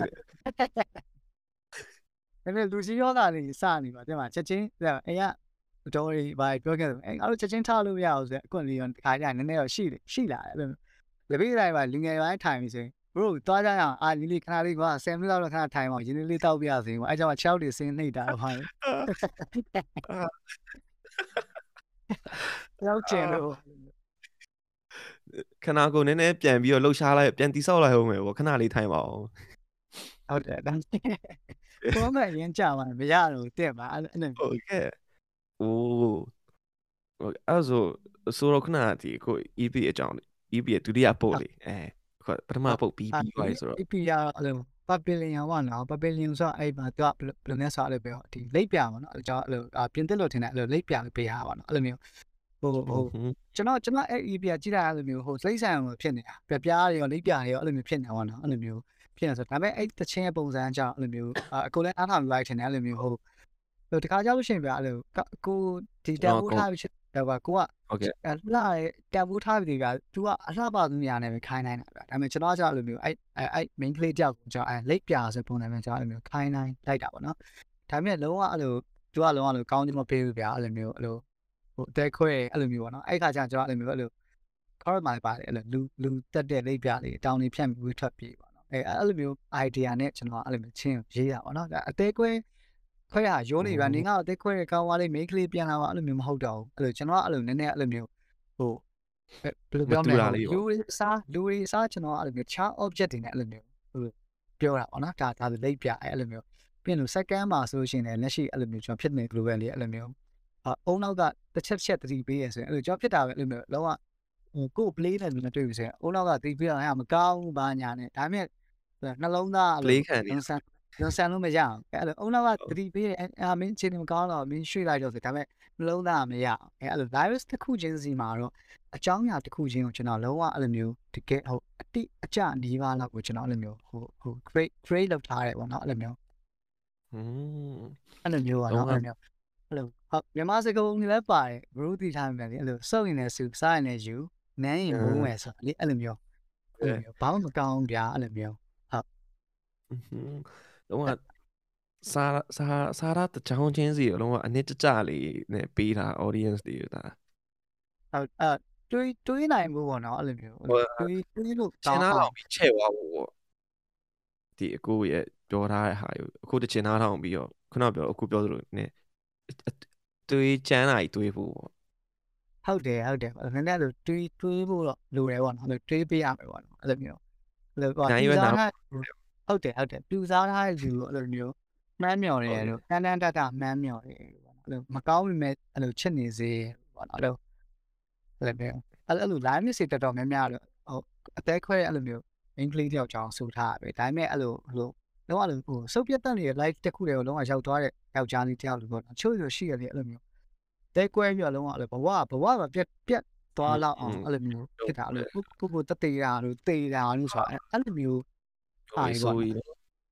နည်းနည်းလူကြီးရောတာလေးစနေပါတဲ့မှာချက်ချင်းအိမ်ကတော်ရီဘာပြောခဲ့တယ်အဲအားလုံးချက်ချင်းထားလို့မရအောင်ဆိုတော့အကွန်လီရောခါကြနည်းနည်းတော့ရှိတယ်ရှိလာတယ်အဲ့လိုလေဘေးတိုင်းမှာလူငယ်ပိုင်းထိုင်ပြီဆိုရင်ဘရိုသွားကြရအောင်အာလီလီခဏလေးက10မိနစ်လောက်တော့ခဏထိုင်အောင်ရင်းနှီးလေးတောက်ပြရစီအဲကြောင့်6တွေစင်းနှိပ်တာတော့ဟာရောက်ကျင်လို့ခဏကိုနည်းနည်းပြန်ပြီးတော့လှုပ်ရှားလိုက်ပြန်တိဆောက်လိုက်အောင်မယ်ပေါ့ခဏလေးထိုင်ပါအောင်ဟုတ်တယ်ဒါ ဘောမရင်ကြမှာမရတော့တဲ့ပါအဲ့လိုဟုတ်ကဲ့အိုးအဲ့ဆိုဆိုတော့ခဏဒီကို EP အကြောင်း EP ရဲ့ဒုတိယပုတ်လေးအဲခုပထမပုတ်ပြီးပြီးသွားပြီဆိုတော့ EP ရအဲ့လိုပပလင်ရောနော်ပပလင်ဆိုအဲ့မှာသူကဘယ်လိုလဲဆိုအဲ့လိုပဲဒီလိပ်ပြပါနော်အဲ့ကြောင့်အဲ့လိုပြင်သစ်လို့ထင်တယ်အဲ့လိုလိပ်ပြပေးရပါနော်အဲ့လိုမျိုးဟိုဟိုကျွန်တော်ကျွန်တော်အဲ့ EP ကြည့်တာအဲ့လိုမျိုးဟိုစိတ်ဆိုင်လို့ဖြစ်နေတာပြပြားတွေရောလိပ်ပြားတွေရောအဲ့လိုမျိုးဖြစ်နေတာပါနော်အဲ့လိုမျိုး ဖြစ်နေဆိုဒါပေမဲ့အဲ့တချင်းရဲ့ပုံစံကြောင့်အဲ့လိုမျိုးအကိုလည်းအားထားလိုက်ထင်တယ်အဲ့လိုမျိုးဟိုဟိုတခါကြောက်လို့ရှိရင်ပြအဲ့လိုကိုဒီတန်ဖိုးထားပြီးတော့ကကိုကဟုတ်ကဲ့အဲ့လှရဲတန်ဖိုးထားပြီးက तू ကအလှပါသူများနဲ့ပဲခိုင်းနိုင်တာဗျဒါပေမဲ့ကျွန်တော်ကအဲ့လိုမျိုးအဲ့အဲ့ main play တယောက်ကိုကျွန်တော်အဲ့လိပ်ပြာဆိုပုံစံမျိုးကျွန်တော်အဲ့လိုမျိုးခိုင်းနိုင်လိုက်တာပေါ့နော်ဒါပေမဲ့လုံးဝအဲ့လို तू ကလုံးဝအဲ့လိုကောင်းချင်မပေးဘူးဗျအဲ့လိုမျိုးအဲ့လိုဟိုအသက်ခွဲအဲ့လိုမျိုးပေါ့နော်အဲ့ခါကျကျွန်တော်အဲ့လိုမျိုးအဲ့လို correct မှာပါတယ်အဲ့လိုလူလူတက်တဲ့လိပ်ပြလေးတောင်းနေဖြတ်ပြီးဝေးထွက်ပြေးပေါ့နော် အဲ့အဲ့လိုမျိုး idea နဲ့ကျွန်တော်အဲ့လိုမျိုးချင်းရေးတာပေါ့နော်ဒါအသေးခွဲခွဲရရိုးနေဗျနေငါအသေးခွဲရကောင်းသွားလေး main ကလေးပြန်လာပါအဲ့လိုမျိုးမဟုတ်တော့ဘူးအဲ့လိုကျွန်တော်ကအဲ့လိုနည်းနည်းအဲ့လိုမျိုးဟိုဘယ်လိုပြောမလဲလူစားလူစားကျွန်တော်အဲ့လိုမျိုး chart object တွေနဲ့အဲ့လိုမျိုးဟိုပြောတာပေါ့နော်ဒါဒါလိပ်ပြအဲ့လိုမျိုးပြင်လို့ second မှာဆိုလို့ရှိရင်လည်းလက်ရှိအဲ့လိုမျိုးကျွန်တော်ဖြစ်နေ global လေးအဲ့လိုမျိုးအုံနောက်ကတစ်ချက်တစ်ချက်တတိပေးရဆိုရင်အဲ့လိုကျွန်တော်ဖြစ်တာပဲအဲ့လိုမျိုးလောကဟိုကို play နဲ့လူနဲ့တွေ့ပြီဆိုရင်အုံနောက်ကတတိပေးတာအဲ့မကောင်းဘူးဘာညာနဲ့ဒါပေမဲ့ နှလုံးသား play ခံနေဆန်ဆန်လို့မရအောင်အဲ့လိုအုံနောက်ကတတိပေးတယ်အာမင်းချင်းမကောင်းတော့မင်းရွှေ့လိုက်တော့ဆိုဒါပေမဲ့နှလုံးသားမရအောင်အဲ့လို virus တစ်ခုချင်းစီမှာတော့အကြောင်းအရာတစ်ခုချင်းကိုကျွန်တော်လုံးဝအဲ့လိုမျိုးတကယ်ဟိုအတိအကျနီးပါးလောက်ကိုကျွန်တော်အဲ့လိုမျိုးဟိုဟို great great လောက်ထားတယ်ပေါ့နော်အဲ့လိုမျိုးอืมအဲ့လိုမျိုးပါနော်အဲ့လိုမျိုးအဲ့လိုဟုတ်မြန်မာစကားပုံတွေလည်းပါတယ်ဘရုတီထားမယ်လေအဲ့လိုစုပ်ရင်လည်းစုစားရင်လည်းယူနမ်းရင်မုန်းမယ်ဆိုလေအဲ့လိုမျိုးအဲ့လိုမျိုးဘာမှမကောင်းဗျာအဲ့လိုမျိုး လုံးဝစာစာစာရတချောင်းချင်းစီကိုလုံးဝအနစ်တကျလေးနဲ့ပေးတာ audience တွေဒါဟုတ်အဲတွေးတွေးနိုင်မှုပေါ့နော်အဲ့လိုမျိုးတွေးတွေးလို့ချင်သားလောင်ပြီးချဲ့သွားဖို့ပေါ့ဒီအကိုရဲ့ပြောထားတဲ့ဟာကိုအခုတချင်သားထောင်ပြီးတော့ခုနပြောအခုပြောသလိုနဲ့တွေးချမ်းတာကြီးတွေးဖို့ပေါ့ဟုတ်တယ်ဟုတ်တယ်နည်းနည်းလိုတွေးတွေးဖို့တော့လိုတယ်ပေါ့နော်အဲ့လိုတွေးပေးရမယ်ပေါ့နော်အဲ့လိုမျိုးအဲ့လိုပေါ့ ဟုတ်တယ်ဟုတ်တယ်ပြူစားထားတဲ့လူအဲ့လိုမျိုးမှန်းမြော်တယ်လို့တန်းတန်းတက်တာမှန်းမြော်တယ်ပေါ့နော်အဲ့လိုမကောင်းပေမဲ့အဲ့လိုချစ်နေစေပေါ့နော်အဲ့လိုအဲ့လိုမျိုးအဲ့လို live မျိုးတော်တော်များများတော့ဟိုအသေးခွဲအဲ့လိုမျိုးအင်္ဂလိပ်တယောက်ကြောင်းဆိုထားပဲဒါပေမဲ့အဲ့လိုဟိုလုံးဝလို့ဟိုစုပ်ပြတ်တက်နေတဲ့ live တစ်ခုတည်းကိုလုံးဝရောက်သွားတဲ့ယောက်ျားလေးတယောက်လို့ပေါ့နော်ချို့ရရှိရတယ်အဲ့လိုမျိုးတဲကွဲပြီးတော့လုံးဝအဲ့လိုဘဝဘဝမှာပြက်ပြက်သွားလောက်အောင်အဲ့လိုမျိုးဖြစ်တာအဲ့လိုကိုကိုတတေတာလို့တေတာလို့ဆိုတာအဲ့လိုမျိုး ဟုတ်ပြီဆိုပြီး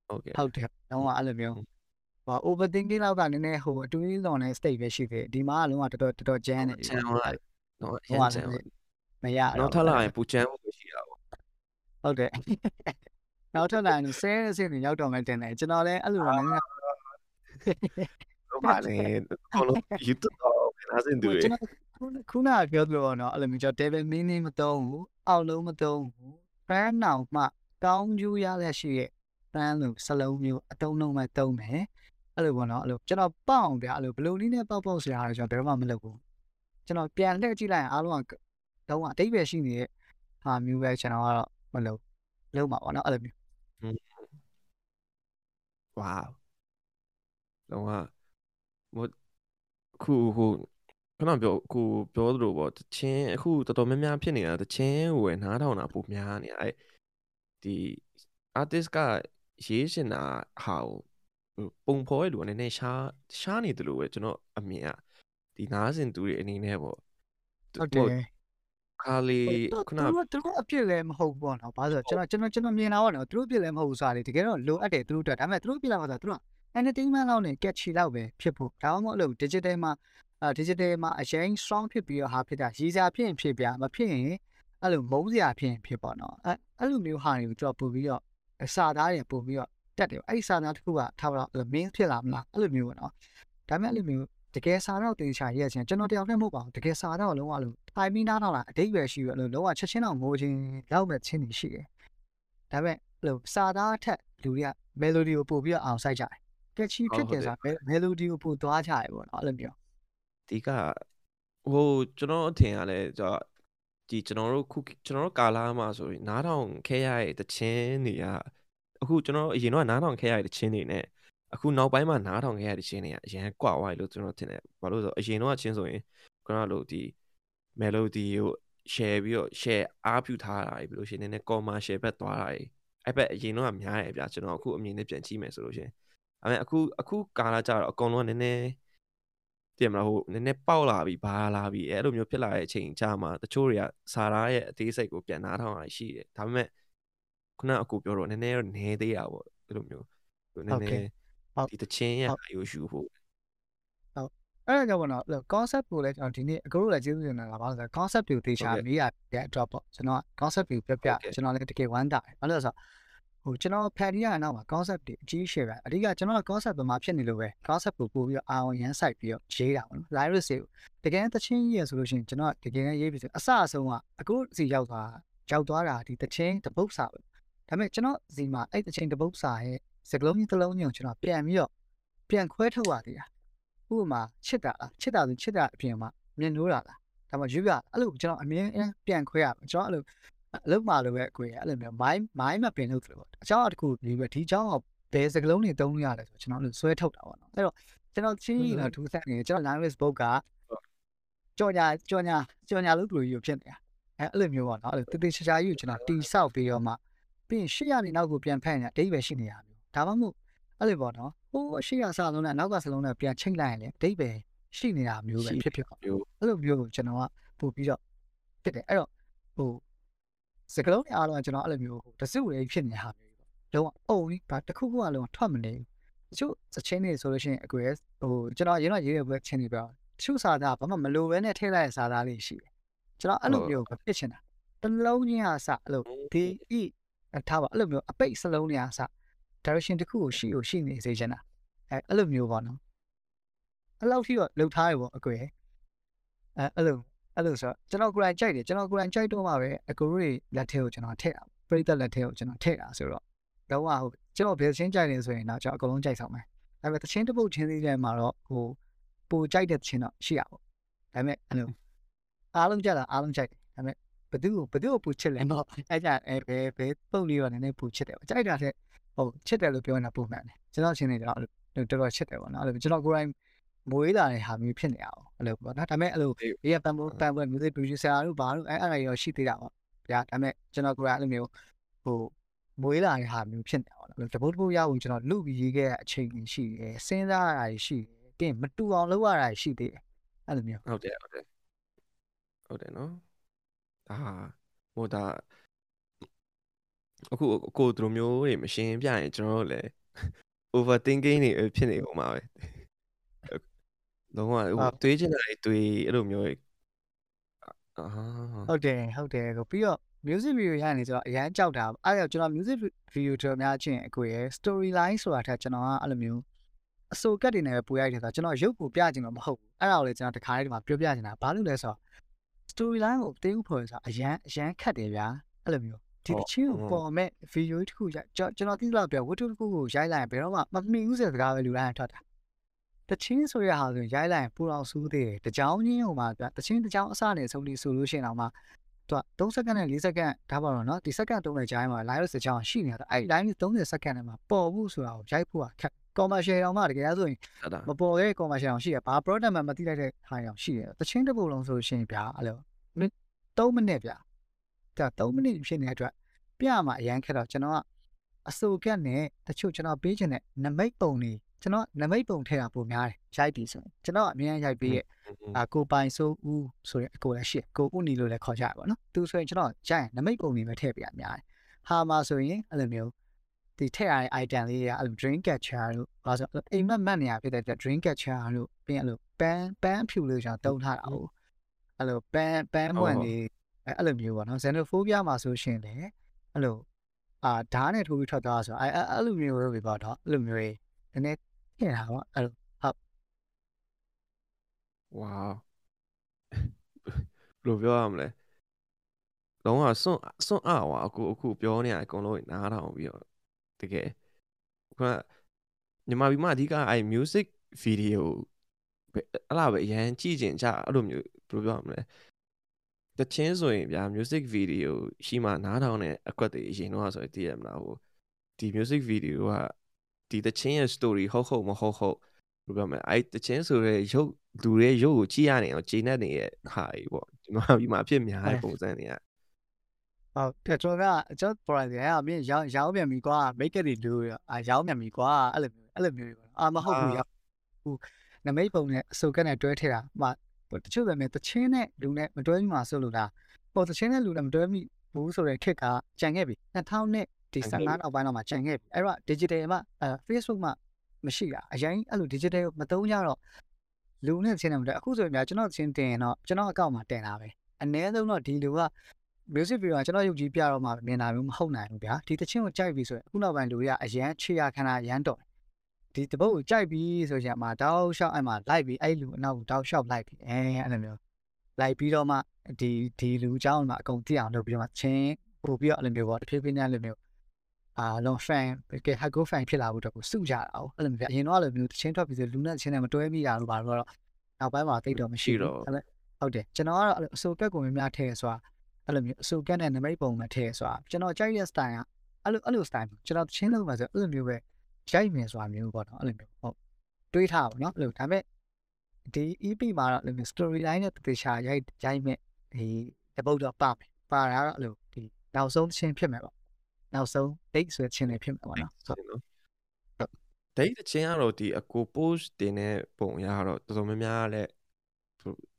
ဟုတ်ကဲ့ဟုတ်တယ်တော့အဲ့လိုမျိုးဟို overthinking လောက်ကနည်းနည်းဟိုအတွေးလွန်တဲ့ state ပဲရှိသေးတယ်ဒီမှာကလုံးဝတော်တော်တော်တော်ကျန်းနေချမ်းသွားတယ်နော်အရင်ချမ်းမရနောက်ထပ်လာရင်ပူချမ်းဖို့ရှိတာပေါ့ဟုတ်တယ်နောက်ထပ်လာရင်ဆဲတဲ့ဆင်းနေရောက်တော့မှတင်တယ်ကျွန်တော်လည်းအဲ့လိုတော့နည်းနည်းဟုတ်ပါလေဘလုံး YouTube တော့နားစင်သူတွေကျွန်တော်ခုနကပြောသလိုပေါ့နော်အဲ့လိုမျိုးကျွန်တော် devil meaning မသုံးဘူးအောက်လုံးမသုံးဘူး fan နောင်မှ ကောင်းကျိုးရလက်ရှိရဲ့ fan လို့စလုံးမျိုးအတုံးလုံးမဲ့သုံးမယ်အဲ့လိုပေါ့နော်အဲ့လိုကျွန်တော်ပေါအောင်ဗျာအဲ့လိုဘလိုနည်းနဲ့ပေါက်ပေါက်စရာတော့ကျွန်တော်ဘယ်တော့မှမလုပ်ဘူးကျွန်တော်ပြန်လှည့်ကြည့်လိုက်ရင်အားလုံးကတော့အတိတ်ပဲရှိနေတဲ့ဟာမျိုးပဲကျွန်တော်ကတော့မလုပ်လုံးပါပေါ့နော်အဲ့လိုမျိုးဝါလုံးဝဟိုခုဟိုခဏပြောခုပြောသလိုပေါ့တချင်းအခုတော်တော်များများဖြစ်နေတာတချင်းဟိုပဲနားထောင်တာပိုများနေအဲ့ ဒီ artist ကရေးရှင်တာဟာပုံဖော်ရလို့နည်းနည်းရှားရှားနေတယ်လို့ပဲကျွန်တော်အမြင်อ่ะဒီနားစင်သူတွေအနေနဲ့ပေါ့ဟုတ်တယ်ခါလီခုနသူတို့သူတို့အပြစ်လည်းမဟုတ်ဘူးပေါ့နော်ဘာလို့ဆိုတော့ကျွန်တော်ကျွန်တော်ကျွန်တော်မြင်တာပေါ့နော်သူတို့အပြစ်လည်းမဟုတ်ဘူးဆိုတာလေတကယ်တော့လိုအပ်တယ်သူတို့အတွက်ဒါပေမဲ့သူတို့အပြစ်လာမှာဆိုတော့သူတို့က entertainment လောက်နဲ့ catchy လောက်ပဲဖြစ်ဖို့ဒါမှမဟုတ်လို့ digital မှာအာ digital မှာအရင် strong ဖြစ်ပြီးတော့ဟာဖြစ်တာရည်စားဖြစ်ရင်ဖြစ်ပြမဖြစ်ရင် အဲ့လိုမုန်းစရာဖြစ်ရင်ဖြစ်ပေါ့နော်အဲ့အဲ့လိုမျိုးဟာတွေကိုကျွန်တော်ပို့ပြီးတော့စာသားတွေပို့ပြီးတော့တက်တယ်အဲ့ဒီစာသားတစ်ခုကထားပါတော့ main ဖြစ်လာမလားအဲ့လိုမျိုးပေါ့နော်ဒါပေမဲ့အဲ့လိုမျိုးတကယ်စာတော့တင်ချာရဲ့ချင်းကျွန်တော်တယောက်တည်းမဟုတ်ပါဘူးတကယ်စာတော့လုံးဝလို့ထိုင်ပြီးနားတော့လားအတိတ်ပဲရှိရလို့လုံးဝချက်ချင်းတော့ငိုချင်းလောက်မဲ့ချင်းနေရှိတယ်ဒါပေမဲ့အဲ့လိုစာသားအထက်လူတွေက melody ကိုပို့ပြီးတော့အောင်စိုက်ကြတယ်ကက်ချီဖြစ်တယ်ဆိုတာ melody ကိုပို့သွားကြတယ်ပေါ့နော်အဲ့လိုမျိုးဒီကဟိုကျွန်တော်အထင်ကလည်းကျွန်တော် ဒီကျွန်တော်တို့ခုကျွန်တော်တို့ကာလာမှာဆိုရင်နားထောင်ခဲရတဲ့တခြင်းတွေကအခုကျွန်တော်အရင်တော့နားထောင်ခဲရတဲ့တခြင်းတွေနဲ့အခုနောက်ပိုင်းမှာနားထောင်ခဲရတဲ့တခြင်းတွေကအရင်ကွာသွားပြီလို့ကျွန်တော်ထင်တယ်ဘာလို့လဲဆိုတော့အရင်တော့ချင်းဆိုရင်ခုနကလို့ဒီ melody ကို share ပြီးတော့ share အားပြုထားတာပြီးလို့ရှိရင်နည်းနည်း commercial ဘက်သွားတာအဲ့ဘက်အရင်တော့များတယ်ဗျာကျွန်တော်အခုအမြင်နဲ့ပြန်ကြည့်မယ်ဆိုလို့ရှိရင်ဒါပေမဲ့အခုအခုကာလာကြတော့အကုန်လုံးကနည်းနည်း တည်မလားဟိုနည်းနည်းပေါက်လာပြီဘာလာပြီအဲ့လိုမျိုးဖြစ်လာတဲ့အချိန်ကြာမှာတချို့တွေကစာသားရဲ့အသေးစိတ်ကိုပြန်နားထောင်ရရှိတယ်ဒါပေမဲ့ခုနအကူပြောတော့နည်းနည်းတော့နေသေးတာပေါ့အဲ့လိုမျိုးနည်းနည်းဒီတချင်းရဲ့အယူရှုဖို့အဲ့ဒါကြောင့်ပေါ့နော် concept ကိုလည်းကျွန်တော်ဒီနေ့အကူတို့လည်းကျေးဇူးတင်တာပါလို့ဆိုတော့ concept ကိုသေချာမေးရတဲ့အတွက်ပေါ့ကျွန်တော် concept ကိုပြပြကျွန်တော်လည်းတကယ်ဝမ်းတာတယ်ဘာလို့လဲဆိုတော့ ဟိုကျွန်တော်ဖန်တီးရတဲ့နောက်မှာ concept တွေအကြီးရှယ်ပဲအဓိကကျွန်တော် concept ဘယ်မှာဖြစ်နေလို့ပဲ concept ကိုပို့ပြီးတော့အာရုံရမ်းစိုက်ပြီးတော့ရေးတာပေါ့နော် lyrics တွေကိုတကယ်တချင်းရေးရဆိုလို့ရှိရင်ကျွန်တော်တကယ်ရေးပြီးဆိုအစအဆုံးကအကူစီရောက်သွားရောက်သွားတာဒီတချင်းတပုတ်စာပဲဒါပေမဲ့ကျွန်တော်စီမှာအဲ့တချင်းတပုတ်စာရဲ့စကလုံးကြီးတစ်လုံးကြီးကိုကျွန်တော်ပြန်ပြီးတော့ပြန်ခွဲထုတ်ရသေးတာဥပမာချစ်တာလားချစ်တာဆိုချစ်တာအပြင်မှာမြင်လို့တာလားဒါမှရွရအဲ့လိုကျွန်တော်အမြင်ပြန်ခွဲရမယ်ကျွန်တော်အဲ့လို အလုပ်မှာလိုပဲအကွေအဲ့လိုမျိုးမိုင်းမိုင်းမပင်လို့ဆိုလို့အကြောင်းတစ်ခုဒီပဲဒီအကြောင်းကဘယ်စကလုံးတွေတုံးလို့ရလဲဆိုကျွန်တော်အဲ့လိုဆွဲထုတ်တာပေါ့နော်အဲ့တော့ကျွန်တော်ချင်းကြီးတော့ဒူးဆက်နေကျွန်တော် language book ကကြော်ညာကြော်ညာကြော်ညာလို့တူကြီးဖြစ်နေတာအဲ့အဲ့လိုမျိုးပေါ့နော်အဲ့လိုတတိချာချာကြီးကိုကျွန်တော်တီဆောက်ပြီးတော့မှပြီးရင်ရှေ့ရနေနောက်ကိုပြန်ဖက်နေတာအတိတ်ပဲရှိနေတာမျိုးဒါမှမဟုတ်အဲ့လိုပေါ့နော်ဟိုအရှိရစလုံးနဲ့နောက်ကစလုံးနဲ့ပြန်ချိန်လိုက်ရင်လေအတိတ်ပဲရှိနေတာမျိုးပဲဖြစ်ဖြစ်ပေါ့အဲ့လိုမျိုးကိုကျွန်တော်ကပို့ပြီးတော့ဖြစ်တယ်အဲ့တော့ဟို စကလုံးတွေအားလုံးကကျွန်တော်အဲ့လိုမျိုးဟိုတစုလေးဖြစ်နေတာမျိုးပေါ့လုံးဝအုံကြီးဘာတစ်ခုခုကလုံးထွက်မနေဘူးတချို့စချင်းတွေဆိုလို့ရှိရင်အကွယ်ဟိုကျွန်တော်ရင်းတော့ရေးရပွဲချင်းတွေပြောတချို့စာသားဘာမှမလိုဘဲနဲ့ထည့်လိုက်တဲ့စာသားလေးရှိတယ်ကျွန်တော်အဲ့လိုမျိုးဖြစ်ချင်တာတလုံးချင်းအစအဲ့လိုဒီဤထားပါအဲ့လိုမျိုးအပိတ်စလုံးတွေအစ direction တစ်ခုကိုရှိကိုရှိနေစေချင်တာအဲအဲ့လိုမျိုးပေါ့နော်အဲ့လောက်ထိတော့လှုပ်ထားရပေါ့အကွယ်အဲအဲ့လို အဲ့လိုဆိုတော့ကျွန်တော်ကိုယ်တိုင်ကြိုက်တယ်ကျွန်တော်ကိုယ်တိုင်ကြိုက်တော့မှပဲအကူတွေလက်ထဲကိုကျွန်တော်ထည့်တာပရိသတ်လက်ထဲကိုကျွန်တော်ထည့်တာဆိုတော့တော့ဟိုကျွန်တော်ဘယ်ချင်းကြိုက်နေဆိုရင်တော့ကျွန်တော်အကုန်လုံးကြိုက်ဆောင်မယ်ဒါပေမဲ့တချင်းတစ်ပုတ်ချင်းသေးတဲ့မှာတော့ဟိုပိုကြိုက်တဲ့ချင်းတော့ရှိရပါဘူးဒါပေမဲ့အဲ့လိုအားလုံးကြတာအားလုံးကြိုက်တယ်ဒါပေမဲ့ဘသူ့ကိုဘသူ့ကိုပူချစ်လဲတော့အဲ့ကြအဲဘယ်ဘယ်ပုံလေးတော့နည်းနည်းပူချစ်တယ်ကြိုက်တာတဲ့ဟုတ်ချစ်တယ်လို့ပြောနေတာပုံမှန်တယ်ကျွန်တော်ချင်းနေတော့တော်တော်ချစ်တယ်ပေါ့နော်အဲ့လိုကျွန်တော်ကိုယ်တိုင် မွေးလာတဲ့ဟာမျိုးဖြစ်နေအောင်အဲ့လိုပေါ့နော်ဒါပေမဲ့အဲ့လိုဒီကပန်ပန်ပန်ပန် music producer တို့ဘာလို့အဲ့အဲ့ဒါရောရှိသေးတာပေါ့ဗျာဒါပေမဲ့ကျွန်တော်ကိုယ်တိုင်အဲ့လိုမျိုးဟိုမွေးလာတဲ့ဟာမျိုးဖြစ်နေအောင်တပုတ်တပုတ်ရအောင်ကျွန်တော်လူပြီးရေးခဲ့တဲ့အချိန်ကြီးရှိတယ်စဉ်းစားရတာရှိတယ်ပြီးမတူအောင်လုပ်ရတာရှိသေးတယ်အဲ့လိုမျိုးဟုတ်တယ်ဟုတ်တယ်ဟုတ်တယ်နော်ဒါဟိုဒါအခုကိုတို့မျိုးတွေမရှင်းပြရင်ကျွန်တော်တို့လည်း overthinking တွေဖြစ်နေပုံမှာပဲ လုံးဝတွေးချင်တာတွေးအဲ့လိုမျိုးအာဟုတ်တယ်ဟုတ်တယ်ကိုပြီးတော့ music video ရနေဆိုတော့အရန်ကြောက်တာအဲ့ဒါကျွန်တော် music video တော်များချင်းအကိုရဲ့ storyline ဆိုတာထက်ကျွန်တော်ကအဲ့လိုမျိုးအစိုးကတ်တွေနဲ့ပဲပူရိုက်တယ်ဆိုတော့ကျွန်တော်ရုပ်ကိုပြချင်တော့မဟုတ်ဘူးအဲ့ဒါကိုလည်းကျွန်တော်တခါလေးဒီမှာပြောပြချင်တာဘာလို့လဲဆိုတော့ storyline ကိုတင်းဥဖော်ဆိုတာအရန်အရန်ခတ်တယ်ဗျာအဲ့လိုမျိုးဒီတချင်းကိုပေါ်မဲ့ video တစ်ခုရိုက်ကျွန်တော်သိလို့ပြောဝတ္ထုတစ်ခုကိုရိုက်လိုက်ရင်ဘယ်တော့မှမမှီဘူးဆိုတဲ့စကားပဲလူတိုင်းထွက်တာ တချင်းဆိုရဟာဆိုရင်ရိုက်လိုက်ရင်ပူအောင်စူးသေးတယ်တကြောင်ချင်းဟိုမှာဗျတချင်းတကြောင်အစနေဆုံးပြီးဆိုလို့ရှိရင်တော့မှသူက3စက္ကန့်နဲ့4စက္ကန့်ဒါပါတော့เนาะဒီစက္ကန့်3နဲ့ကြားမှာ live စကြောင်ရှိနေတာအဲ့ live 30စက္ကန့်နဲ့မှာပေါ်ဘူးဆိုတာကိုရိုက်ဖို့ကခက် commercial တောင်မှတကယ်ဆိုရင် ဟုတ်တာ မပေါ်တဲ့ commercial တောင်ရှိရဘာ product မှမသိလိုက်တဲ့ဟာတောင်ရှိတယ်တချင်းတစ်ပုတ်လုံးဆိုလို့ရှိရင်ဗျာအဲ့လို3မိနစ်ဗျာဒါ3မိနစ်ဖြစ်နေတဲ့အတွက်ပြမှာအရန်ခက်တော့ကျွန်တော်ကအစိုးကက်နဲ့တချို့ကျွန်တော်ပေးချင်တဲ့နမိတ်ပုံတွေ ကျွန်တော်နမိတ်ပုံထည့်တာပုံများတယ်ရိုက်ပြီးဆိုရင်ကျွန်တော်အမြင်ရိုက်ပြီးရဲ့အာကိုပိုင်ဆိုဦးဆိုရင်အကိုလည်းရှိကိုဦးနီလို့လည်းခေါ်ကြရပါတော့သူဆိုရင်ကျွန်တော်ရိုက်ရင်နမိတ်ပုံတွေပဲထည့်ပြရများတယ်ဟာမှာဆိုရင်အဲ့လိုမျိုးဒီထည့်ရတဲ့ item လေးတွေကအဲ့လို drink catcher လို့ဘာလို့ဆိုအိမ်မက်မက်နေရဖြစ်တဲ့ drink catcher လို့ပြီးရင်အဲ့လိုပန်းပန်းဖြူလို့ကျွန်တော်တုံးထားတာဟုတ်အဲ့လိုပန်းပန်းမွန်လေးအဲ့လိုမျိုးပေါ့နော် xenophobia မှာဆိုရှင်လေအဲ့လိုအာဓာတ်နဲ့ထိုးပြီးထွက်သွားဆိုအဲ့အဲ့လိုမျိုးပဲပေါ့တော့အဲ့လိုမျိုးနည်းနည်း ထည့်တာပေါ့အဲ့လိုဟုတ်ဝါဘယ်လိုပြောရမလဲလုံးဝစွန့်စွန့်အားဝါအခုအခုပြောနေရအကုန်လုံးနားထောင်ပြီးတော့တကယ်ခုနညီမပြီးမှအဓိကအဲ music video အဲ့လားပဲအရန်ကြည့်ကျင်ကြအဲ့လိုမျိုးဘယ်လိုပြောရမလဲတချင်းဆိုရင်ဗျာ music video ရှိမှနားထောင်တဲ့အကွက်တွေအရင်တော့ဆိုရင်သိရမလားဟိုဒီ music video က ဒီတချင်းရဲ့ story ဟုတ်ဟုတ်မဟုတ်ဟုတ်ဘယ်လိုပြောမလဲအဲ့တချင်းဆိုတဲ့ရုပ်လူရဲ့ရုပ်ကိုကြည့်ရနေအောင်ဂျင်းနဲ့နေတဲ့ဟာကြီးပေါ့ဒီမှာပြီးမှအဖြစ်များတဲ့ပုံစံတွေကဟုတ်တယ်ကျွန်တော်ကကျွန်တော် product တွေကမင်းရောင်းရောင်းပြန်ပြီကွာ make it တွေလို့အာရောင်းပြန်ပြီကွာအဲ့လိုမျိုးအဲ့လိုမျိုးပေါ့အာမဟုတ်ဘူးရောင်းဘူးနမိတ်ပုံနဲ့အစုပ်ကနဲ့တွဲထည့်တာမှတချို့ပဲတချင်းနဲ့လူနဲ့မတွဲမိမှာဆိုလို့လားဟိုတချင်းနဲ့လူနဲ့မတွဲမိဘူးဆိုတဲ့ခက်ကကြံခဲ့ပြီ2000နဲ့ ဒီ15နောက်ပိုင်းတော့မှကြံခဲ့ပြီအဲ့တော့ digital မှာအဲ Facebook မှာမရှိတာအရင်အဲ့လို digital မသုံးကြတော့လူနဲ့ချင်းနဲ့မတွဲအခုဆိုရင်များကျွန်တော်ချင်းတင်ရင်တော့ကျွန်တော်အကောင့်မှာတင်တာပဲအနည်းဆုံးတော့ဒီလူက music video ကကျွန်တော်ရုပ်ကြီးပြတော့မှမြင်တာမျိုးမဟုတ်နိုင်ဘူးဗျာဒီတချင်းကိုကြိုက်ပြီဆိုရင်အခုနောက်ပိုင်းလူတွေကအရန်ချေရခဏရန်တော်ဒီတပုတ်ကိုကြိုက်ပြီဆိုရင်မှတောက်လျှောက်အဲ့မှာလိုက်ပြီးအဲ့လူအနောက်တောက်လျှောက်လိုက်ပြီးအဲအဲ့လိုမျိုးလိုက်ပြီးတော့မှဒီဒီလူအကြောင်းမှအကုန်သိအောင်လုပ်ပြီးတော့မှချင်းပို့ပြီးတော့အဲ့လိုမျိုးပေါ့တဖြည်းဖြည်းနဲ့အဲ့လိုမျိုး အာလုံး fan ကဲ hago fan ဖြစ်လာဖို့တော့ကိုစုကြတာ哦အဲ့လိုမျိုးအရင်တော့အဲ့လိုမျိုးတချင်းထွက်ပြီးဆိုလူနဲ့ချင်းနဲ့မတွဲမိတာလို့ပါတော့နောက်ပိုင်းမှာသိတော့မရှိဘူးဟုတ်တယ်ကျွန်တော်ကတော့အဲ့လိုအစိုးကက်ကိုများများထည့်ဆိုတာအဲ့လိုမျိုးအစိုးကက်နဲ့နမိတ်ပုံနဲ့ထည့်ဆိုတာကျွန်တော်ကြိုက်တဲ့ style ကအဲ့လိုအဲ့လို style ကျွန်တော်ချင်းလုံးမှာဆိုအဲ့လိုမျိုးပဲရိုက်မယ်ဆိုတာမျိုးပေါ့နော်အဲ့လိုမျိုးဟုတ်တွေးထားပါနော်အဲ့လိုဒါပေမဲ့ဒီ EP မှာတော့အဲ့လိုမျိုး story line နဲ့တေချာရိုက်ရိုက်မဲ့ဒီတပုတ်တော့ပါမယ်ပါတာတော့အဲ့လိုဒီနောက်ဆုံးချင်းဖြစ်မယ်ပေါ့ နောက်ဆုံး date ဆိုတဲ့ချင်းလေးဖြစ်မှာပေါ့နော်ဆိုတော့ date တချင်းကတော့ဒီအကို post တင်တဲ့ပုံရတော့တော်တော်များများလည်း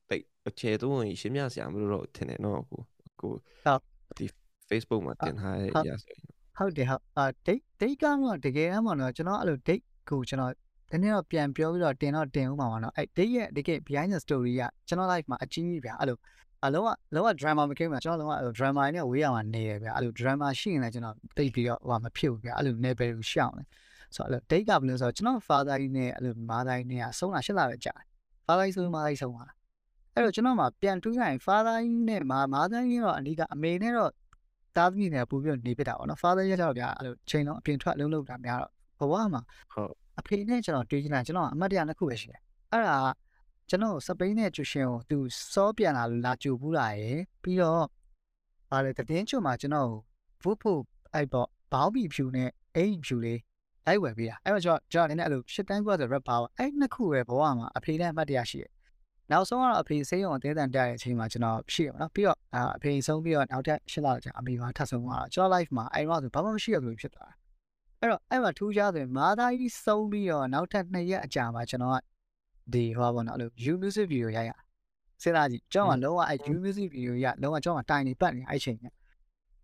တိတ်အခြေတော့ရှင်းပြစရာမလိုတော့ထင်တယ်နော်ကိုကိုဟုတ်ဒီ Facebook မှာတင်ထားရရဆိုရင်ဟုတ်တယ်ဟုတ်အာ date date ကတော့တကယ်တမ်းမှာတော့ကျွန်တော်အဲ့လို date ကိုကျွန်တော်ဒီနေ့တော့ပြန်ပြောပြီးတော့တင်တော့တင်ဦးမှာပါနော်အဲ့ date ရဲ့တကယ် behind the story ကကျွန်တော် life မှာအကြီးကြီးဗျာအဲ့လို အလုံးကလုံးဝ drama မကိမှာကျွန်တော်လုံးဝ drama နဲ့ဝေးရမှာနေရဗျာအဲ့လို drama ရှိရင်လည်းကျွန်တော်တိတ်ပြီးတော့ဟိုမဖြစ်ဘူးဗျာအဲ့လို level ကိုရှောင်းတယ်ဆိုတော့အဲ့လို date ကဘယ်လိုဆိုတော့ကျွန်တော် father ကြီးနဲ့အဲ့လို mother ကြီးနဲ့ဆုံးတာရှစ်လပဲကြာတယ် father ကြီးဆို mother ကြီးဆုံးတာအဲ့တော့ကျွန်တော်မှပြန်တွေးလိုက်ရင် father ကြီးနဲ့ mother ကြီးတော့အဓိကအမေနဲ့တော့သားသမီးနဲ့ပို့ပြီးနေပြတာပေါ့နော် father ရဲ့ကျတော့ဗျာအဲ့လိုချိန်လုံးအပြင်ထွက်လုံးလုံးတာများတော့ဘဝမှာဟုတ်အဖေနဲ့ကျွန်တော်တွေးကြည့်လိုက်ကျွန်တော်အမတ်တရနှစ်ခုပဲရှိတယ်အဲ့ဒါကျွ န်တော်စပိန်နဲ့ကျူရှင်ကိုသူစောပြန်လာလို့လာကြိုဘူးလာရယ်ပြီးတော့ဗာလေတည်င်းချုံမှာကျွန်တော်ဝုတ်ဖို့အဲ့ပေါ့ဘောင်းဘီဖြူနဲ့အိမ်ဖြူလေးလိုက်ဝယ်ပေးတာအဲ့တော့ကျွန်တော်ကျွန်တော်လည်းအဲ့လိုရှစ်တန်းကွာဆို rap ပါအဲ့နှစ်ခုပဲဘဝမှာအဖေနဲ့အမတ်တရရှိတယ်နောက်ဆုံးကတော့အဖေဆေးရုံအသေးတန်တက်တဲ့အချိန်မှာကျွန်တော်ရှိရပါတော့ပြီးတော့အဖေဆုံးပြီးတော့နောက်ထပ်ရှစ်လကြာအမေကထပ်ဆုံးသွားတော့ကျွန်တော် life မှာအဲ့တော့ဆိုဘာမှမရှိရဘူးဖြစ်သွားတာအဲ့တော့အဲ့မှာထူးခြားဆိုရင်မာသားကြီးဆုံးပြီးတော့နောက်ထပ်2ရက်အကြာမှာကျွန်တော်က ဒီဟောပါတော့အဲ့လို You Music Video ရိုက်ရစဉ်းစားကြည့်ကျွန်တော်ကလုံးဝအဲ့ You Music Video ရလုံးဝကျွန်တော်ကတိုင်နေပတ်နေအဲ့ချိန်က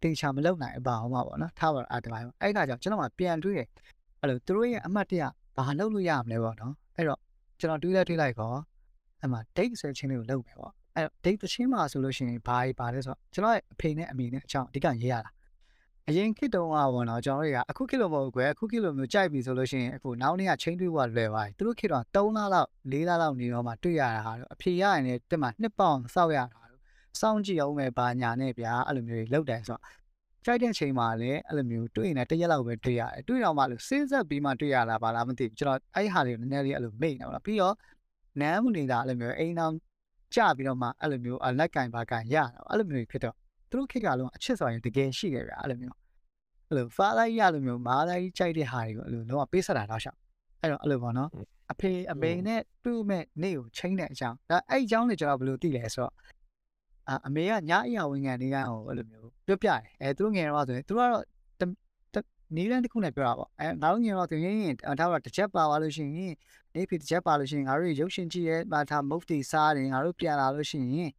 တင်ချာမလုပ်နိုင်အပါအောင်ပါပေါ့နော်ထားပါတော့အဲ့ဒီပိုင်းအဲ့ခါကျကျွန်တော်ကပြန်တွေးရအဲ့လိုသူတို့ရဲ့အမှတ်တရဘာလုပ်လို့ရမလဲပေါ့နော်အဲ့တော့ကျွန်တော်တွေးလိုက်တွေးလိုက်ကောအဲ့မှာ date ဆိုချင်းလေးကိုလုပ်မယ်ပေါ့အဲ့ date သချင်းမှာဆိုလို့ရှိရင်ဘာကြီးပါလဲဆိုတော့ကျွန်တော်ရဲ့အဖေနဲ့အမေနဲ့အချောင်းအဓိကရေးရတာ အရင်ခေတ်တုန်းကပေါ့နော်ကျွန်တော်တို့ကအခုခေတ်လိုမဟုတ်ဘူးကွယ်အခုခေတ်လိုမျိုးကြိုက်ပြီဆိုလို့ရှိရင်အခုနောက်နေ့ကချင်းတွေးဖို့လွယ်သွားပြီသူတို့ခေတ်တော့3လလောက်4လလောက်နေတော့မှတွေ့ရတာဟာအဖေရရင်လည်းတက်မှာနှစ်ပေါင်စောက်ရတာစောင့်ကြည့်အောင်ပဲဘာညာနဲ့ဗျာအဲ့လိုမျိုးကြီးလောက်တယ်ဆိုတော့ကြိုက်တဲ့ချိန်မှာလည်းအဲ့လိုမျိုးတွေ့ရင်လည်းတစ်ရက်လောက်ပဲတွေ့ရတယ်တွေ့တော့မှလို့စဉ်းစားပြီးမှတွေ့ရတာပါလားမသိဘူးကျွန်တော်အဲ့ဟာတွေကိုနည်းနည်းလေးအဲ့လိုမိတ်နေပါလားပြီးတော့နမ်းမနေတာအဲ့လိုမျိုးအိမ်အောင်ကြပြီးတော့မှအဲ့လိုမျိုးလက်ကင်ပါကန်ရတာအဲ့လိုမျိုးဖြစ်တော့ သူတို့ခေတ်ကလုံးအချစ်ဆိုရင်တကယ်ရှိခဲ့ဗျာအဲ့လိုမျိုးအဲ့လိုဖာလိုက်ရလိုမျိုးမားလိုက်ကြိုက်တဲ့ဟာတွေကိုအဲ့လိုလုံးဝပေးဆက်တာတော့ရှောက်အဲ့တော့အဲ့လိုပေါ့နော်အဖေအမေနဲ့တွေ့မဲ့နေ့ကိုချိန်တဲ့အကြောင်းဒါအဲ့အကြောင်းတွေကျွန်တော်ဘယ်လိုသိလဲဆိုတော့အာအမေကညအရာဝင်ခံနေကဟိုအဲ့လိုမျိုးပြောပြတယ်အဲသူတို့ငယ်တော့ဆိုရင်သူတို့ကတော့တနီးလန်းတစ်ခုနဲ့ပြောတာပေါ့အဲငါတို့ညီတော့သူရင်းရင်ဒါတော့တစ်ချက်ပါသွားလို့ရှိရင်နေဖြစ်တစ်ချက်ပါလို့ရှိရင်ငါတို့ရုပ်ရှင်ကြည့်ရဲမှာဒါမုတ်တီစားတယ်ငါတို့ပြန်လာလို့ရှိရင်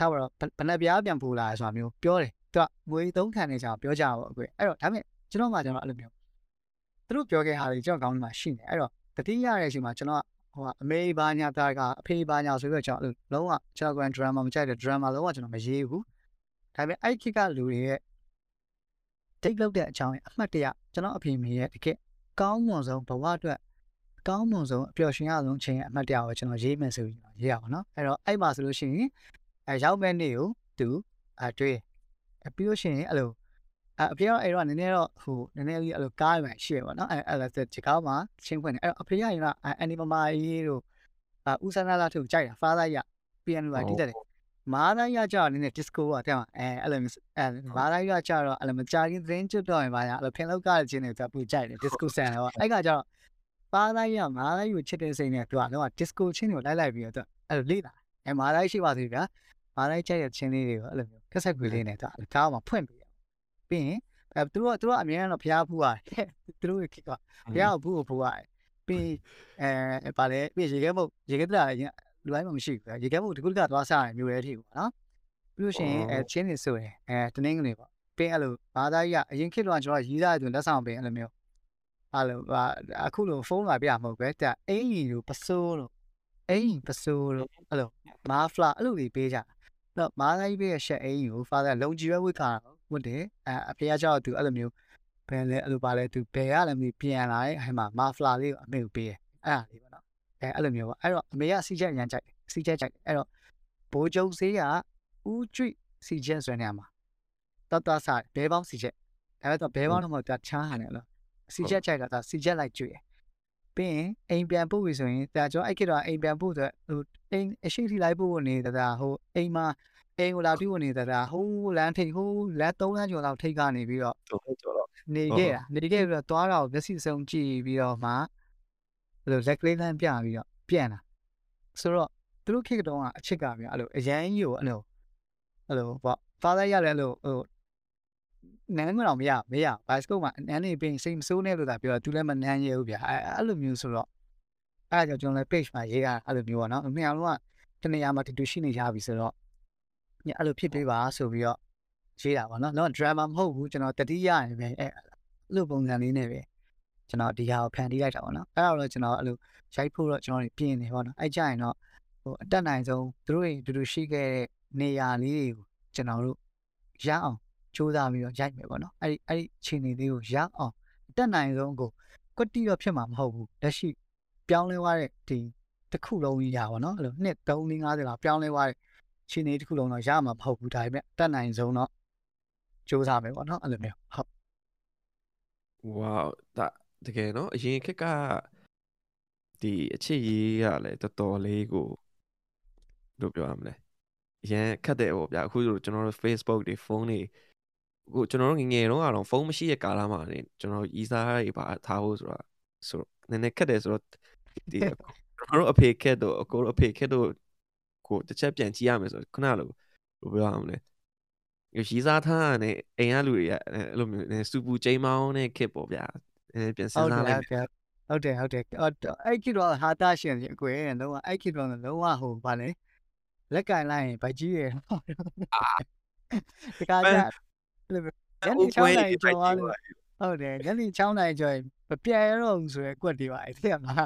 ထားပါတော့ဘဏ္ဍပြားပြန်ပူလာဆိုတာမျိုးပြောတယ်သူကငွေသုံးခံနေကြအောင်ပြောကြပါပေါ့အခုအဲ့တော့ဒါပေမဲ့ကျွန်တော်ကကျွန်တော်အဲ့လိုမျိုးသူတို့ပြောခဲ့ဟာတွေကျွန်တော်ကောင်းနေမှာရှိနေအဲ့တော့တတိယရဲ့အချိန်မှာကျွန်တော်ဟိုအမေဘာညာတာကအဖေဘာညာဆိုပြီးတော့ကျွန်တော်လုံးဝကျွန်တော်က drama မကြိုက်တဲ့ drama လုံးဝကျွန်တော်မရေးဘူးဒါပေမဲ့အဲ့ခေတ်ကလူတွေရဲ့ date လုပ်တဲ့အကြောင်းအမှတ်တရကျွန်တော်အဖေမေရဲ့တကယ်ကောင်းမွန်ဆုံးဘဝအတွက်ကောင်းမွန်ဆုံးအပျော်ရွှင်ရဆုံးချိန်ရဲ့အမှတ်တရကိုကျွန်တော်ရေးမယ်ဆိုပြီးရေးရပါတော့အဲ့တော့အဲ့မှာဆိုလို့ရှိရင် အဲရောက်မဲ့နေ့ကိုသူအတွေ့အပြီးလို့ရှိရင်အဲ့လိုအဖေကအဲ့တော့နည်းနည်းတော့ဟိုနည်းနည်းလေးအဲ့လိုကားရမှရှိရပါတော့အဲ့အဲ့ဒါဒီကားမှာချင်းဖွင့်နေအဲ့တော့အဖေကရင်ကအန်နီမမာကြီးတို့အဦးဆန္ဒလာထုတ်ကြိုက်တာဖားသားရပြန်လို့တီးတယ်မားသားရကြတော့နည်းနည်း disco อ่ะတဲ့မှာအဲအဲ့လိုအဲမားသားရကြတော့အဲ့လိုမကြခင်သတင်းကျွတ်တော့ရင်ပါရအဲ့လိုဖင်လောက်ကချင်းတွေသူပူကြိုက်တယ် disco ဆန်တော့အဲ့ကကြတော့ပါးသားရမားသားရချစ်တဲ့စိတ်နဲ့သူကတော့ disco ချင်းတွေကိုလိုက်လိုက်ပြီးတော့အဲ့လိုလေးတာအဲမားသားရှိပါသေးဗျာ မားသားကြိုက်တဲ့ချင်းလေးတွေကိုအဲ့လိုမျိုးကက်ဆက်ခွေလေးနဲ့သူကားမှာဖွင့်ပြီးပြီးရင်အဲသူတို့ကသူတို့အမြဲတမ်းဖျားဖူးရတယ်သူတို့ရဲ့ခက်ကဖျားကိုဖူးကိုဖူးရတယ်ပြီးအဲဗာလဲပြီးရေခဲမုတ်ရေခဲတရာလူတိုင်းမှမရှိဘူးရေခဲမုတ်ဒီကုလကသွားစားရမျိုးလေးထိပေါ့နော်ပြီးလို့ရှိရင်အဲချင်းနေဆိုရင်အဲတနင်္ဂနွေပေါ့ပြီးအဲ့လိုဘာသာကြီးကအရင်ခေတ်တော့ကျွန်တော်ရေးသားတဲ့လက်ဆောင်ပင်အဲ့လိုမျိုးအဲ့လိုအခုလိုဖုန်းလာပြမဟုတ်ပဲတဲ့အိမ်ကြီးလိုပစိုးလို့အိမ်ပစိုးလို့အဲ့လိုမာဖလာအဲ့လိုတွေပေးကြတော့ မာသာကြီးပေးရဲ့ရှက်အိမ်ကြီးကိုဖာသာလုံကြီးပဲဝတ်ခါဝတ်တယ်အဲအဖေကကြောက်သူအဲ့လိုမျိုးဘယ်လဲအဲ့လိုပါလဲသူဘယ်ရလဲမသိပြန်လာတဲ့အဲ့မှာမာဖလာလေးကိုအမေကိုပေးတယ်အဲ့ဒါလေးပေါ့နော်အဲအဲ့လိုမျိုးပေါ့အဲ့တော့အမေကစီချက်ရမ်းကြိုက်တယ်စီချက်ကြိုက်တယ်အဲ့တော့ဘိုးကျုပ်ဆေးကဦးကျွိစီချက်ဆွဲနေရမှာတတ်တစားဘဲပေါင်းစီချက်အဲ့တော့ဘဲပေါင်းတော့မဟုတ်တာချားဟန်တယ်လို့စီချက်ကြိုက်တာစီချက်လိုက်ကျွေး ပြီးရင်အိမ်ပြန်ပို့ပြီဆိုရင်ဒါကျွန်တော်အဲ့ခေတ်တော့အိမ်ပြန်ပို့ဆိုဟိုအိမ်အရှိထိလိုက်ပို့နေတာဟိုအိမ်မှာအိမ်ကိုလာပြီးဝင်နေတာဟိုးလမ်းထိပ်ဟိုးလက်3လမ်းကျော်လောက်ထိပ်ကနေပြီးတော့ကျော်ကျော်တော့နေခဲ့တာနေခဲ့ပြီးတော့သွားတာကိုမျက်စိစုံကြည့်ပြီးတော့မှအဲ့လိုလက်ကလေးလမ်းပြပြီးတော့ပြန်လာဆိုတော့သူတို့ခေတ်တုန်းကအချစ်ကမြန်အဲ့လိုအရန်ကြီးကိုအဲ့လိုအဲ့လိုပေါ့ father ရလဲအဲ့လိုဟို နန်းမတော့မရမရဘိုက်စကုတ်မှာနန်းနေပင်စိတ်မဆိုးနဲ့လို့သာပြောသူလည်းမနန်းရဲဘူးဗျာအဲ့အဲ့လိုမျိုးဆိုတော့အဲ့ဒါကြောင့်ကျွန်တော်လည်း page မှာရေးရအဲ့လိုမျိုးပေါ့နော်အမေအောင်လုံးကတနေရာမှာတူတူရှိနေကြပြီဆိုတော့ညအဲ့လိုဖြစ်ပေးပါဆိုပြီးတော့ရေးတာပေါ့နော်တော့ drama မဟုတ်ဘူးကျွန်တော်တတိယရင်ပဲအဲ့လိုပုံစံလေးနဲ့ပဲကျွန်တော်ဒီဟာကိုဖန်တီးလိုက်တာပေါ့နော်အဲ့ဒါတော့ကျွန်တော်အဲ့လိုရိုက်ဖို့တော့ကျွန်တော်ပြင်နေပေါ့နော်အဲ့ကြရင်တော့ဟိုအတက်နိုင်ဆုံးသူတို့တွေတူတူရှိခဲ့တဲ့နေရာလေးတွေကိုကျွန်တော်တို့ရအောင် စူးစမ်းပြီးတော့ရိုက်မယ်ပေါ့နော်အဲ့ဒီအဲ့ဒီခြေနေလေးကိုရအောင်အတက်နိုင်ဆုံးကိုကွက်တီတော့ဖြစ်မှာမဟုတ်ဘူးလက်ရှိပြောင်းလဲသွားတဲ့ဒီတစ်ခုလုံးကြီးရပါတော့အဲ့လိုနှစ်3 4 50လောက်ပြောင်းလဲသွားတဲ့ခြေနေတစ်ခုလုံးတော့ရမှာမဟုတ်ဘူးဒါပေမဲ့တက်နိုင်ဆုံးတော့စူးစမ်းမယ်ပေါ့နော်အဲ့လိုမျိုးဟုတ်ဝါဒါတကယ်နော်အရင်ခက်ကဒီအချစ်ရေးရလဲတော်တော်လေးကိုတို့ပြောရမလဲအရင်ခက်တဲ့ပေါ့ဗျာအခုဆိုကျွန်တော်တို့ Facebook တွေဖုန်းတွေ အခုကျွန်တော်တို့ငငယ်တုန်းကတော့ဖုန်းမရှိတဲ့ကာလမှာနေကျွန်တော်ရီးစားတွေပါထားဖို့ဆိုတာဆိုနည်းနည်းခက်တယ်ဆိုတော့ဒီကျွန်တော်တို့အဖေခက်တော့အကိုတို့အဖေခက်တော့ကိုတစ်ချက်ပြန်ကြည့်ရမယ်ဆိုခုနလိုဘယ်ပြောရမလဲရီးစားထားတဲ့အိမ်ကလူတွေကအဲ့လိုမျိုးစူပူချိန်မောင်းတဲ့ခက်ပေါ့ဗျာအဲပြန်စဉ်းစားလိုက်ဟုတ်တယ်ဟုတ်တယ်အဲ့ကိတော့ဟာတာရှင်အကွယ်လုံးဝအဲ့ကိတော့လုံးဝဟိုဗာလေလက်ကင်လိုက်ရင်ဗိုက်ကြီးရယ်ဒီကကြ ညနေ6နိုင်ကျော်သွားလို့ဟုတ်တယ်ညနေ6နိုင်ကျော်မပြတ်ရတော့ဘူးဆိုရယ်ကွက်တွေပါအဲ့ဒါမှာ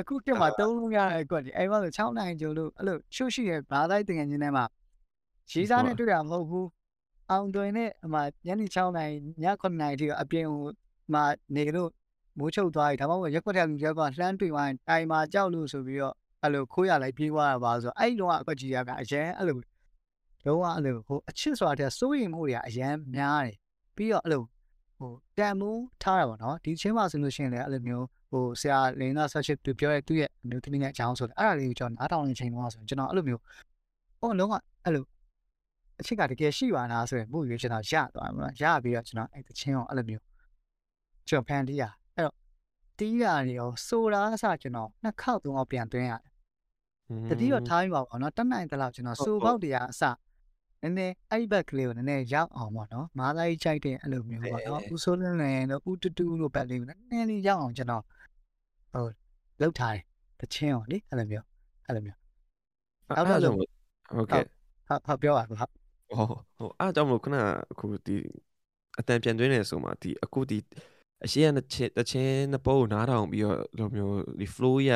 အခုကမှ3လုံးရတဲ့ကွက်တွေအဲ့မှာဆို6နိုင်ကျော်လို့အဲ့လိုရှုပ်ရှိရဘာသာတင်ငယ်ချင်းထဲမှာရေးစားနဲ့တွေ့ရမဟုတ်ဘူးအောင်တွင်နဲ့အမညနေ6နိုင်ည9နိုင်ထိအပြင်ဟိုမှာနေလို့မိုးချုပ်သွားပြီဒါမှမဟုတ်ရက်ွက်တဲ့လူတွေကလှမ်းတွေ့သွားရင်တိုင်မှာကြောက်လို့ဆိုပြီးတော့အဲ့လိုခိုးရလိုက်ပြေးသွားတာပါဆိုတော့အဲ့ဒီတော့အကွက်ကြီးရကအရန်အဲ့လို လုံးဝအဲ့လိုဟိုအချစ်ဆိုတာတဲ့စိုးရိမ်မှုတွေကအရန်များတယ်ပြီးတော့အဲ့လိုဟိုတန်မိုးထားရပါတော့ဒီချင်းမှာဆိုလို့ရှိရင်လည်းအဲ့လိုမျိုးဟိုဆရာလင်းသားဆက်ချစ်သူပြောတဲ့သူ့ရဲ့အမျိုးသမီးနဲ့အကြောင်းဆိုတယ်အဲ့ဒါလေးကိုကျွန်တော်နားထောင်နေချိန်တော့ဆိုရင်ကျွန်တော်အဲ့လိုမျိုးဟိုလုံးဝအဲ့လိုအချစ်ကတကယ်ရှိပါလားဆိုရင်မှုရွေးကျွန်တော်ရသွားမှာရပြီးတော့ကျွန်တော်အဲ့တချင်းကိုအဲ့လိုမျိုးကျွန်တော်ဖန်တီးရအဲ့တော့တီးရနေရောဆိုတာအစကျွန်တော်နှစ်ခေါက်သုံးခေါက်ပြန်သွင်းရတယ်တတိတော့ထားပြီးပါပေါ့နော်တက်နိုင်တဲ့လောက်ကျွန်တော်စူပေါက်တရားအစ နည်းနည်းအဲ့ဘက်ကလေးကိုနည်းနည်းရောက်အောင်ပေါ့နော်မားလိုက်ချိုက်တဲ့အဲ့လိုမျိုးပေါ့နော်ဦးစိုးလင်းလင်းတို့ဦးတူတူတို့ဘက်လေးကိုနည်းနည်းလေးရောက်အောင်ကျွန်တော်ဟိုလောက်ထားတယ်တချင်းအောင်လေအဲ့လိုမျိုးအဲ့လိုမျိုးအဲ့ဒါကြောင့်မို့ဟုတ်ကဲ့ဟုတ်ဟုတ်ပြောပါဟုတ်ဟောဟိုအားကြောင့်မလို့ခုနကအခုဒီအတန်ပြန်သွင်းနေဆိုမှဒီအခုဒီအရှိရတစ်ချင်းတစ်ချင်းနှစ်ပုတ်ကိုနားထောင်ပြီးတော့လိုမျိုးဒီ flow ရ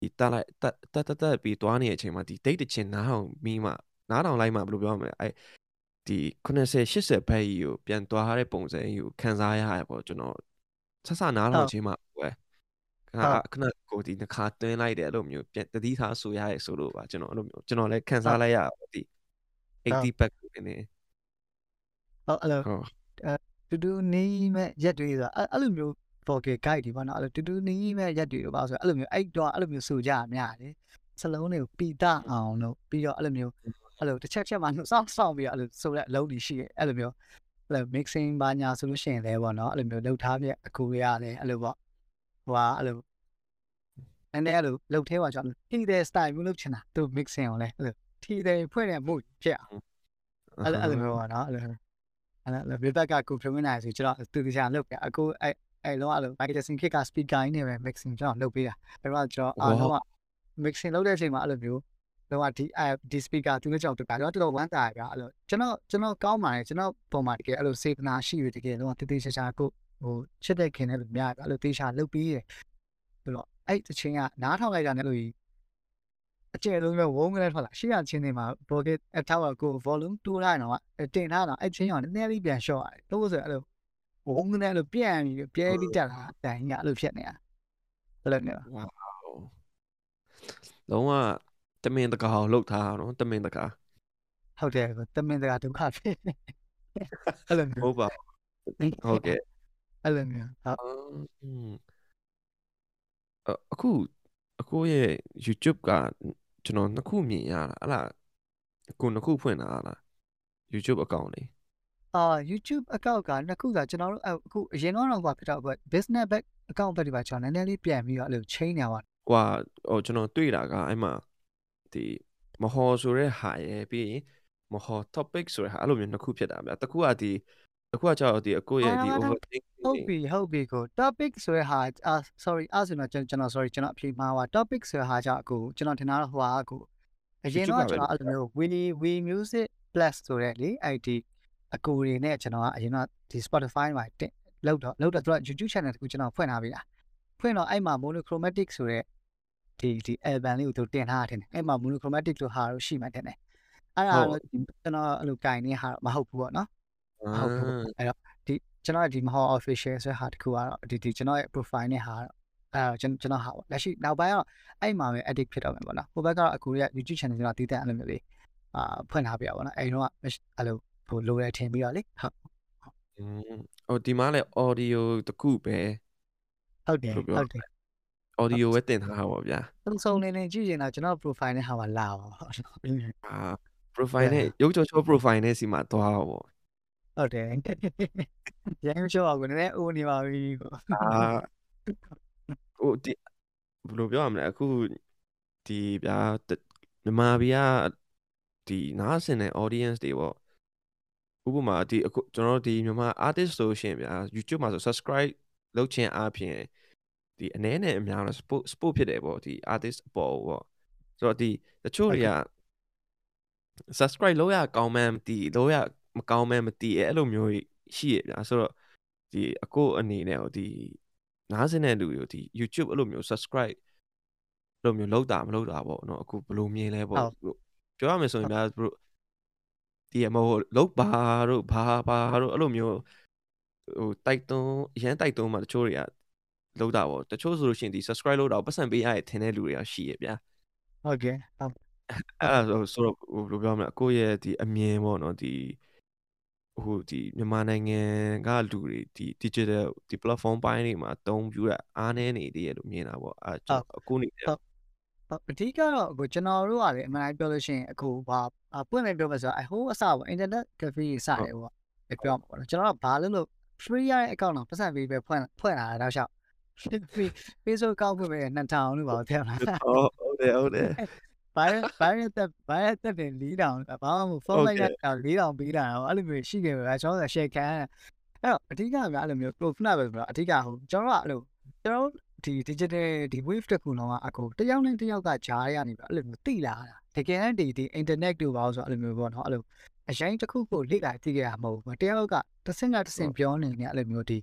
ဒီတက်လိုက်တက်တက်တက်တက်ပြီးသွားနေတဲ့အချိန်မှာဒီ date တစ်ချင်းနားထောင်ပြီးမှ နားထောင်လိုက်မှဘယ်လိုပြောမလဲအဲဒီ90 80ဘက်ကြီးကိုပြန်သွားရတဲ့ပုံစံကြီးကိုခံစားရရပေါ့ကျွန်တော်ဆက်စနားထောင်ခြင်းမှာပဲခဏခဏကိုဒီတစ်ခါတွင်းလိုက်တယ်အဲ့လိုမျိုးပြန်တတိထားဆိုရရဲဆိုလို့ပါကျွန်တော်အဲ့လိုမျိုးကျွန်တော်လည်းခံစားလိုက်ရပါဒီ80 back နေနေဟုတ်အဲ့လိုဟုတ်တူတူနေမဲ့ရက်တွေဆိုတာအဲ့အဲ့လိုမျိုး vocal guide ဒီပေါ့နော်အဲ့လိုတူတူနေမဲ့ရက်တွေတော့ပါဆိုအဲ့လိုမျိုးအဲ့တော့အဲ့လိုမျိုးဆိုကြရများတယ်စလုံးတွေကိုပီတအောင်လို့ပြီးတော့အဲ့လိုမျိုး အဲ့လိုတစ်ချက်ချက်မှနှုတ်ဆောင်းဆောင်းပြီးတော့အဲ့လိုဆိုတဲ့အလုံးကြီးရှိတယ်အဲ့လိုမျိုးအဲ့လို mixing ဘာညာဆိုလို့ရှိရင်လည်းပေါ့နော်အဲ့လိုမျိုးလှုပ်ထားပြအကူရရတယ်အဲ့လိုပေါ့ဟိုဟာအဲ့လိုအဲ့နဲ့အဲ့လိုလှုပ်သေးပါကြောင့်ထိတဲ့ style မျိုးလုပ်ချင်တာသူ mixing အောင်လဲအဲ့လိုထိတဲ့ဖွဲ့တဲ့မှုဖြစ်အောင်အဲ့လိုအဲ့လိုမျိုးပါနော်အဲ့လိုအဲ့လိုဘယ်ဘက်ကကိုဖြုံးနေဆိုကျွန်တော်သူတခြားလုပ်ပြအခုအဲ့အဲ့လုံးအဲ့လို Michael Jackson ခက်က speaker နဲ့ပဲ mixing ကျွန်တော်လုပ်ပေးတာအဲ့တော့ကျွန်တော်အားလုံးက mixing လုပ်တဲ့အချိန်မှာအဲ့လိုမျိုး တော့ဒီဒီ speaker သူလည်းကြောက်တူတာတော့တော်တော်ဝမ်းသာရပြအဲ့လိုကျွန်တော်ကျွန်တော်ကောင်းပါတယ်ကျွန်တော်ပုံမှာတကယ်အဲ့လိုစေတနာရှိရတကယ်တော့တတိချာချာကိုဟိုချစ်တဲ့ခင်တဲ့လူများအဲ့လိုတေချာလုပ်ပြီးရဆိုတော့အဲ့တချင်းကနားထောင်လိုက်တာနဲ့လို့အကျယ်လုံးပဲဝုန်းကလေးထွက်လာရှေ့ရချင်းတွေမှာ pocket အထောက်ကို volume တိုးလိုက်တော့တင်ထားတော့အဲ့ချင်းရောနည်းနည်းလေးပြန် short ရတယ်လို့ဆိုအဲ့လိုဝုန်းကလေးလိုပြန်ပြီးပြဲပြီးတက်လာတိုင်ကအဲ့လိုဖြစ်နေတာဘယ်လိုလဲဝါလုံးဝ တမင်တကာကိုလှုပ်ထားတာနော်တမင်တကာဟုတ်တယ်တမင်တကာဒုက္ခဖြစ်အဲ့လိုမျိုးဟုတ်ပါဟုတ်ကဲ့အဲ့လိုမျိုးဟုတ်အင်းအအခုအခုရဲ့ YouTube ကကျွန်တော်နှစ်ခုမြင်ရတာအဲ့လားအခုနှစ်ခုဖွင့်တာလား YouTube account လေးအာ YouTube account ကနှစ်ခုကကျွန်တော်တို့အခုအရင်တော့တော့ဖြစ်တော့ business back account ဘက်ဒီပါကျွန်တော်နည်းနည်းလေးပြန်ပြီးတော့အဲ့လို chain နေပါဟွာဟိုကျွန်တော်တွေ့တာကအဲ့မှာ ဒီမဟော်ဆိုတဲ့ဟာရဲ့ပြီးရင်မဟော် topic ဆိုတဲ့ဟာအဲ့လိုမျိုးနှစ်ခုဖြစ်တာဗျာတစ်ခုကဒီတစ်ခုကကျတော့ဒီအကိုရဲ့ဒီ overthinking ဟုတ်ပြီဟုတ်ပြီကို topic ဆိုရဟာအာ sorry အဲ့ဆိုတော့ကျွန်တော် sorry ကျွန်တော်အဖြေမှားပါ topic ဆိုရဟာကြောင့်အခုကျွန်တော်ထင်တာတော့ဟိုဟာအခုအရင်တော့ကျွန်တော်အဲ့လိုမျိုး Winnie We Music Plus ဆိုတဲ့လေ IT အကူတွေနဲ့ကျွန်တော်ကအရင်တော့ဒီ Spotify မှာတက်လောက်တော့လောက်တော့သူက YouTube channel တခုကျွန်တော်ဖွင့်ထားပြီလားဖွင့်တော့အဲ့မှာ monochromatic ဆိုတဲ့ ဒီဒီ album လေးကိုသူတင်ထားတယ်အဲ့မှာ monochromatic လို့ဟာတော့ရှိမှတင်တယ်အဲ့ဒါတော့ကျွန်တော်အဲ့လိုကင်နေဟာမဟုတ်ဘူးပေါ့နော်ဟုတ်ဘူးအဲ့တော့ဒီကျွန်တော်ဒီမဟော official ဆိုတဲ့ဟာတခုကတော့ဒီဒီကျွန်တော်ရဲ့ profile နဲ့ဟာတော့အဲကျွန်ကျွန်တော်ဟာပေါ့လက်ရှိနောက်ပိုင်းကတော့အဲ့မှာပဲ edit ဖြစ်တော့မယ်ပေါ့နော်ဟိုဘက်ကတော့အခုရဲ့ YouTube channel ကျွန်တော်တည်တဲ့အဲ့လိုမျိုးလေးအာဖွင့်ထားပြပါပေါ့နော်အဲ့တော့အဲ့လိုဟိုလိုရထင်ပြီးတော့လေဟုတ်อืมဟိုဒီမှာလည်း audio တစ်ခုပဲဟုတ်တယ်ဘယ်လိုပြောဟုတ်တယ် audio ပဲတင်ထားတာပေါ့ဗျာသုံးစုံနေနေကြည့်ရင်တော့ကျွန်တော် profile နဲ့ဟာပါလာပါဟုတ်အာ profile နဲ့ရုပ်ချောချော profile နဲ့စီမှာသွားတာပေါ့ဟုတ်တယ်ရန်ရှော့အောင်ကိုနည်းနည်းအိုးနေပါပြီကိုအာဟိုဒီဘယ်လိုပြောရမလဲအခုဒီဗျာတမြန်မာပြည်ကဒီနားဆင်တဲ့ audience တွေပေါ့ဥပမာဒီအခုကျွန်တော်တို့ဒီမြန်မာ artist ဆိုရှင်ဗျာ YouTube မှာဆို subscribe လုပ်ခြင်းအပြင် ဒီအနည်းနဲ့အများတော့ support support ဖြစ်တယ်ပေါ့ဒီ artist အပေါ်ပေါ့ဆိုတော့ဒီတချို့တွေက subscribe လုပ်ရကောင်းမှန်းမသိလုပ်ရမကောင်းမှန်းမသိအဲ့လိုမျိုးရှိရဗျာဆိုတော့ဒီအကိုအနေနဲ့ဟိုဒီနားစင်တဲ့လူတွေကိုဒီ YouTube အဲ့လိုမျိုး subscribe အဲ့လိုမျိုးလုပ်တာမလုပ်တာပေါ့နော်အခုဘယ်လိုမြင်လဲပေါ့ပြောရမယ်ဆိုရင်ဗျာတို့ဒီအမောလုတ်ပါတို့ဘာပါတို့အဲ့လိုမျိုးဟိုတိုက်တွန်းရန်တိုက်တွန်းမှာတချို့တွေက လုပ်တာပေါ့တချို့ဆိုလို့ရှိရင်ဒီ subscribe လုပ်တာကိုပတ်စံပေးရတဲ့ထင်တဲ့လူတွေကရှိရဗျာဟုတ်ကဲ့ဟုတ်အဲ့ဒါဆိုဆိုတော့ဟိုဘယ်လိုပြောမလဲအကိုရဲ့ဒီအမြင်ပေါ့နော်ဒီဟိုဒီမြန်မာနိုင်ငံကလူတွေဒီ digital ဒီ platform ပိုင်းတွေမှာတုံးပြတာအားနည်းနေသေးရလို့မြင်တာပေါ့အဲ့ကျွန်တော်အကိုနေတယ်ဟုတ်အဓိကတော့အခုကျွန်တော်တို့ကလည်းအမှန်တိုင်းပြောလို့ရှိရင်အခုဘာပွင့်နေပြောမှဆိုတော့အဟိုးအစပေါ့ internet cafe စတယ်ပေါ့အပြောမှာပေါ့နော်ကျွန်တော်ကဘာလို့လို့ free ရတဲ့ account တော့ပတ်စံပေးပဲဖွင့်ဖွင့်လာတာတော့ရှောက် free Facebook account ဖွင့်ပေး2000လို့ပါပြောလားဟုတ်ဟုတ်တယ်ဟုတ်တယ်ဘာဘာလဲဘာလဲတက်ဘာလဲတက်တယ်4000ဘာမှမဖုန်းလိုက်ရတာ4000ပေးတာတော့အဲ့လိုမျိုးရှိခဲ့ပဲကျွန်တော် share ခံအဲ့တော့အဓိကကအဲ့လိုမျိုး pro ခုနပဲပြောအဓိကဟိုကျွန်တော်ကအဲ့လိုကျွန်တော်ဒီ digital ဒီ wave တစ်ခုလုံးကအကိုတယောက်နဲ့တယောက်ကကြားရနေပြီအဲ့လိုမျိုးတိလာတာတကယ်တမ်းဒီဒီ internet တို့ပါဆိုအဲ့လိုမျိုးပေါ့နော်အဲ့လိုအရင်တစ်ခုကိုလေ့လာသိခဲ့ရမှာမဟုတ်ဘူးတယောက်ကတစ်ဆင့်ကတစ်ဆင့်ပြောနေနေအဲ့လိုမျိုးဒီ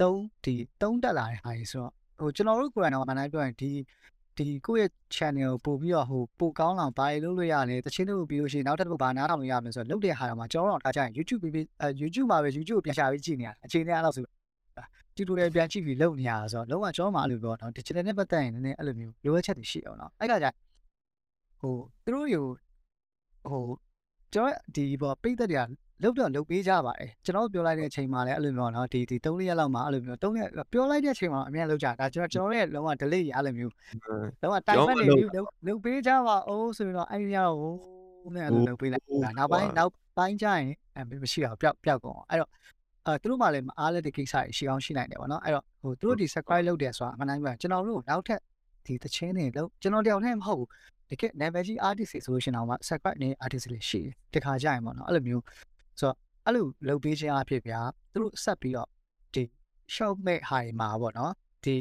သုံးဒီသုံးတက်လာတဲ့ဟာကြီးဆိုတော့ဟိုကျွန်တော်တို့ကိုယ်တိုင်တော့မနိုင်ပြောရင်ဒီဒီကိုယ့်ရဲ့ channel ကိုပို့ပြီးတော့ဟိုပို့ကောင်းအောင်ဘာတွေလုပ်လို့ရလဲတချင်းတို့ပြီးလို့ရှိရင်နောက်တစ်ခုဘာနားထောင်လို့ရမလဲဆိုတော့လုပ်တဲ့ဟာတော့မှကျွန်တော်တို့ထားကြရင် YouTube ပြီးအဲ YouTube မှာပဲ YouTube ကိုပြန်ရှာပြီးကြည့်နေရတာအချိန်တည်းအဲ့လောက်ဆိုတူတူလေးပြန်ကြည့်ပြီးလုပ်နေရတာဆိုတော့လုံးဝကျွန်တော်မှအဲ့လိုပြောတော့ digital နဲ့ပတ်သက်ရင်လည်းအဲ့လိုမျိုးလိုအပ်ချက်တွေရှိအောင်နော်အဲ့ကကြဟိုသူတို့ယူဟိုကျွန်တော်ဒီပေါ်ပိတ်သက်တွေက လုတ်တော့လုတ်ပေးကြပါတယ်ကျွန်တော်ပြောလိုက်တဲ့အချိန်မှာလည်းအဲ့လိုမျိုးနော်ဒီဒီ3ရက်လောက်မှာအဲ့လိုမျိုး3ရက်ပြောလိုက်တဲ့အချိန်မှာအများလုတ်ကြဒါကျွန်တော်ကျွန်တော်ရဲ့လုံးဝ delay ရအဲ့လိုမျိုးလုံးဝတိုင်ပတ်နေပြီလုတ်လုတ်ပေးကြပါအောင်ဆိုရင်တော့အဲ့ဒီကတော့ဟိုနဲ့အဲ့လိုလုတ်ပေးလိုက်တာနောက်ပိုင်းနောက်ပိုင်းကျရင်အမရှိအောင်ပျောက်ပျောက်ကုန်အဲ့တော့အဲသူတို့မှလည်းအားလည်းဒီကိစ္စတွေရှိအောင်ရှိနိုင်တယ်ဗောနော်အဲ့တော့ဟိုသူတို့ဒီ subscribe လုပ်တယ်ဆိုတာအမှန်တိုင်းပြောကျွန်တော်တို့နောက်ထပ်ဒီတချင်းတွေလုံးကျွန်တော်တယောက်တည်းမဟုတ်ဘူးတကယ် level ကြီး artist တွေဆိုလို့ရှိရင်တော့ subscribe နေ artist တွေရှိတယ်တခါကြရင်ပေါ့နော်အဲ့လိုမျိုး ဆိုတော့အဲ့လိုလုပ်ပေးခြင်းအဖြစ်ဗျာသူတို့ဆက်ပြီးတော့ဒီ shop မဲ့ဟာတွေမှာပေါ့နော်ဒီ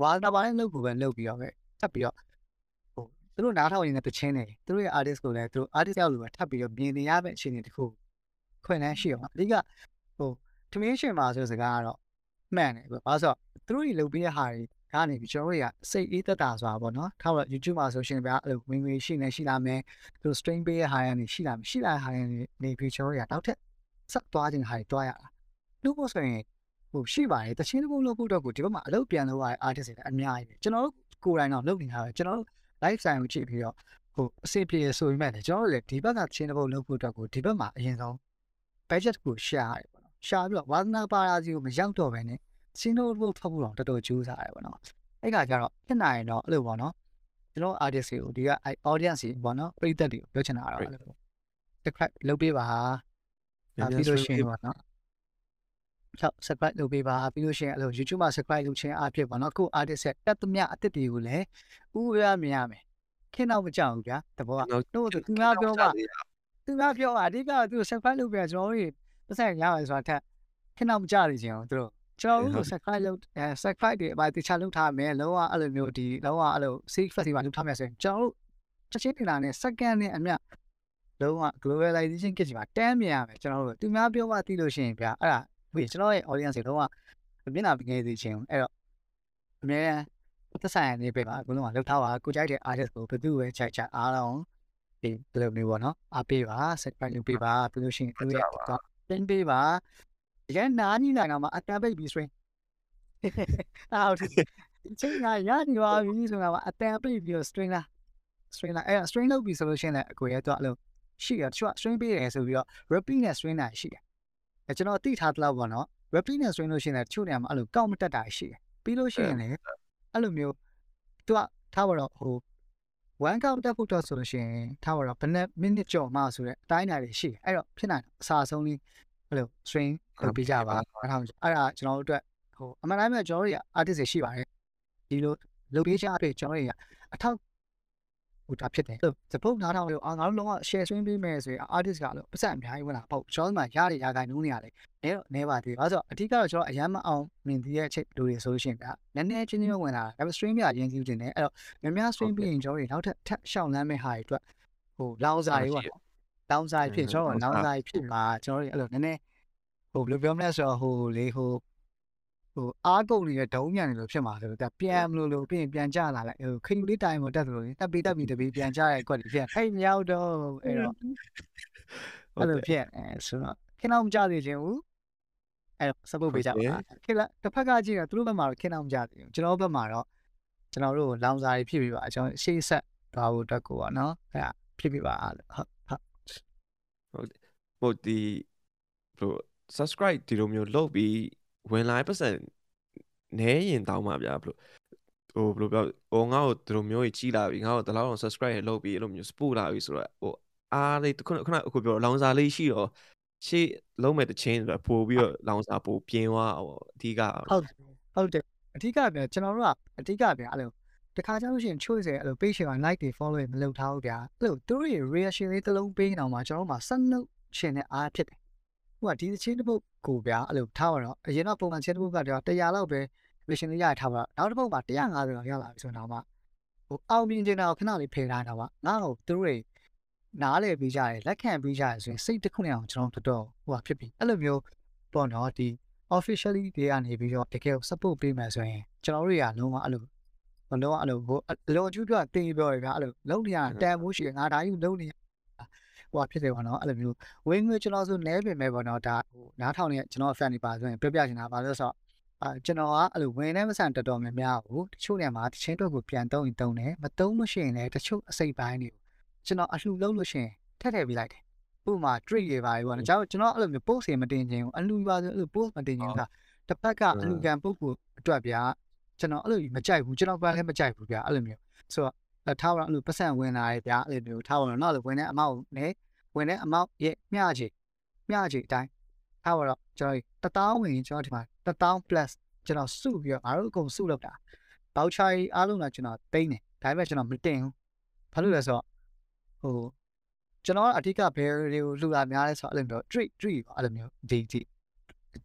ဝါနာပါနဲ့လုပ်ကိုပဲလုပ်ပြီးတော့ပဲဆက်ပြီးတော့ဟိုသူတို့နားထောင်နေတဲ့တချင်းတွေသူတို့ရဲ့ artist ကိုလည်းသူတို့ artist ရောက်လို့ပဲထပ်ပြီးတော့မြင်နေရမယ့်အခြေအနေတစ်ခုခွင့်လန်းရှိအောင်အဓိကဟိုထမင်းရှင်မှာဆိုစကားကတော့မှန်တယ်ဘာလို့ဆိုတော့သူတို့တွေလုပ်ပေးတဲ့ဟာတွေ ကနေပြီးကျွန်တော်တို့ကစိတ်အေးသက်တာဆိုတာပေါ့နော်ထားတော့ YouTube မှာဆိုရှင်ဗျာအဲ့လိုဝင်ငွေရှိနေရှိလာမယ်သူ stream ပေးတဲ့ဟာတွေရှိလာမယ်ရှိလာတဲ့ဟာတွေနေပြီးကျွန်တော်တို့ကနောက်ထပ်ဆက်သွားခြင်းဟာတွေတွားရတာလို့ပေါ့ဆိုရင်ဟိုရှိပါတယ်တချင်းတစ်ပုံလုပ်ဖို့တော့ကိုဒီဘက်မှာအလုပ်ပြန်လုပ်ရတဲ့ artist တွေအများကြီးပဲကျွန်တော်တို့ကိုယ်တိုင်တော့လုပ်နေတာပဲကျွန်တော်တို့ live sign ကိုကြည့်ပြီးတော့ဟိုအစီပြေဆိုပြီးမှလည်းကျွန်တော်တို့လည်းဒီဘက်ကတချင်းတစ်ပုံလုပ်ဖို့တော့ကိုဒီဘက်မှာအရင်ဆုံး budget ကိုရှာရတယ်ပေါ့နော်ရှာပြီးတော့ဝါသနာပါရာစီကိုမရောက်တော့ပဲနဲ့ စင်းတို့ဖို့ဖတ်ဖို့တော့တော်တော်ကြိုးစားရတယ်ပေါ့နော်အဲ့ကကြတော့ဖြစ်နိုင်တော့အဲ့လိုပေါ့နော်ကျွန်တော် artist တွေကိုဒီက audience တွေပေါ့နော်ပရိသတ်တွေကိုပြောချင်တာကတော့အဲ့လိုတစ်ခါလုပ်ပေးပါပြီးလို့ရှိရင်ပေါ့နော်ဟုတ် subscribe လုပ်ပေးပါပြီးလို့ရှိရင်အဲ့လို YouTube မှာ subscribe လုပ်ခြင်းအဖြစ်ပေါ့နော်ကို artist ရဲ့တက်သမျှအသစ်တွေကိုလည်းဥပရမြင်ရမယ်ခင်တော့မကြောက်ဘူးဗျာတဘောကတို့သူများပြောပါသူများပြောပါအဓိကသူ subscribe လုပ်ပြကျွန်တော်တို့ပတ်စံရမယ်ဆိုတာထက်ခင်တော့မကြရခြင်းအောင်တို့ ကျွန်တော်တို့ subscribe လုပ်အဲ subscribe တွေအပိုင်းတခြားလုပ်ထားမယ်လုံးဝအဲ့လိုမျိုးဒီလုံးဝအဲ့လို safe festival လုပ်ထားမယ်ဆိုရင်ကျွန်တော်တို့ချက်ချင်းတင်လာနဲ့ second နဲ့အမြတ်လုံးဝ globalization ကိစ္စမှာတန်းမြင်ရမယ်ကျွန်တော်တို့သူများပြောမှသိလို့ရှိရင်ဗျာအဲ့ဒါဒီကျွန်တော်ရဲ့ audience တွေလုံးဝမျက်နှာပငယ်စီခြင်းအဲ့တော့အများသက်ဆိုင်နေပဲပါအကုန်လုံးကလှုပ်ထားပါကိုကြိုက်တဲ့ artist ကိုဘယ်သူပဲခြိုက်ချအားလုံးဒီဘယ်လိုမျိုးပေါ့နော်အားပေးပါ subscribe လုပ်ပေးပါပြီးလို့ရှိရင်သူရဲ့တင်ပေး ပါရန်နာနီနိုင်မှာအတန်ပိတ်ပြီး string အော်ဒီချိန်ကရနေပါပြီဆိုတော့အတန်ပိတ်ပြီး string လား string လားအဲ့ string လုပ်ပြီးဆိုလို့ရှိရင်လည်းအကိုရဲ့တော့အဲ့လိုရှိရတချို့ string ပေးတယ်ဆိုပြီးတော့ repeat နဲ့ string နိုင်ရှိတယ်အဲကျွန်တော်သိထားသလောက်ပေါ့နော် repeat နဲ့ string လို့ရှိရင်လည်းတချို့နေရာမှာအဲ့လိုကောက်မတက်တာရှိတယ်ပြီးလို့ရှိရင်လည်းအဲ့လိုမျိုးသူကထားပါတော့ဟို one count တက်ဖို့တော့ဆိုလို့ရှိရင်ထားပါတော့ဘယ်နှစ် minute ကြော်မှဆိုတဲ့အတိုင်းအတာတွေရှိတယ်အဲ့တော့ဖြစ်နိုင်အစားဆုံးလေး အဲ့လို string လုပ်ပေးကြပါအဲ့ဒါအဲ့ဒါကျွန်တော်တို့အတွက်ဟိုအမှန်တိုင်းပဲကျွန်တော်တို့ artist တွေရှိပါတယ်ဒီလိုလုပ်ပေးချအဖြစ်ကျွန်တော်တို့အထောက်ဟိုဒါဖြစ်တယ်စပုတ်နားထောင်လို့အာငါတို့လုံးဝ share swing ပေးမယ်ဆိုရင် artist ကလို့ပတ်စံအများကြီးဝင်လာပေါ့ကျွန်တော်မှရရရခိုင်နှုံးနေရတယ်အဲတော့နေပါသေးဘာလို့ဆိုတော့အဓိကတော့ကျွန်တော်အရန်မအောင်မြင်သေးတဲ့အချက်လူတွေဆိုလို့ရှိရင်ဗျာနည်းနည်းချင်းချင်းဝင်လာတာဒါပေမဲ့ stream ပြရင်းစီးတင်တယ်အဲ့တော့များများ stream ပြီးရင်ကျွန်တော်တွေနောက်ထပ်ထပ်ရှောင်းလမ်းမဲ့ဟာတွေအတွက်ဟိုလောင်စာတွေပေါ့ လောင်စာတွေဖြစ်ကျွန်တော်လောင်စာတွေဖြစ်မှာကျွန်တော်တွေအဲ့လိုနည်းနည်းဟိုဘယ်လိုပြောမလဲဆိုတော့ဟိုလေဟိုဟိုအားကုန်နေတဲ့ဒုံးညံနေလို့ဖြစ်မှာဆိုတော့ပြန်မလို့လို့ပြီးရင်ပြန်ကြလာလိုက်ဟိုခိလေးတိုင်းမှာတက်သလိုတက်ပြီးတက်ပြီးတပြီးပြန်ကြရဲကွက်ဖြစ်ဟဲ့မြောက်တော့အဲ့တော့အဲ့လိုဖြစ်အဲဆိုတော့ခင်အောင်မကြသေးခြင်းဘူးအဲ့တော့ support ပေးကြပါခင်လားတစ်ဖက်ကကြည့်တော့သူတို့ဘက်မှာတော့ခင်အောင်မကြသေးဘူးကျွန်တော်ဘက်မှာတော့ကျွန်တော်တို့လောင်စာတွေဖြစ်ပြီးပါကျွန်တော်ရှေ့ဆက်သွားဖို့အတွက်ကိုပါနော်အဲ့ဒါဖြစ်ပြီးပါဟုတ် ဟုတ်ဟုတ်ဟုတ်ဒီဘလို့ subscribe ဒီလိုမျိုးလုပ်ပြီးဝင်လာပတ်စံနဲရင်တောင်းပါဗျာဘလို့ဟိုဘယ်လိုပြောဟိုငါ့ကိုဒီလိုမျိုးကြီးလာပြီငါ့ကိုဒီလောက်အောင် subscribe ရလုပ်ပြီးအဲ့လိုမျိုး support လာပြီဆိုတော့ဟိုအားလေးခုနခုနအခုပြောလောင်စာလေးရှိတော့ရှေ့လုံးမဲ့တချင်းဆိုတော့ပို့ပြီးတော့လောင်စာပို့ပြင်းသွားဟိုအဓိကဟုတ်ဟုတ်တယ်အဓိကပြန်ကျွန်တော်တို့ကအဓိကပြန်အဲ့လို တတခါကျလို့ရှိရင် choice ရဲ့အဲ့လို page မှာ like တွေ follow တွေမလုပ်ထားဘူးဗျာအဲ့လိုသူတို့ရဲ့ reaction လေးတစ်လုံးပေးနေအောင်မှာကျွန်တော်တို့မှာဆက်နှုတ်ရှင်တဲ့အားဖြစ်တယ်ဟိုကဒီချင်းတစ်ပုတ်ကိုဗျာအဲ့လိုထားပါတော့အရင်တော့ပုံမှန်ချင်းတစ်ပုတ်ကတော့100လောက်ပဲ reaction လေးရထားပါတော့နောက်တစ်ပုတ်မှာ150လောက်ရလာပြီဆိုတော့မှဟိုအောင်မြင်နေတာကိုခဏလေးဖယ်ထားတာပါငါ့ကိုသူတို့တွေနားလေပြီးကြတယ်လက်ခံပြီးကြတယ်ဆိုရင်စိတ်တစ်ခုနဲ့အောင်ကျွန်တော်တော်တော်ဟိုဟာဖြစ်ပြီအဲ့လိုမျိုးပေါ့နော်ဒီ officially တွေကနေပြီးတော့တကယ် support ပေးမယ်ဆိုရင်ကျွန်တော်တို့တွေကလုံးဝအဲ့လို မလုံးဝအဲ့လိုဟိုအလုံးအကျူးပြတင်ပြောရပြအဲ့လိုလုံးနေရတန်မိုးရှိငါဒါကြီးလုံးနေဟိုဖြစ်တယ်ပေါ့နော်အဲ့လိုမျိုးဝင်းငွေကျွန်တော်ဆိုနဲပင်မဲ့ပေါ့နော်ဒါဟိုနားထောင်နေကျွန်တော် fan တွေပါဆိုရင်ပြပြချင်တာပါလို့ဆိုတော့အာကျွန်တော်ကအဲ့လိုဝင်နေမဆန်တော်တော်များများကိုတချို့နေရာမှာတချင်းတော့ကိုပြန်တုံးရင်တုံးတယ်မတုံးမရှိရင်လည်းတချို့အစိပ်ပိုင်းတွေကိုကျွန်တော်အလှလုံးလို့ရှိရင်ထက်ထည့်ပေးလိုက်တယ်ဥပမာ trick တွေပါပေါ့နော်ကျွန်တော်ကျွန်တော်အဲ့လိုမျိုး post တွေမတင်ခြင်းဘူးအလှပါဆိုအဲ့လို post မတင်ခြင်းကတစ်ဖက်ကအလှခံပုဂ္ဂိုလ်အတွက်ဗျာ ကျွန်တော်အဲ့လိုမကြိုက်ဘူးကျွန်တော်ကလည်းမကြိုက်ဘူးဗျာအဲ့လိုမျိုးဆိုတော့ထားတော့အဲ့လိုပတ်စံဝင်လာရဲ့ဗျာအဲ့လိုမျိုးထားတော့နောက်လိုဝင်တဲ့အမောက်နဲ့ဝင်တဲ့အမောက်ရဲ့မျှချေမျှချေအတိုင်းထားတော့ကျွန်တော်တတောင်းဝင်ကျွန်တော်ဒီမှာတတောင်း plus ကျွန်တော်စုပြီးတော့ငါတို့အကုန်စုလုပ်တာဘောက်ချာကြီးအားလုံးကကျွန်တော်တိမ့်တယ်ဒါပေမဲ့ကျွန်တော်မတင်ဘူးဘာလို့လဲဆိုတော့ဟိုကျွန်တော်အဓိကဘယ်တွေကိုလှူတာများလဲဆိုတော့အဲ့လိုမျိုး treat treat ပေါ့အဲ့လိုမျိုးဒီဒီ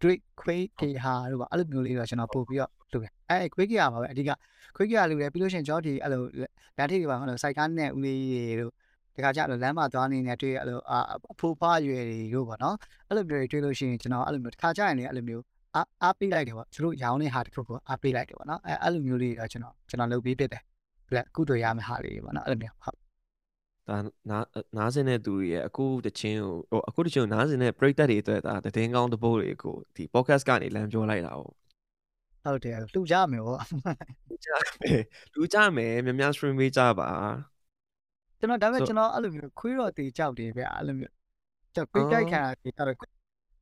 treat ခွေးကေဟာတို့ပါအဲ့လိုမျိုးလေးတော့ကျွန်တော်ပို့ပြီးတော့လှူတယ် အဲ့ခွေးကေဟာပါပဲအဓိကခွေးကေဟာလှူတယ်ပြီးလို့ရှိရင်ကျွန်တော်ဒီအဲ့လိုလမ်းထိပ်တွေပါအဲ့လိုစိုက်ကားနဲ့ဦးလေးတွေတို့တခါကျတော့လမ်းမှာသွားနေတဲ့တွေ့အဲ့လိုအဖိုးဖွားရွယ်တွေတို့ပေါ့နော်အဲ့လိုမျိုးတွေတွေ့လို့ရှိရင်ကျွန်တော်အဲ့လိုမျိုးတခါကျရင်လည်းအဲ့လိုမျိုးအားအားပေးလိုက်တယ်ပေါ့သူတို့ရောင်းတဲ့ဟာတစ်ခုကိုအားပေးလိုက်တယ်ပေါ့နော်အဲအဲ့လိုမျိုးလေးတော့ကျွန်တော်ကျွန်တော်လုပ်ပေးဖြစ်တယ်လက်ကုတွေ့ရမယ့်ဟာလေးပေါ့နော်အဲ့လိုမျိုးဟုတ်ဒါနားနားစင်တဲ့သူတွေရဲ့အခုတချင်းကိုဟိုအခုတချင်းကိုနားစင်တဲ့ပရိသတ်တွေအတွက်ဒါတည်င်းကောင်းတပိုးတွေကိုဒီ podcast ကနေလမ်းပြောလိုက်တာ哦 ဟုတ်တယ်လူကြမယ်ဗောလူကြမယ်လူကြမယ်များများ stream ပေးကြပါကျွန်တော်ဒါပေမဲ့ကျွန်တော်အဲ့လိုမျိုးခွေးတော့တေကြောက်တယ်ဗျအဲ့လိုမျိုးကျွန်တော်ခွေးတိုက်ခံတာတေကြောက်တယ်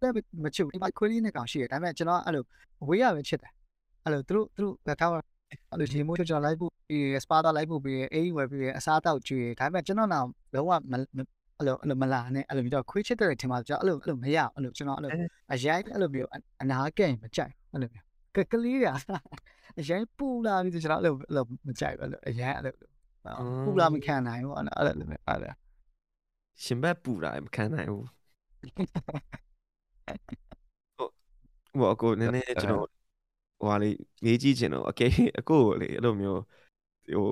လည်းမချစ်ဘူးဒီမှာခွေးလေးနဲ့ကောင်ရှိတယ်ဒါပေမဲ့ကျွန်တော်အဲ့လိုအဝေးရပဲချစ်တယ်အဲ့လိုသူတို့သူတို့ထားအဲ့လိုရေမိုးချောချောလိုက်ဖို့ပြီးစပါတာလိုက်ဖို့ပြီးအေးဝယ်ပြီးအစားတောက်ကျွေးဒါပေမဲ့ကျွန်တော်တော့လုံးဝအဲ့လိုအဲ့လိုမလာနဲ့အဲ့လိုမျိုးတော့ခွေးချစ်တဲ့ထင်မှာကျွန်တော်အဲ့လိုအဲ့လိုမရအဲ့လိုကျွန်တော်အဲ့လိုအရိုက်အဲ့လိုမျိုးအနာကဲ့မကြိုက်အဲ့လိုမျိုး ကကလေးကအရိုက်ပူလာပြီးကျွန်တော်အဲ့လိုအဲ့လိုမကြိုက်ဘူးအဲ့လိုအရိုက်အဲ့လိုပူလာမခံနိုင်ဘူးအဲ့လိုအဲ့လိုအဲ့လိုရှင်ဘက်ပူလာမခံနိုင်ဘူးဟိုအကိုနည်းနည်းကျွန်တော်ဟိုဟာလေးမေးကြည့်ချင်တော့အကယ်အကိုကိုလေအဲ့လိုမျိုးဟို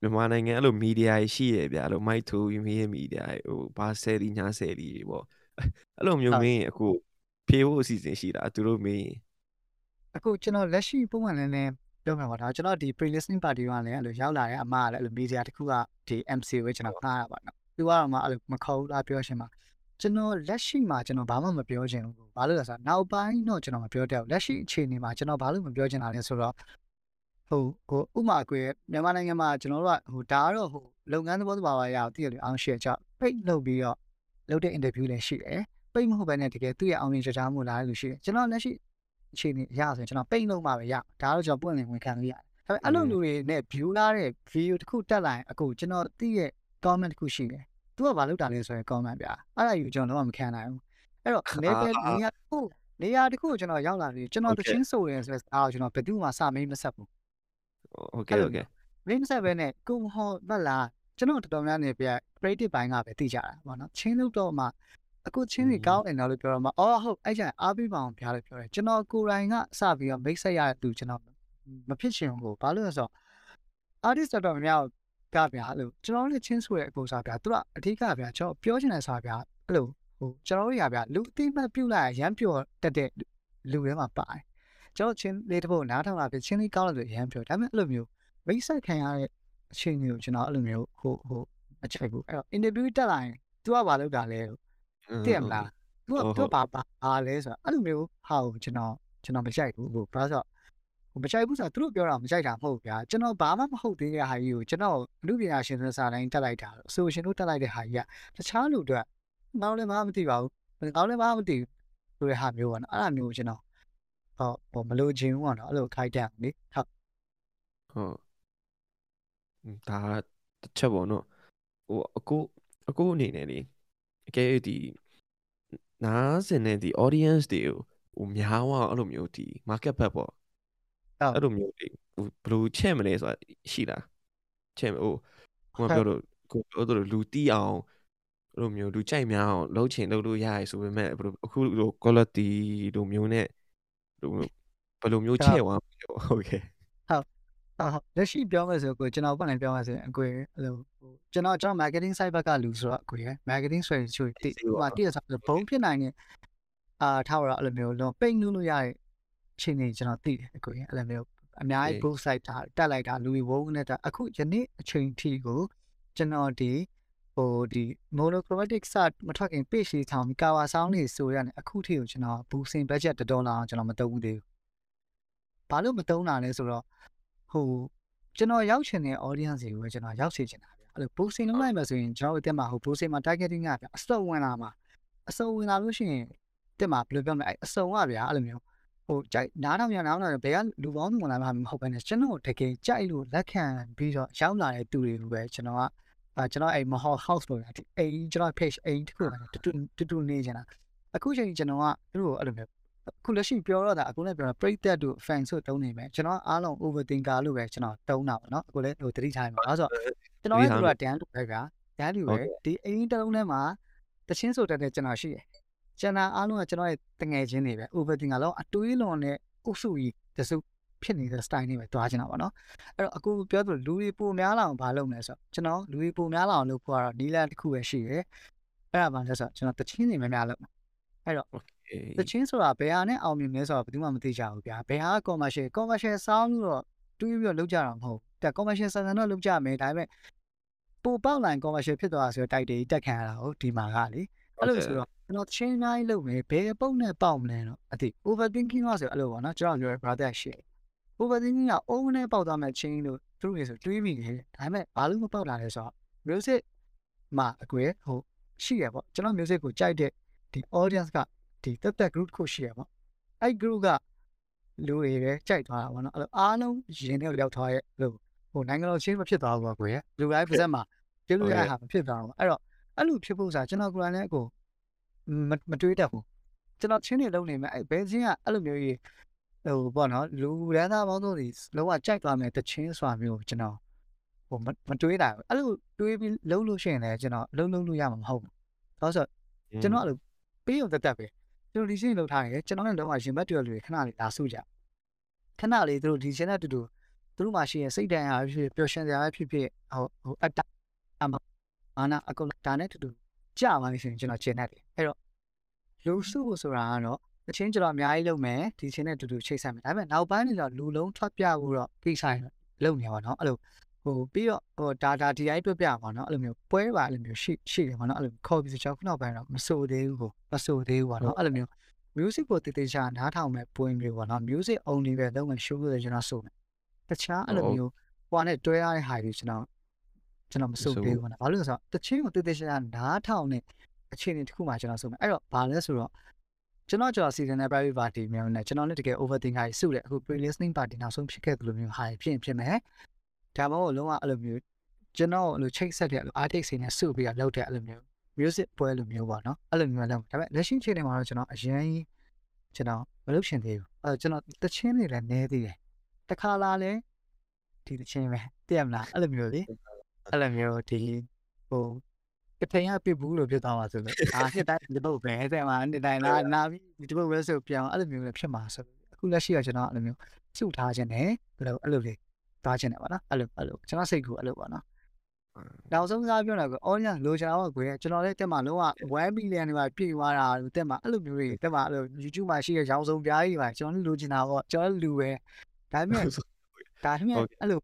မြန်မာနိုင်ငံအဲ့လိုမီဒီယာရှိရဗျာအဲ့လိုမိုက်ထိုးမီးမီဒီယာဟိုဘာဆယ်လီညာဆယ်လီပေါ့အဲ့လိုမျိုးမင်းအခုဖြေဖို့အစီအစဉ်ရှိတာသူတို့မင်း အခုကျွန်တော်လက်ရှိပုံမှန်လည်းလည်းပြောမှာပါဒါကျွန်တော်ဒီ pre listening party ကလည်းအဲ့လိုရောက်လာတဲ့အမကလည်းအဲ့လိုမီဒီယာတစ်ခုကဒီ MC ကိုကျွန်တော်ခါရပါတော့သူကတော့မှအဲ့လိုမခေါ်ဘူးလားပြောရှင်မှာကျွန်တော်လက်ရှိမှာကျွန်တော်ဘာမှမပြောချင်ဘူးဘာလို့လဲဆိုတော့နောက်ပိုင်းတော့ကျွန်တော်မပြောတတ်ဘူးလက်ရှိအခြေအနေမှာကျွန်တော်ဘာလို့မပြောချင်တာလဲဆိုတော့ဟိုကိုဥမာကွယ်မြန်မာနိုင်ငံမှာကျွန်တော်တို့ကဟိုဒါကတော့ဟိုလုပ်ငန်းသဘောတဘာဝရအောင်တည်ရအောင်ရှယ်ချပိတ်လုပ်ပြီးတော့လုပ်တဲ့ interview လည်းရှိတယ်ပိတ်မဟုတ်ဘဲနဲ့တကယ်သူ့ရဲ့အောင်မြင်ကြကြမှုလာလို့ရှိတယ်ကျွန်တော်လက်ရှိ အခြေအနေရဆိုရင်ကျွန်တော်ပိတ်လို့မှပဲရဒါတော့ကျွန်တော်ပွင့်လင်ဝင်ခံလို့ရတယ်ဒါပေမဲ့အဲ့လိုလူတွေနဲ့ view လာတဲ့ video တစ်ခုတက်လာရင်အခုကျွန်တော်သိရဲ့ comment တစ်ခုရှိတယ်။ तू ကဘာလုပ်တာလဲဆိုရင် comment ပြ။အဲ့ဒါယူကျွန်တော်တော့မခံနိုင်ဘူး။အဲ့တော့ level နေရာတစ်ခုနေရာတစ်ခုကိုကျွန်တော်ရောက်လာပြီကျွန်တော်တချင်းဆိုရင်ဆိုတော့ကျွန်တော်ဘယ်သူမှစာမင်းမဆက်ဘူး။ Okay okay မင်းမဆက်ပဲနဲ့ကိုဟောဘက်လာကျွန်တော်တော်တော်များများနေပြ creative ဘိုင်းကပဲသိကြတာပေါ့နော်။ချင်းလို့တော့မှ အခုချင်းတွေကောင်းတယ်တော့လို့ပြောတော့မှအော်ဟုတ်အဲ့ကျရင်အားပေးပါအောင်ပြားလို့ပြောတယ်ကျွန်တော်ကိုယ်တိုင်ကစပြီးတော့ mix ဆက်ရတဲ့သူကျွန်တော်မဖြစ်ချင်ဘူးဘာလို့လဲဆိုတော့ artist တော်တော်များများကဗျာအဲ့လိုကျွန်တော်တို့ချင်းဆိုတဲ့အကိုစားဗျာသူကအဓိကဗျာကျွန်တော်ပြောချင်တဲ့စားဗျာအဲ့လိုဟိုကျွန်တော်တို့ရဗျာလူအသိမှတ်ပြုတ်လိုက်ရမ်းပြောတက်တဲ့လူတွေမှာပါတယ်ကျွန်တော်ချင်းလေးတစ်ပုတ်နားထောင်လာပြီချင်းလေးကောင်းလို့ရမ်းပြောဒါပေမဲ့အဲ့လိုမျိုးမိတ်ဆက်ခံရတဲ့အခြေအနေကိုကျွန်တော်အဲ့လိုမျိုးဟိုဟိုအချိုက်ဘူးအဲ့တော့ interview တက်လာရင် तू ကဘာလုပ်တာလဲ သိရမလား तू က तू ဘာဘာလဲဆိုတော့အဲ့လိုမျိုးဟာကိုကျွန်တော်ကျွန်တော်မကြိုက်ဘူးဟိုဘာလို့ဟိုမကြိုက်ဘူးဆိုတာသူတို့ပြောတာမကြိုက်တာမဟုတ်ဗျာကျွန်တော်ဘာမှမဟုတ်သေးတဲ့ဟာကြီးကိုကျွန်တော်လူပညာရှင်သစာတိုင်းတက်လိုက်တာအဆိုရှင်တို့တက်လိုက်တဲ့ဟာကြီးကတခြားလူတွေငောင်းလည်းမမသိပါဘူးငောင်းလည်းမမသိဘူးဆိုတဲ့ဟာမျိုးပေါ့နော်အဲ့ဒါမျိုးကျွန်တော်ဟောဟိုမလို့ခြင်းဘူးပေါ့နော်အဲ့လိုခိုက်တက်လေဟုတ်ဟုတ်ဒါတစ်ချက်ပေါ့နော်ဟိုအခုအခုအနေနဲ့လေ အကဲဒီနားစင်တဲ့ဒီ audience တွေကိုဟိုများဝအဲ့လိုမျိုးဒီ market ဘက်ပေါ့အဲ့လိုမျိုးတွေဟိုဘယ်လိုချက်မလဲဆိုတာရှိလားချက်ဟိုဟိုပြောလို့ကိုပြောလို့လူတီးအောင်ဘယ်လိုမျိုးလူကြိုက်များအောင်လှုပ်ချင်လှုပ်လို့ရရဆိုပေမဲ့ဘယ်လိုအခုလို quality လိုမျိုးနဲ့ဘယ်လိုဘယ်လိုမျိုးချက်သွားမလဲဟုတ်ကဲ့ အာလက်ရှိပြောမယ်ဆိုကိုကျွန်တော်ပတ်နေပြောမယ်ဆိုရင်အကွေအဲ့လိုဟိုကျွန်တော်ကျွန်တော် marketing site ဘက်ကလူဆိုတော့အကွေရ marketing strategy ချို့တိဟိုမှာတည့်ရဆိုဘုံဖြစ်နိုင်တဲ့အာထားရအဲ့လိုမျိုးလုံးပိတ်နူးလို့ရတဲ့ချိန်နေကျွန်တော်သိတယ်အကွေအဲ့လိုမျိုးအများကြီး group site တာတက်လိုက်တာလူတွေဝုန်းနေတာအခုယနေ့အချိန်ထိကိုကျွန်တော်ဒီဟိုဒီ monochromatic site မထွက်ခင် page လေးထောင်ပြီး cover sound လေးဆိုရတယ်အခုထိကိုကျွန်တော် boosting budget 1ဒေါ်လာအောင်ကျွန်တော်မသုံးဘူးသေးဘူးဘာလို့မသုံးတာလဲဆိုတော့ ဟိုကျွန်တော်ရောက်ချင်တဲ့ audience တွေကိုကျွန်တော်ရောက်စေချင်တာဗျအဲ့လို boosting လုပ်လိုက်မှဆိုရင်ကျွန်တော်တို့တက်မှာဟို boosting မှာ targeting ကဗျအစုံဝင်လာမှာအစုံဝင်လာလို့ရှိရင်တက်မှာဘယ်လိုပြောမလဲအဲ့အစုံကဗျအဲ့လိုမျိုးဟိုကြိုက်နားထောင်ရနားထောင်ရဘယ်ကလူပေါင်းဝင်လာမှာမဟုတ်ဘဲနဲ့ကျွန်တော်တကယ်ကြိုက်လို့လက်ခံပြီးတော့ရောက်လာတဲ့သူတွေကိုပဲကျွန်တော်ကအာကျွန်တော်အဲ့ Mahal House လို့ရတယ်အိမ်ကျွန်တော် page အိမ်တစ်ခုကတူတူတူနေချင်တာအခုချိန်ကျွန်တော်ကသူတို့အဲ့လိုမျိုး အခုလက်ရှိပြောတော့တာအခုလည်းပြောတာပရိသတ်တို့ fan ဆိုတုံးနေမယ်ကျွန်တော်အားလုံး overthinker လို့ပဲကျွန်တော်တုံးတာပေါ့နော်အခုလည်းဟိုတတိထားမှာဒါဆိုကျွန်တော်လည်းသူကတန်းလို့ပဲဗျာတန်းလို့ပဲဒီအိမ်တုံးထဲမှာတချင်းဆိုတတ်တဲ့ကျွန်တော်ရှိတယ်ကျွန်တော်အားလုံးကကျွန်တော်ရဲ့တငယ်ချင်းတွေပဲ overthinker လောက်အတွေးလွန်နဲ့အုပ်စုကြီးတစုဖြစ်နေတဲ့ style နဲ့ပဲတွားချင်တာပေါ့နော်အဲ့တော့အခုပြောသလိုလူတွေပိုများလာအောင်ဘာလုပ်မလဲဆိုတော့ကျွန်တော်လူတွေပိုများလာအောင်လုပ်ဖို့ကတော့နီလန်တစ်ခုပဲရှိတယ်အဲ့ဒါမှလည်းဆိုတော့ကျွန်တော်တချင်းတွေများများလုပ်အဲ့တော့ တချင်းဆိုတာဘယ်ဟာနဲ့အောင်မြင်လဲဆိုတော့ဘယ်သူမှမသိကြဘူးဗျာဘယ်ဟာ commercial commercial sound လို့တော့တွေးပြီးတော့လုပ်ကြတာမဟုတ်တဲ့ commercial ဆန်ဆန်တော့လုပ်ကြမယ်ဒါပေမဲ့ပိုပေါက်လိုက် commercial ဖြစ်သွားတာဆိုတော့တိုက်တွေတက်ခံရတာဟုတ်ဒီမှာကလေအဲ့လိုဆိုတော့ကျွန်တော်ချင်းတိုင်းလုပ်မယ်ဘယ်ပုံနဲ့ပေါက်မလဲတော့အတိ overthinking လို့ဆိုအဲ့လိုပေါ့နော်ကျွန်တော်ပြော brother shit overthinking ကအုံးနဲ့ပေါက်သွားမဲ့ချင်းလို့သူတို့တွေဆိုတွေးမိတယ်ဒါပေမဲ့ဘာလို့မပေါက်လာလဲဆိုတော့ music မှာအကွယ်ဟိုရှိရပေါ့ကျွန်တော် music ကိုကြိုက်တဲ့ဒီ audience က ဒီတက်တက် group ကိုရှိရပေါ့အဲ့ group ကလူတွေပဲကြိုက်သွားတာပေါ့နော်အဲ့လိုအားလုံးရင်ထဲကိုရောက်သွားရဲ့လို့ဟိုနိုင်ငံတော်ချင်းမဖြစ်သွားဘူးကွယ်လူတိုင်းပါစက်မှာပြုလို့ရတာမဖြစ်သွားဘူးအဲ့တော့အဲ့လိုဖြစ်ဖို့စားကျွန်တော်ကိုယ်တိုင်လည်းအကိုမတွေးတတ်ဘူးကျွန်တော်ချင်းတွေလုံးနေမယ်အဲ့ဘယ်ချင်းကအဲ့လိုမျိုးကြီးဟိုပေါ့နော်လူရန်သားပေါင်းတို့ဒီလုံးဝကြိုက်သွားမယ်တချင်းစွာမျိုးကျွန်တော်ဟိုမတွေးတာအဲ့လိုတွေးပြီးလုံးလို့ရှိရင်လည်းကျွန်တော်လုံးလုံးလို့ရမှာမဟုတ်ဘူးဒါဆိုကျွန်တော်အဲ့လိုပေးရုံတက်တက်ပဲ ကျွန်တော်ဒီချင်းလောက်ထားရင်ကျွန်တော်လည်းတော့ရင်ဘတ်တွေလူတွေခဏလေးလာစုကြခဏလေးသူတို့ဒီချင်းနဲ့တူတူသူတို့မှရှိရင်စိတ်တန်ရာဖြစ်ပျော်ရွှင်စရာဖြစ်ဖြစ်ဟိုဟိုအတ္တအမအာနာအကုန်ဒါနဲ့တူတူကြာပါလိမ့်ရှင်ကျွန်တော်ကျင်တတ်တယ်အဲ့တော့လူစုဖို့ဆိုတာကတော့အချင်းကျွန်တော်အများကြီးလုပ်မယ်ဒီချင်းနဲ့တူတူချိတ်ဆက်မယ်ဒါပေမဲ့နောက်ပိုင်းကျတော့လူလုံးထွက်ပြဖို့တော့ကိစ္စရလုပ်နေပါတော့အဲ့လို ဟိုပြီးတော့ဟို data DI တွက်ပြပါတော့အဲ့လိုမျိုးပွဲပါအဲ့လိုမျိုးရှိရှိတယ်ပါတော့အဲ့လိုခေါ်ပြီးဆိုကျွန်တော်ခုနောက်ပိုင်းတော့မဆိုသေးဘူးကိုမဆိုသေးဘူးပါတော့အဲ့လိုမျိုး music ကိုတည်တည်ချာနားထောင်မဲ့ပွဲမျိုးပါတော့ music only ပဲလုပ်မယ် show လို့ကျွန်တော်ဆိုမယ်တခြားအဲ့လိုမျိုးဟိုနဲ့တွဲရတဲ့ဟာတွေကျွန်တော်ကျွန်တော်မဆိုသေးဘူးပါတော့ဘာလို့လဲဆိုတော့တချင်းကိုတည်တည်ချာနားထောင်တဲ့အခြေအနေတစ်ခုမှကျွန်တော်ဆိုမယ်အဲ့တော့ဘာလဲဆိုတော့ကျွန်တော်ကျွန်တော် season နဲ့ private party မျိုးနဲ့ကျွန်တော်လည်းတကယ် overthinker ကြီးစုတယ်အခု pre listening party နောက်ဆုံးဖြစ်ခဲ့သလိုမျိုးဟာဖြစ်ရင်ဖြစ်မယ် ဒါမှမဟုတ်လုံးဝအဲ့လိုမျိုးကျွန်တော်အဲ့လိုချိတ်ဆက်တဲ့အဲ့လို artist တွေနဲ့စုပြီးတော့လုပ်တဲ့အဲ့လိုမျိုး music ပွဲလိုမျိုးပေါ့နော်အဲ့လိုမျိုးလုပ်ဒါပေမဲ့လက်ရှိချိန်တွေမှာတော့ကျွန်တော်အရင်ကျွန်တော်မလုပ်ရှင်သေးဘူးအဲ့ကျွန်တော်တချင်းတွေလည်းနည်းသေးတယ်တခါလာလဲဒီတချင်းပဲသိရမလားအဲ့လိုမျိုးလေအဲ့လိုမျိုးဒီဟိုကထိုင်ရပြဘူးလို့ပြောသွားပါဆိုလို့အာနှစ်တိုင်းဒီဘုတ်ပဲတဲ့မှာနှစ်တိုင်းလာနာပြီးဒီဘုတ်ပဲဆိုပြောင်းအဲ့လိုမျိုးလည်းဖြစ်မှာဆိုအခုလက်ရှိကကျွန်တော်အဲ့လိုမျိုးစုထားခြင်းနဲ့ဘယ်လိုအဲ့လိုလေး သွားခြင်းနဲ့ပါနော်အဲ့လိုအဲ့လိုကျွန်တော်စိတ်ကူအဲ့လိုပါနော်နောက်ဆုံးစားပြောတာက audience လိုချင်တော့ကိုယ်ကျွန်တော်လည်းတက်မှာလုံးဝ1 million တွေပါပြည့်သွားတာတက်မှာအဲ့လိုမျိုးတွေတက်မှာအဲ့လို YouTube မှာရှိတဲ့ရောင်စုံပြားကြီးပါကျွန်တော်လိုချင်တာပေါ့ကျွန်တော်လူပဲဒါပေမဲ့ဒါပေမဲ့အဲ့လို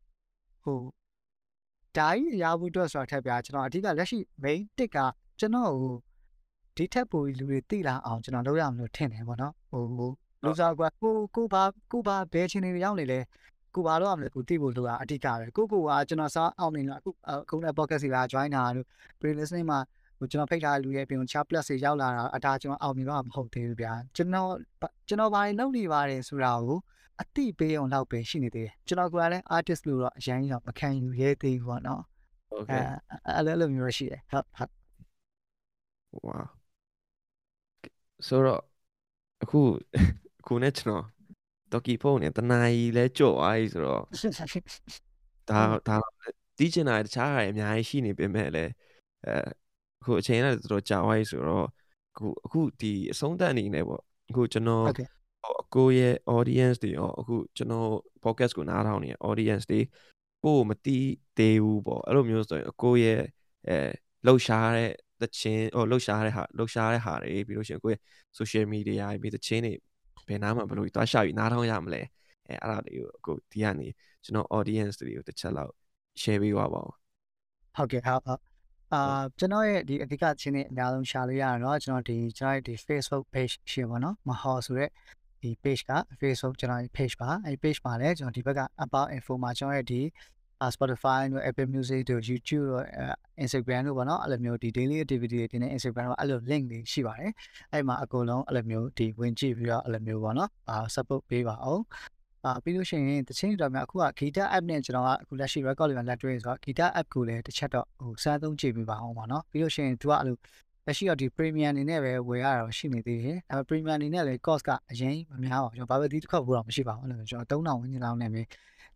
ဟိုဓာကြီးရဖို့အတွက်ဆိုတာထက်ပြကျွန်တော်အဓိကလက်ရှိ main တစ်ကကျွန်တော်ဟိုဒီထက်ပိုလူတွေသိလာအောင်ကျွန်တော်လုပ်ရမလို့ထင်တယ်ပေါ့နော်ဟိုဟိုလူစားကကိုကိုဘာကိုဘာဘယ်ချင်းတွေရောက်နေလဲ ကိုဘာလို့ရမလဲကိုသိဖို့လိုတာအဓိကပဲကိုကိုကကျွန်တော်စားအောင်နေလို့အခုအခုလည်း podcast စီလာ join တာလို့ pre listening မှာဟိုကျွန်တော်ဖိတ်ထားတဲ့လူရဲ့အပြင် chat plus တွေရောက်လာတာအတားကျွန်တော်အောင်မြင်တော့မဟုတ်သေးဘူးဗျာကျွန်တော်ကျွန်တော်ဘာတွေလုပ်နေပါတယ်ဆိုတာကိုအတိပေးအောင်လောက်ပဲရှိနေသေးတယ်ကျွန်တော်ကလည်း artist လို့တော့အရင်ကတော့မခံယူရဲသေးဘူးပေါ့နော် okay အဲအဲ့လိုမျိုးရှိတယ်ဟုတ်ဟုတ် wow ဆိုတော့အခုအခုနဲ့ကျွန်တော် တော်ကီဖုန်းနဲ့တနာရီလဲကြော့သွားပြီဆိုတော့ဒါဒါတီးချင်တာတခြားဟာအများကြီးရှိနေပေမဲ့လည်းအဲအခုအချိန်နဲ့တော်တော်ကြာသွားပြီဆိုတော့အခုအခုဒီအဆုံးသတ်အနေနဲ့ပေါ့အခုကျွန်တော်ဟုတ်ကဲ့အကိုရဲ့ audience တွေရောအခုကျွန်တော် podcast ကိုနားထောင်နေတဲ့ audience တွေကိုကိုမတီးသေးဘူးပေါ့အဲ့လိုမျိုးဆိုရင်အကိုရဲ့အဲလှုပ်ရှားတဲ့သချင်းဟိုလှုပ်ရှားတဲ့ဟာလှုပ်ရှားတဲ့ဟာတွေပြီးလို့ရှိရင်ကိုယ့်ရဲ့ social media ပြီးသချင်းတွေ ဘယ်နားမှာဘလို့သွားရှာပြီးနားထောင်ရမလဲအဲအဲ့ဒါတွေကိုအခုဒီကနေကျွန်တော် audience တွေကိုတစ်ချက်လောက် share ပေးသွားပါဦးဟုတ်ကဲ့ဟုတ်ဟုတ်အာကျွန်တော်ရဲ့ဒီအဓိကချင်းနေအများဆုံးရှာလို့ရတာတော့ကျွန်တော်ဒီကျွန်တော်ရဲ့ဒီ Facebook page ရှိပါတော့မဟောဆိုတဲ့ဒီ page က Facebook ကျွန်တော် page ပါအဲ page မှာလည်းကျွန်တော်ဒီဘက်က about info မှာကျွန်တော်ရဲ့ဒီ Spotify တို့ Apple Music တို့ YouTube တို့ Instagram တို့ပေါ့နော်အဲ့လိုမျိုးဒီ daily activity တွေတင်တဲ့ Instagram တို့အဲ့လို link တွေရှိပါတယ်အဲ့မှာအကုန်လုံးအဲ့လိုမျိုးဒီဝင်ကြည့်ပြီးတော့အဲ့လိုမျိုးပေါ့နော်အာ support ပေးပါအောင်အာပြီးလို့ရှိရင်တချင်းတော်များအခုက guitar app နဲ့ကျွန်တော်ကအခုလက်ရှိ record တွေမှာလက်တွေ့ဆိုတော့ guitar app ကိုလည်းတစ်ချက်တော့ဟိုစမ်းသုံးကြည့်ပြပါအောင်ပါနော်ပြီးလို့ရှိရင်သူကအဲ့လိုလက်ရှိတော့ဒီ premium အနေနဲ့ပဲဝယ်ရတာရှိနေသေးတယ်။ဒါပေမဲ့ premium အနေနဲ့လည်း cost ကအရင်မများပါဘူး။ကျွန်တော်ဘာပဲဒီတစ်ခါဘူးတော့မရှိပါဘူး။အဲ့လိုကျွန်တော်3000ဝန်းကျင်လောက်နဲ့ပဲ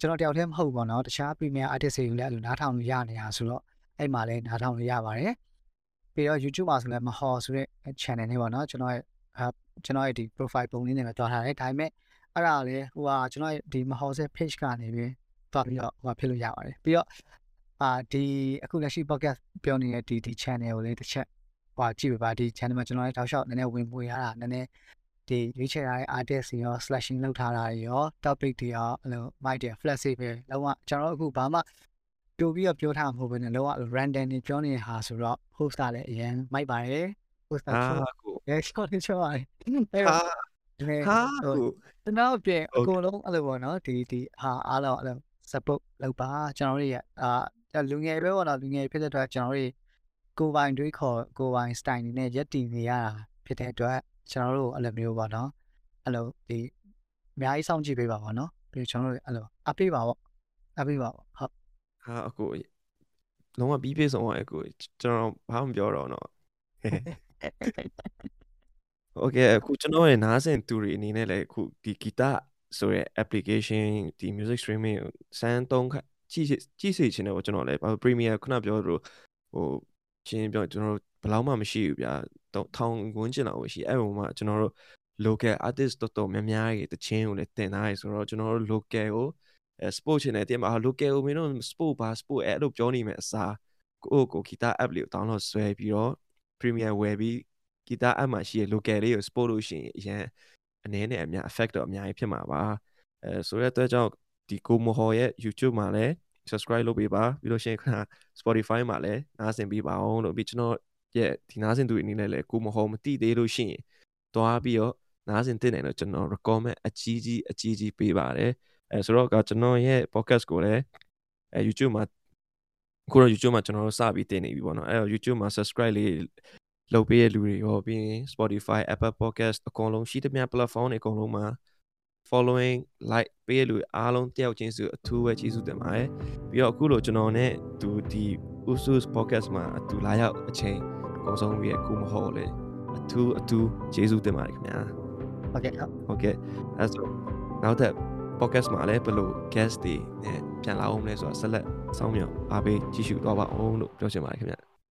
ကျွန်တော်တယောက်တည်းမဟုတ်ဘူးပေါ့နော်တခြား premium artist တွေကိုလည်းအဲ့လိုနားထောင်လို့ရနေတာဆိုတော့အဲ့မှာလည်းနားထောင်လို့ရပါတယ်ပြီးတော့ YouTube မှာဆိုလည်းမဟောဆိုတဲ့ channel လေးပေါ့နော်ကျွန်တော်ရဲ့ကျွန်တော်ရဲ့ဒီ profile ပုံလေးနဲ့ပဲတွားထားတယ်ဒါပေမဲ့အဲ့ဒါလည်းဟိုဟာကျွန်တော်ရဲ့ဒီမဟောဆဲ page ကနေပြီးတွားပြီးတော့ဟိုဖြစ်လို့ရပါတယ်ပြီးတော့အာဒီအခုလက်ရှိ podcast ပြောနေတဲ့ဒီဒီ channel ကိုလည်းတစ်ချက်ဟိုကြည့်ပါဒီ channel မှာကျွန်တော်လည်းတောက်လျှောက်နည်းနည်းဝင်ပွေရတာနည်းနည်း ဒီရွေးချယ်ရတဲ့ artist တွေရော slashing လုပ်ထားတာတွေရော topic တွေရောအဲ့လို mic တွေ flexible လုံးဝကျွန်တော်အခုဘာမှတူပြီးတော့ပြောထားမှာမဟုတ်ဘဲနဲ့လုံးဝ random နေပြောနေတဲ့ဟာဆိုတော့ host ကလည်းအရင် mic ပါတယ် host ကအာဆိုကိုရဲ short ချောပါတယ်အဲ့ဟာတော့ဒီနေ့ဟာဟိုကိုကျွန်တော်အပြင်အ Okay. ကုန်လုံးအဲ့လိုပေါ့နော်ဒီဒီဟာအားလုံးအဲ့လို support လုပ်ပါကျွန်တော်တို့ရဲ့အာလူငယ်ပဲပေါ့နော်လူငယ်ဖြစ်တဲ့အတွက်ကျွန်တော်တို့ကိုယ်ပိုင်တွေးခေါ်ကိုယ်ပိုင် style နေနဲ့ရက်တည်နေရတာဖြစ်တဲ့အတွက် ကျွန်တော်တို့အဲ့လိုမျိုးပေါ့နော်အဲ့လိုဒီအများကြီးစောင့်ကြည့်ပေးပါပေါ့နော်ပြီးတော့ကျွန်တော်တို့အဲ့လိုအပေးပါပေါ့အပေးပါပေါ့ဟုတ် ဟာအကိုလုံးဝပြီးပြည့်စုံသွားအကိုကျွန်တော်ဘာမှမပြောတော့တော့โอเคအခုကျွန်တော်ရဲ့နားဆင်သူတွေအနေနဲ့လည်းအခုဒီဂီတဆိုရဲ application ဒီ music streaming ကိုစမ်းသုံးခါကြည့်ကြည့်စေချင်တယ်ပေါ့ကျွန်တော်လည်းဘာလို့ premiere ခုနပြောသလိုဟို ရှင်းပြောကျွန်တော်တို့ဘယ်လောက်မှမရှိဘူးဗျာတော့ထောင်ဝန်းကျင်လောက်ပဲရှိအဲ့ဟိုမှာကျွန်တော်တို့ local artist တော်တော်များများရဲ့တခြင်းကိုလည်းတင်ထားရဆိုတော့ကျွန်တော်တို့ local ကိုအဲ sport ချင်တယ်တင်မှာ local ကိုမင်းတို့ sport ဘာ sport အဲ့လိုပြောနေမယ်အစားကိုကို guitar app လေးကို download ဆွဲပြီးတော့ premiere ဝယ်ပြီး guitar app မှာရှိတဲ့ local လေးကို sport လို့ရှိရင်အရင်အနေနဲ့အများ effect တော့အများကြီးဖြစ်မှာပါအဲဆိုတဲ့အတွက်ကြောင့်ဒီကိုမဟော်ရဲ့ YouTube မှာလည်း subscribe လုပ်ပေးပါပြီးလို့ရှိရင်ခဏ Spotify မှာလည်းနားဆင်ပေးပါအောင်လို့ပြီးကျွန်တော်ရဲ့ဒီနားဆင်သူတွေအနေနဲ့လည်းကိုမဟော်မတိသေးလို့ရှိရင်တွားပြီးတော့နားဆင်တင်တယ်လို့ကျွန်တော် recommend အကြီးကြီးအကြီးကြီးပေးပါတယ်အဲဆိုတော့ကကျွန်တော်ရဲ့ podcast ကိုလည်းအဲ YouTube မှာခုတော့ YouTube မှာကျွန်တော်တို့စပြီးတင်နေပြီပေါ့နော်အဲတော့ YouTube မှာ subscribe လေးလုပ်ပေးရလူတွေရောပြီးရင် Spotify Apple Podcast အကုန်လုံးရှိသမျှ platform တွေအကုန်လုံးမှာ following like ပေးရလူအားလုံးတယောက်ချင်းစုအထူးပဲကျေးဇူးတင်ပါတယ်ပြီးတော့အခုလိုကျွန်တော်နဲ့သူဒီ Usus podcast မှာအတူလာရောက်အချိန်အကုန်ဆုံးပြီးရခုမဟုတ်လေအထူးအထူးကျေးဇူးတင်ပါတယ်ခင်ဗျာဟုတ်ကဲ့ဟုတ်ဟုတ်ကဲ့အဲဆိုနောက်ထပ် podcast မှာလည်းဘယ်လို guest တွေနဲ့ပြန်လာအောင်လဲဆိုတာဆက်လက်စောင့်မျှော်အားပေးကြည့်ရှုတော့ပါအောင်လို့ပြောချင်ပါတယ်ခင်ဗျာ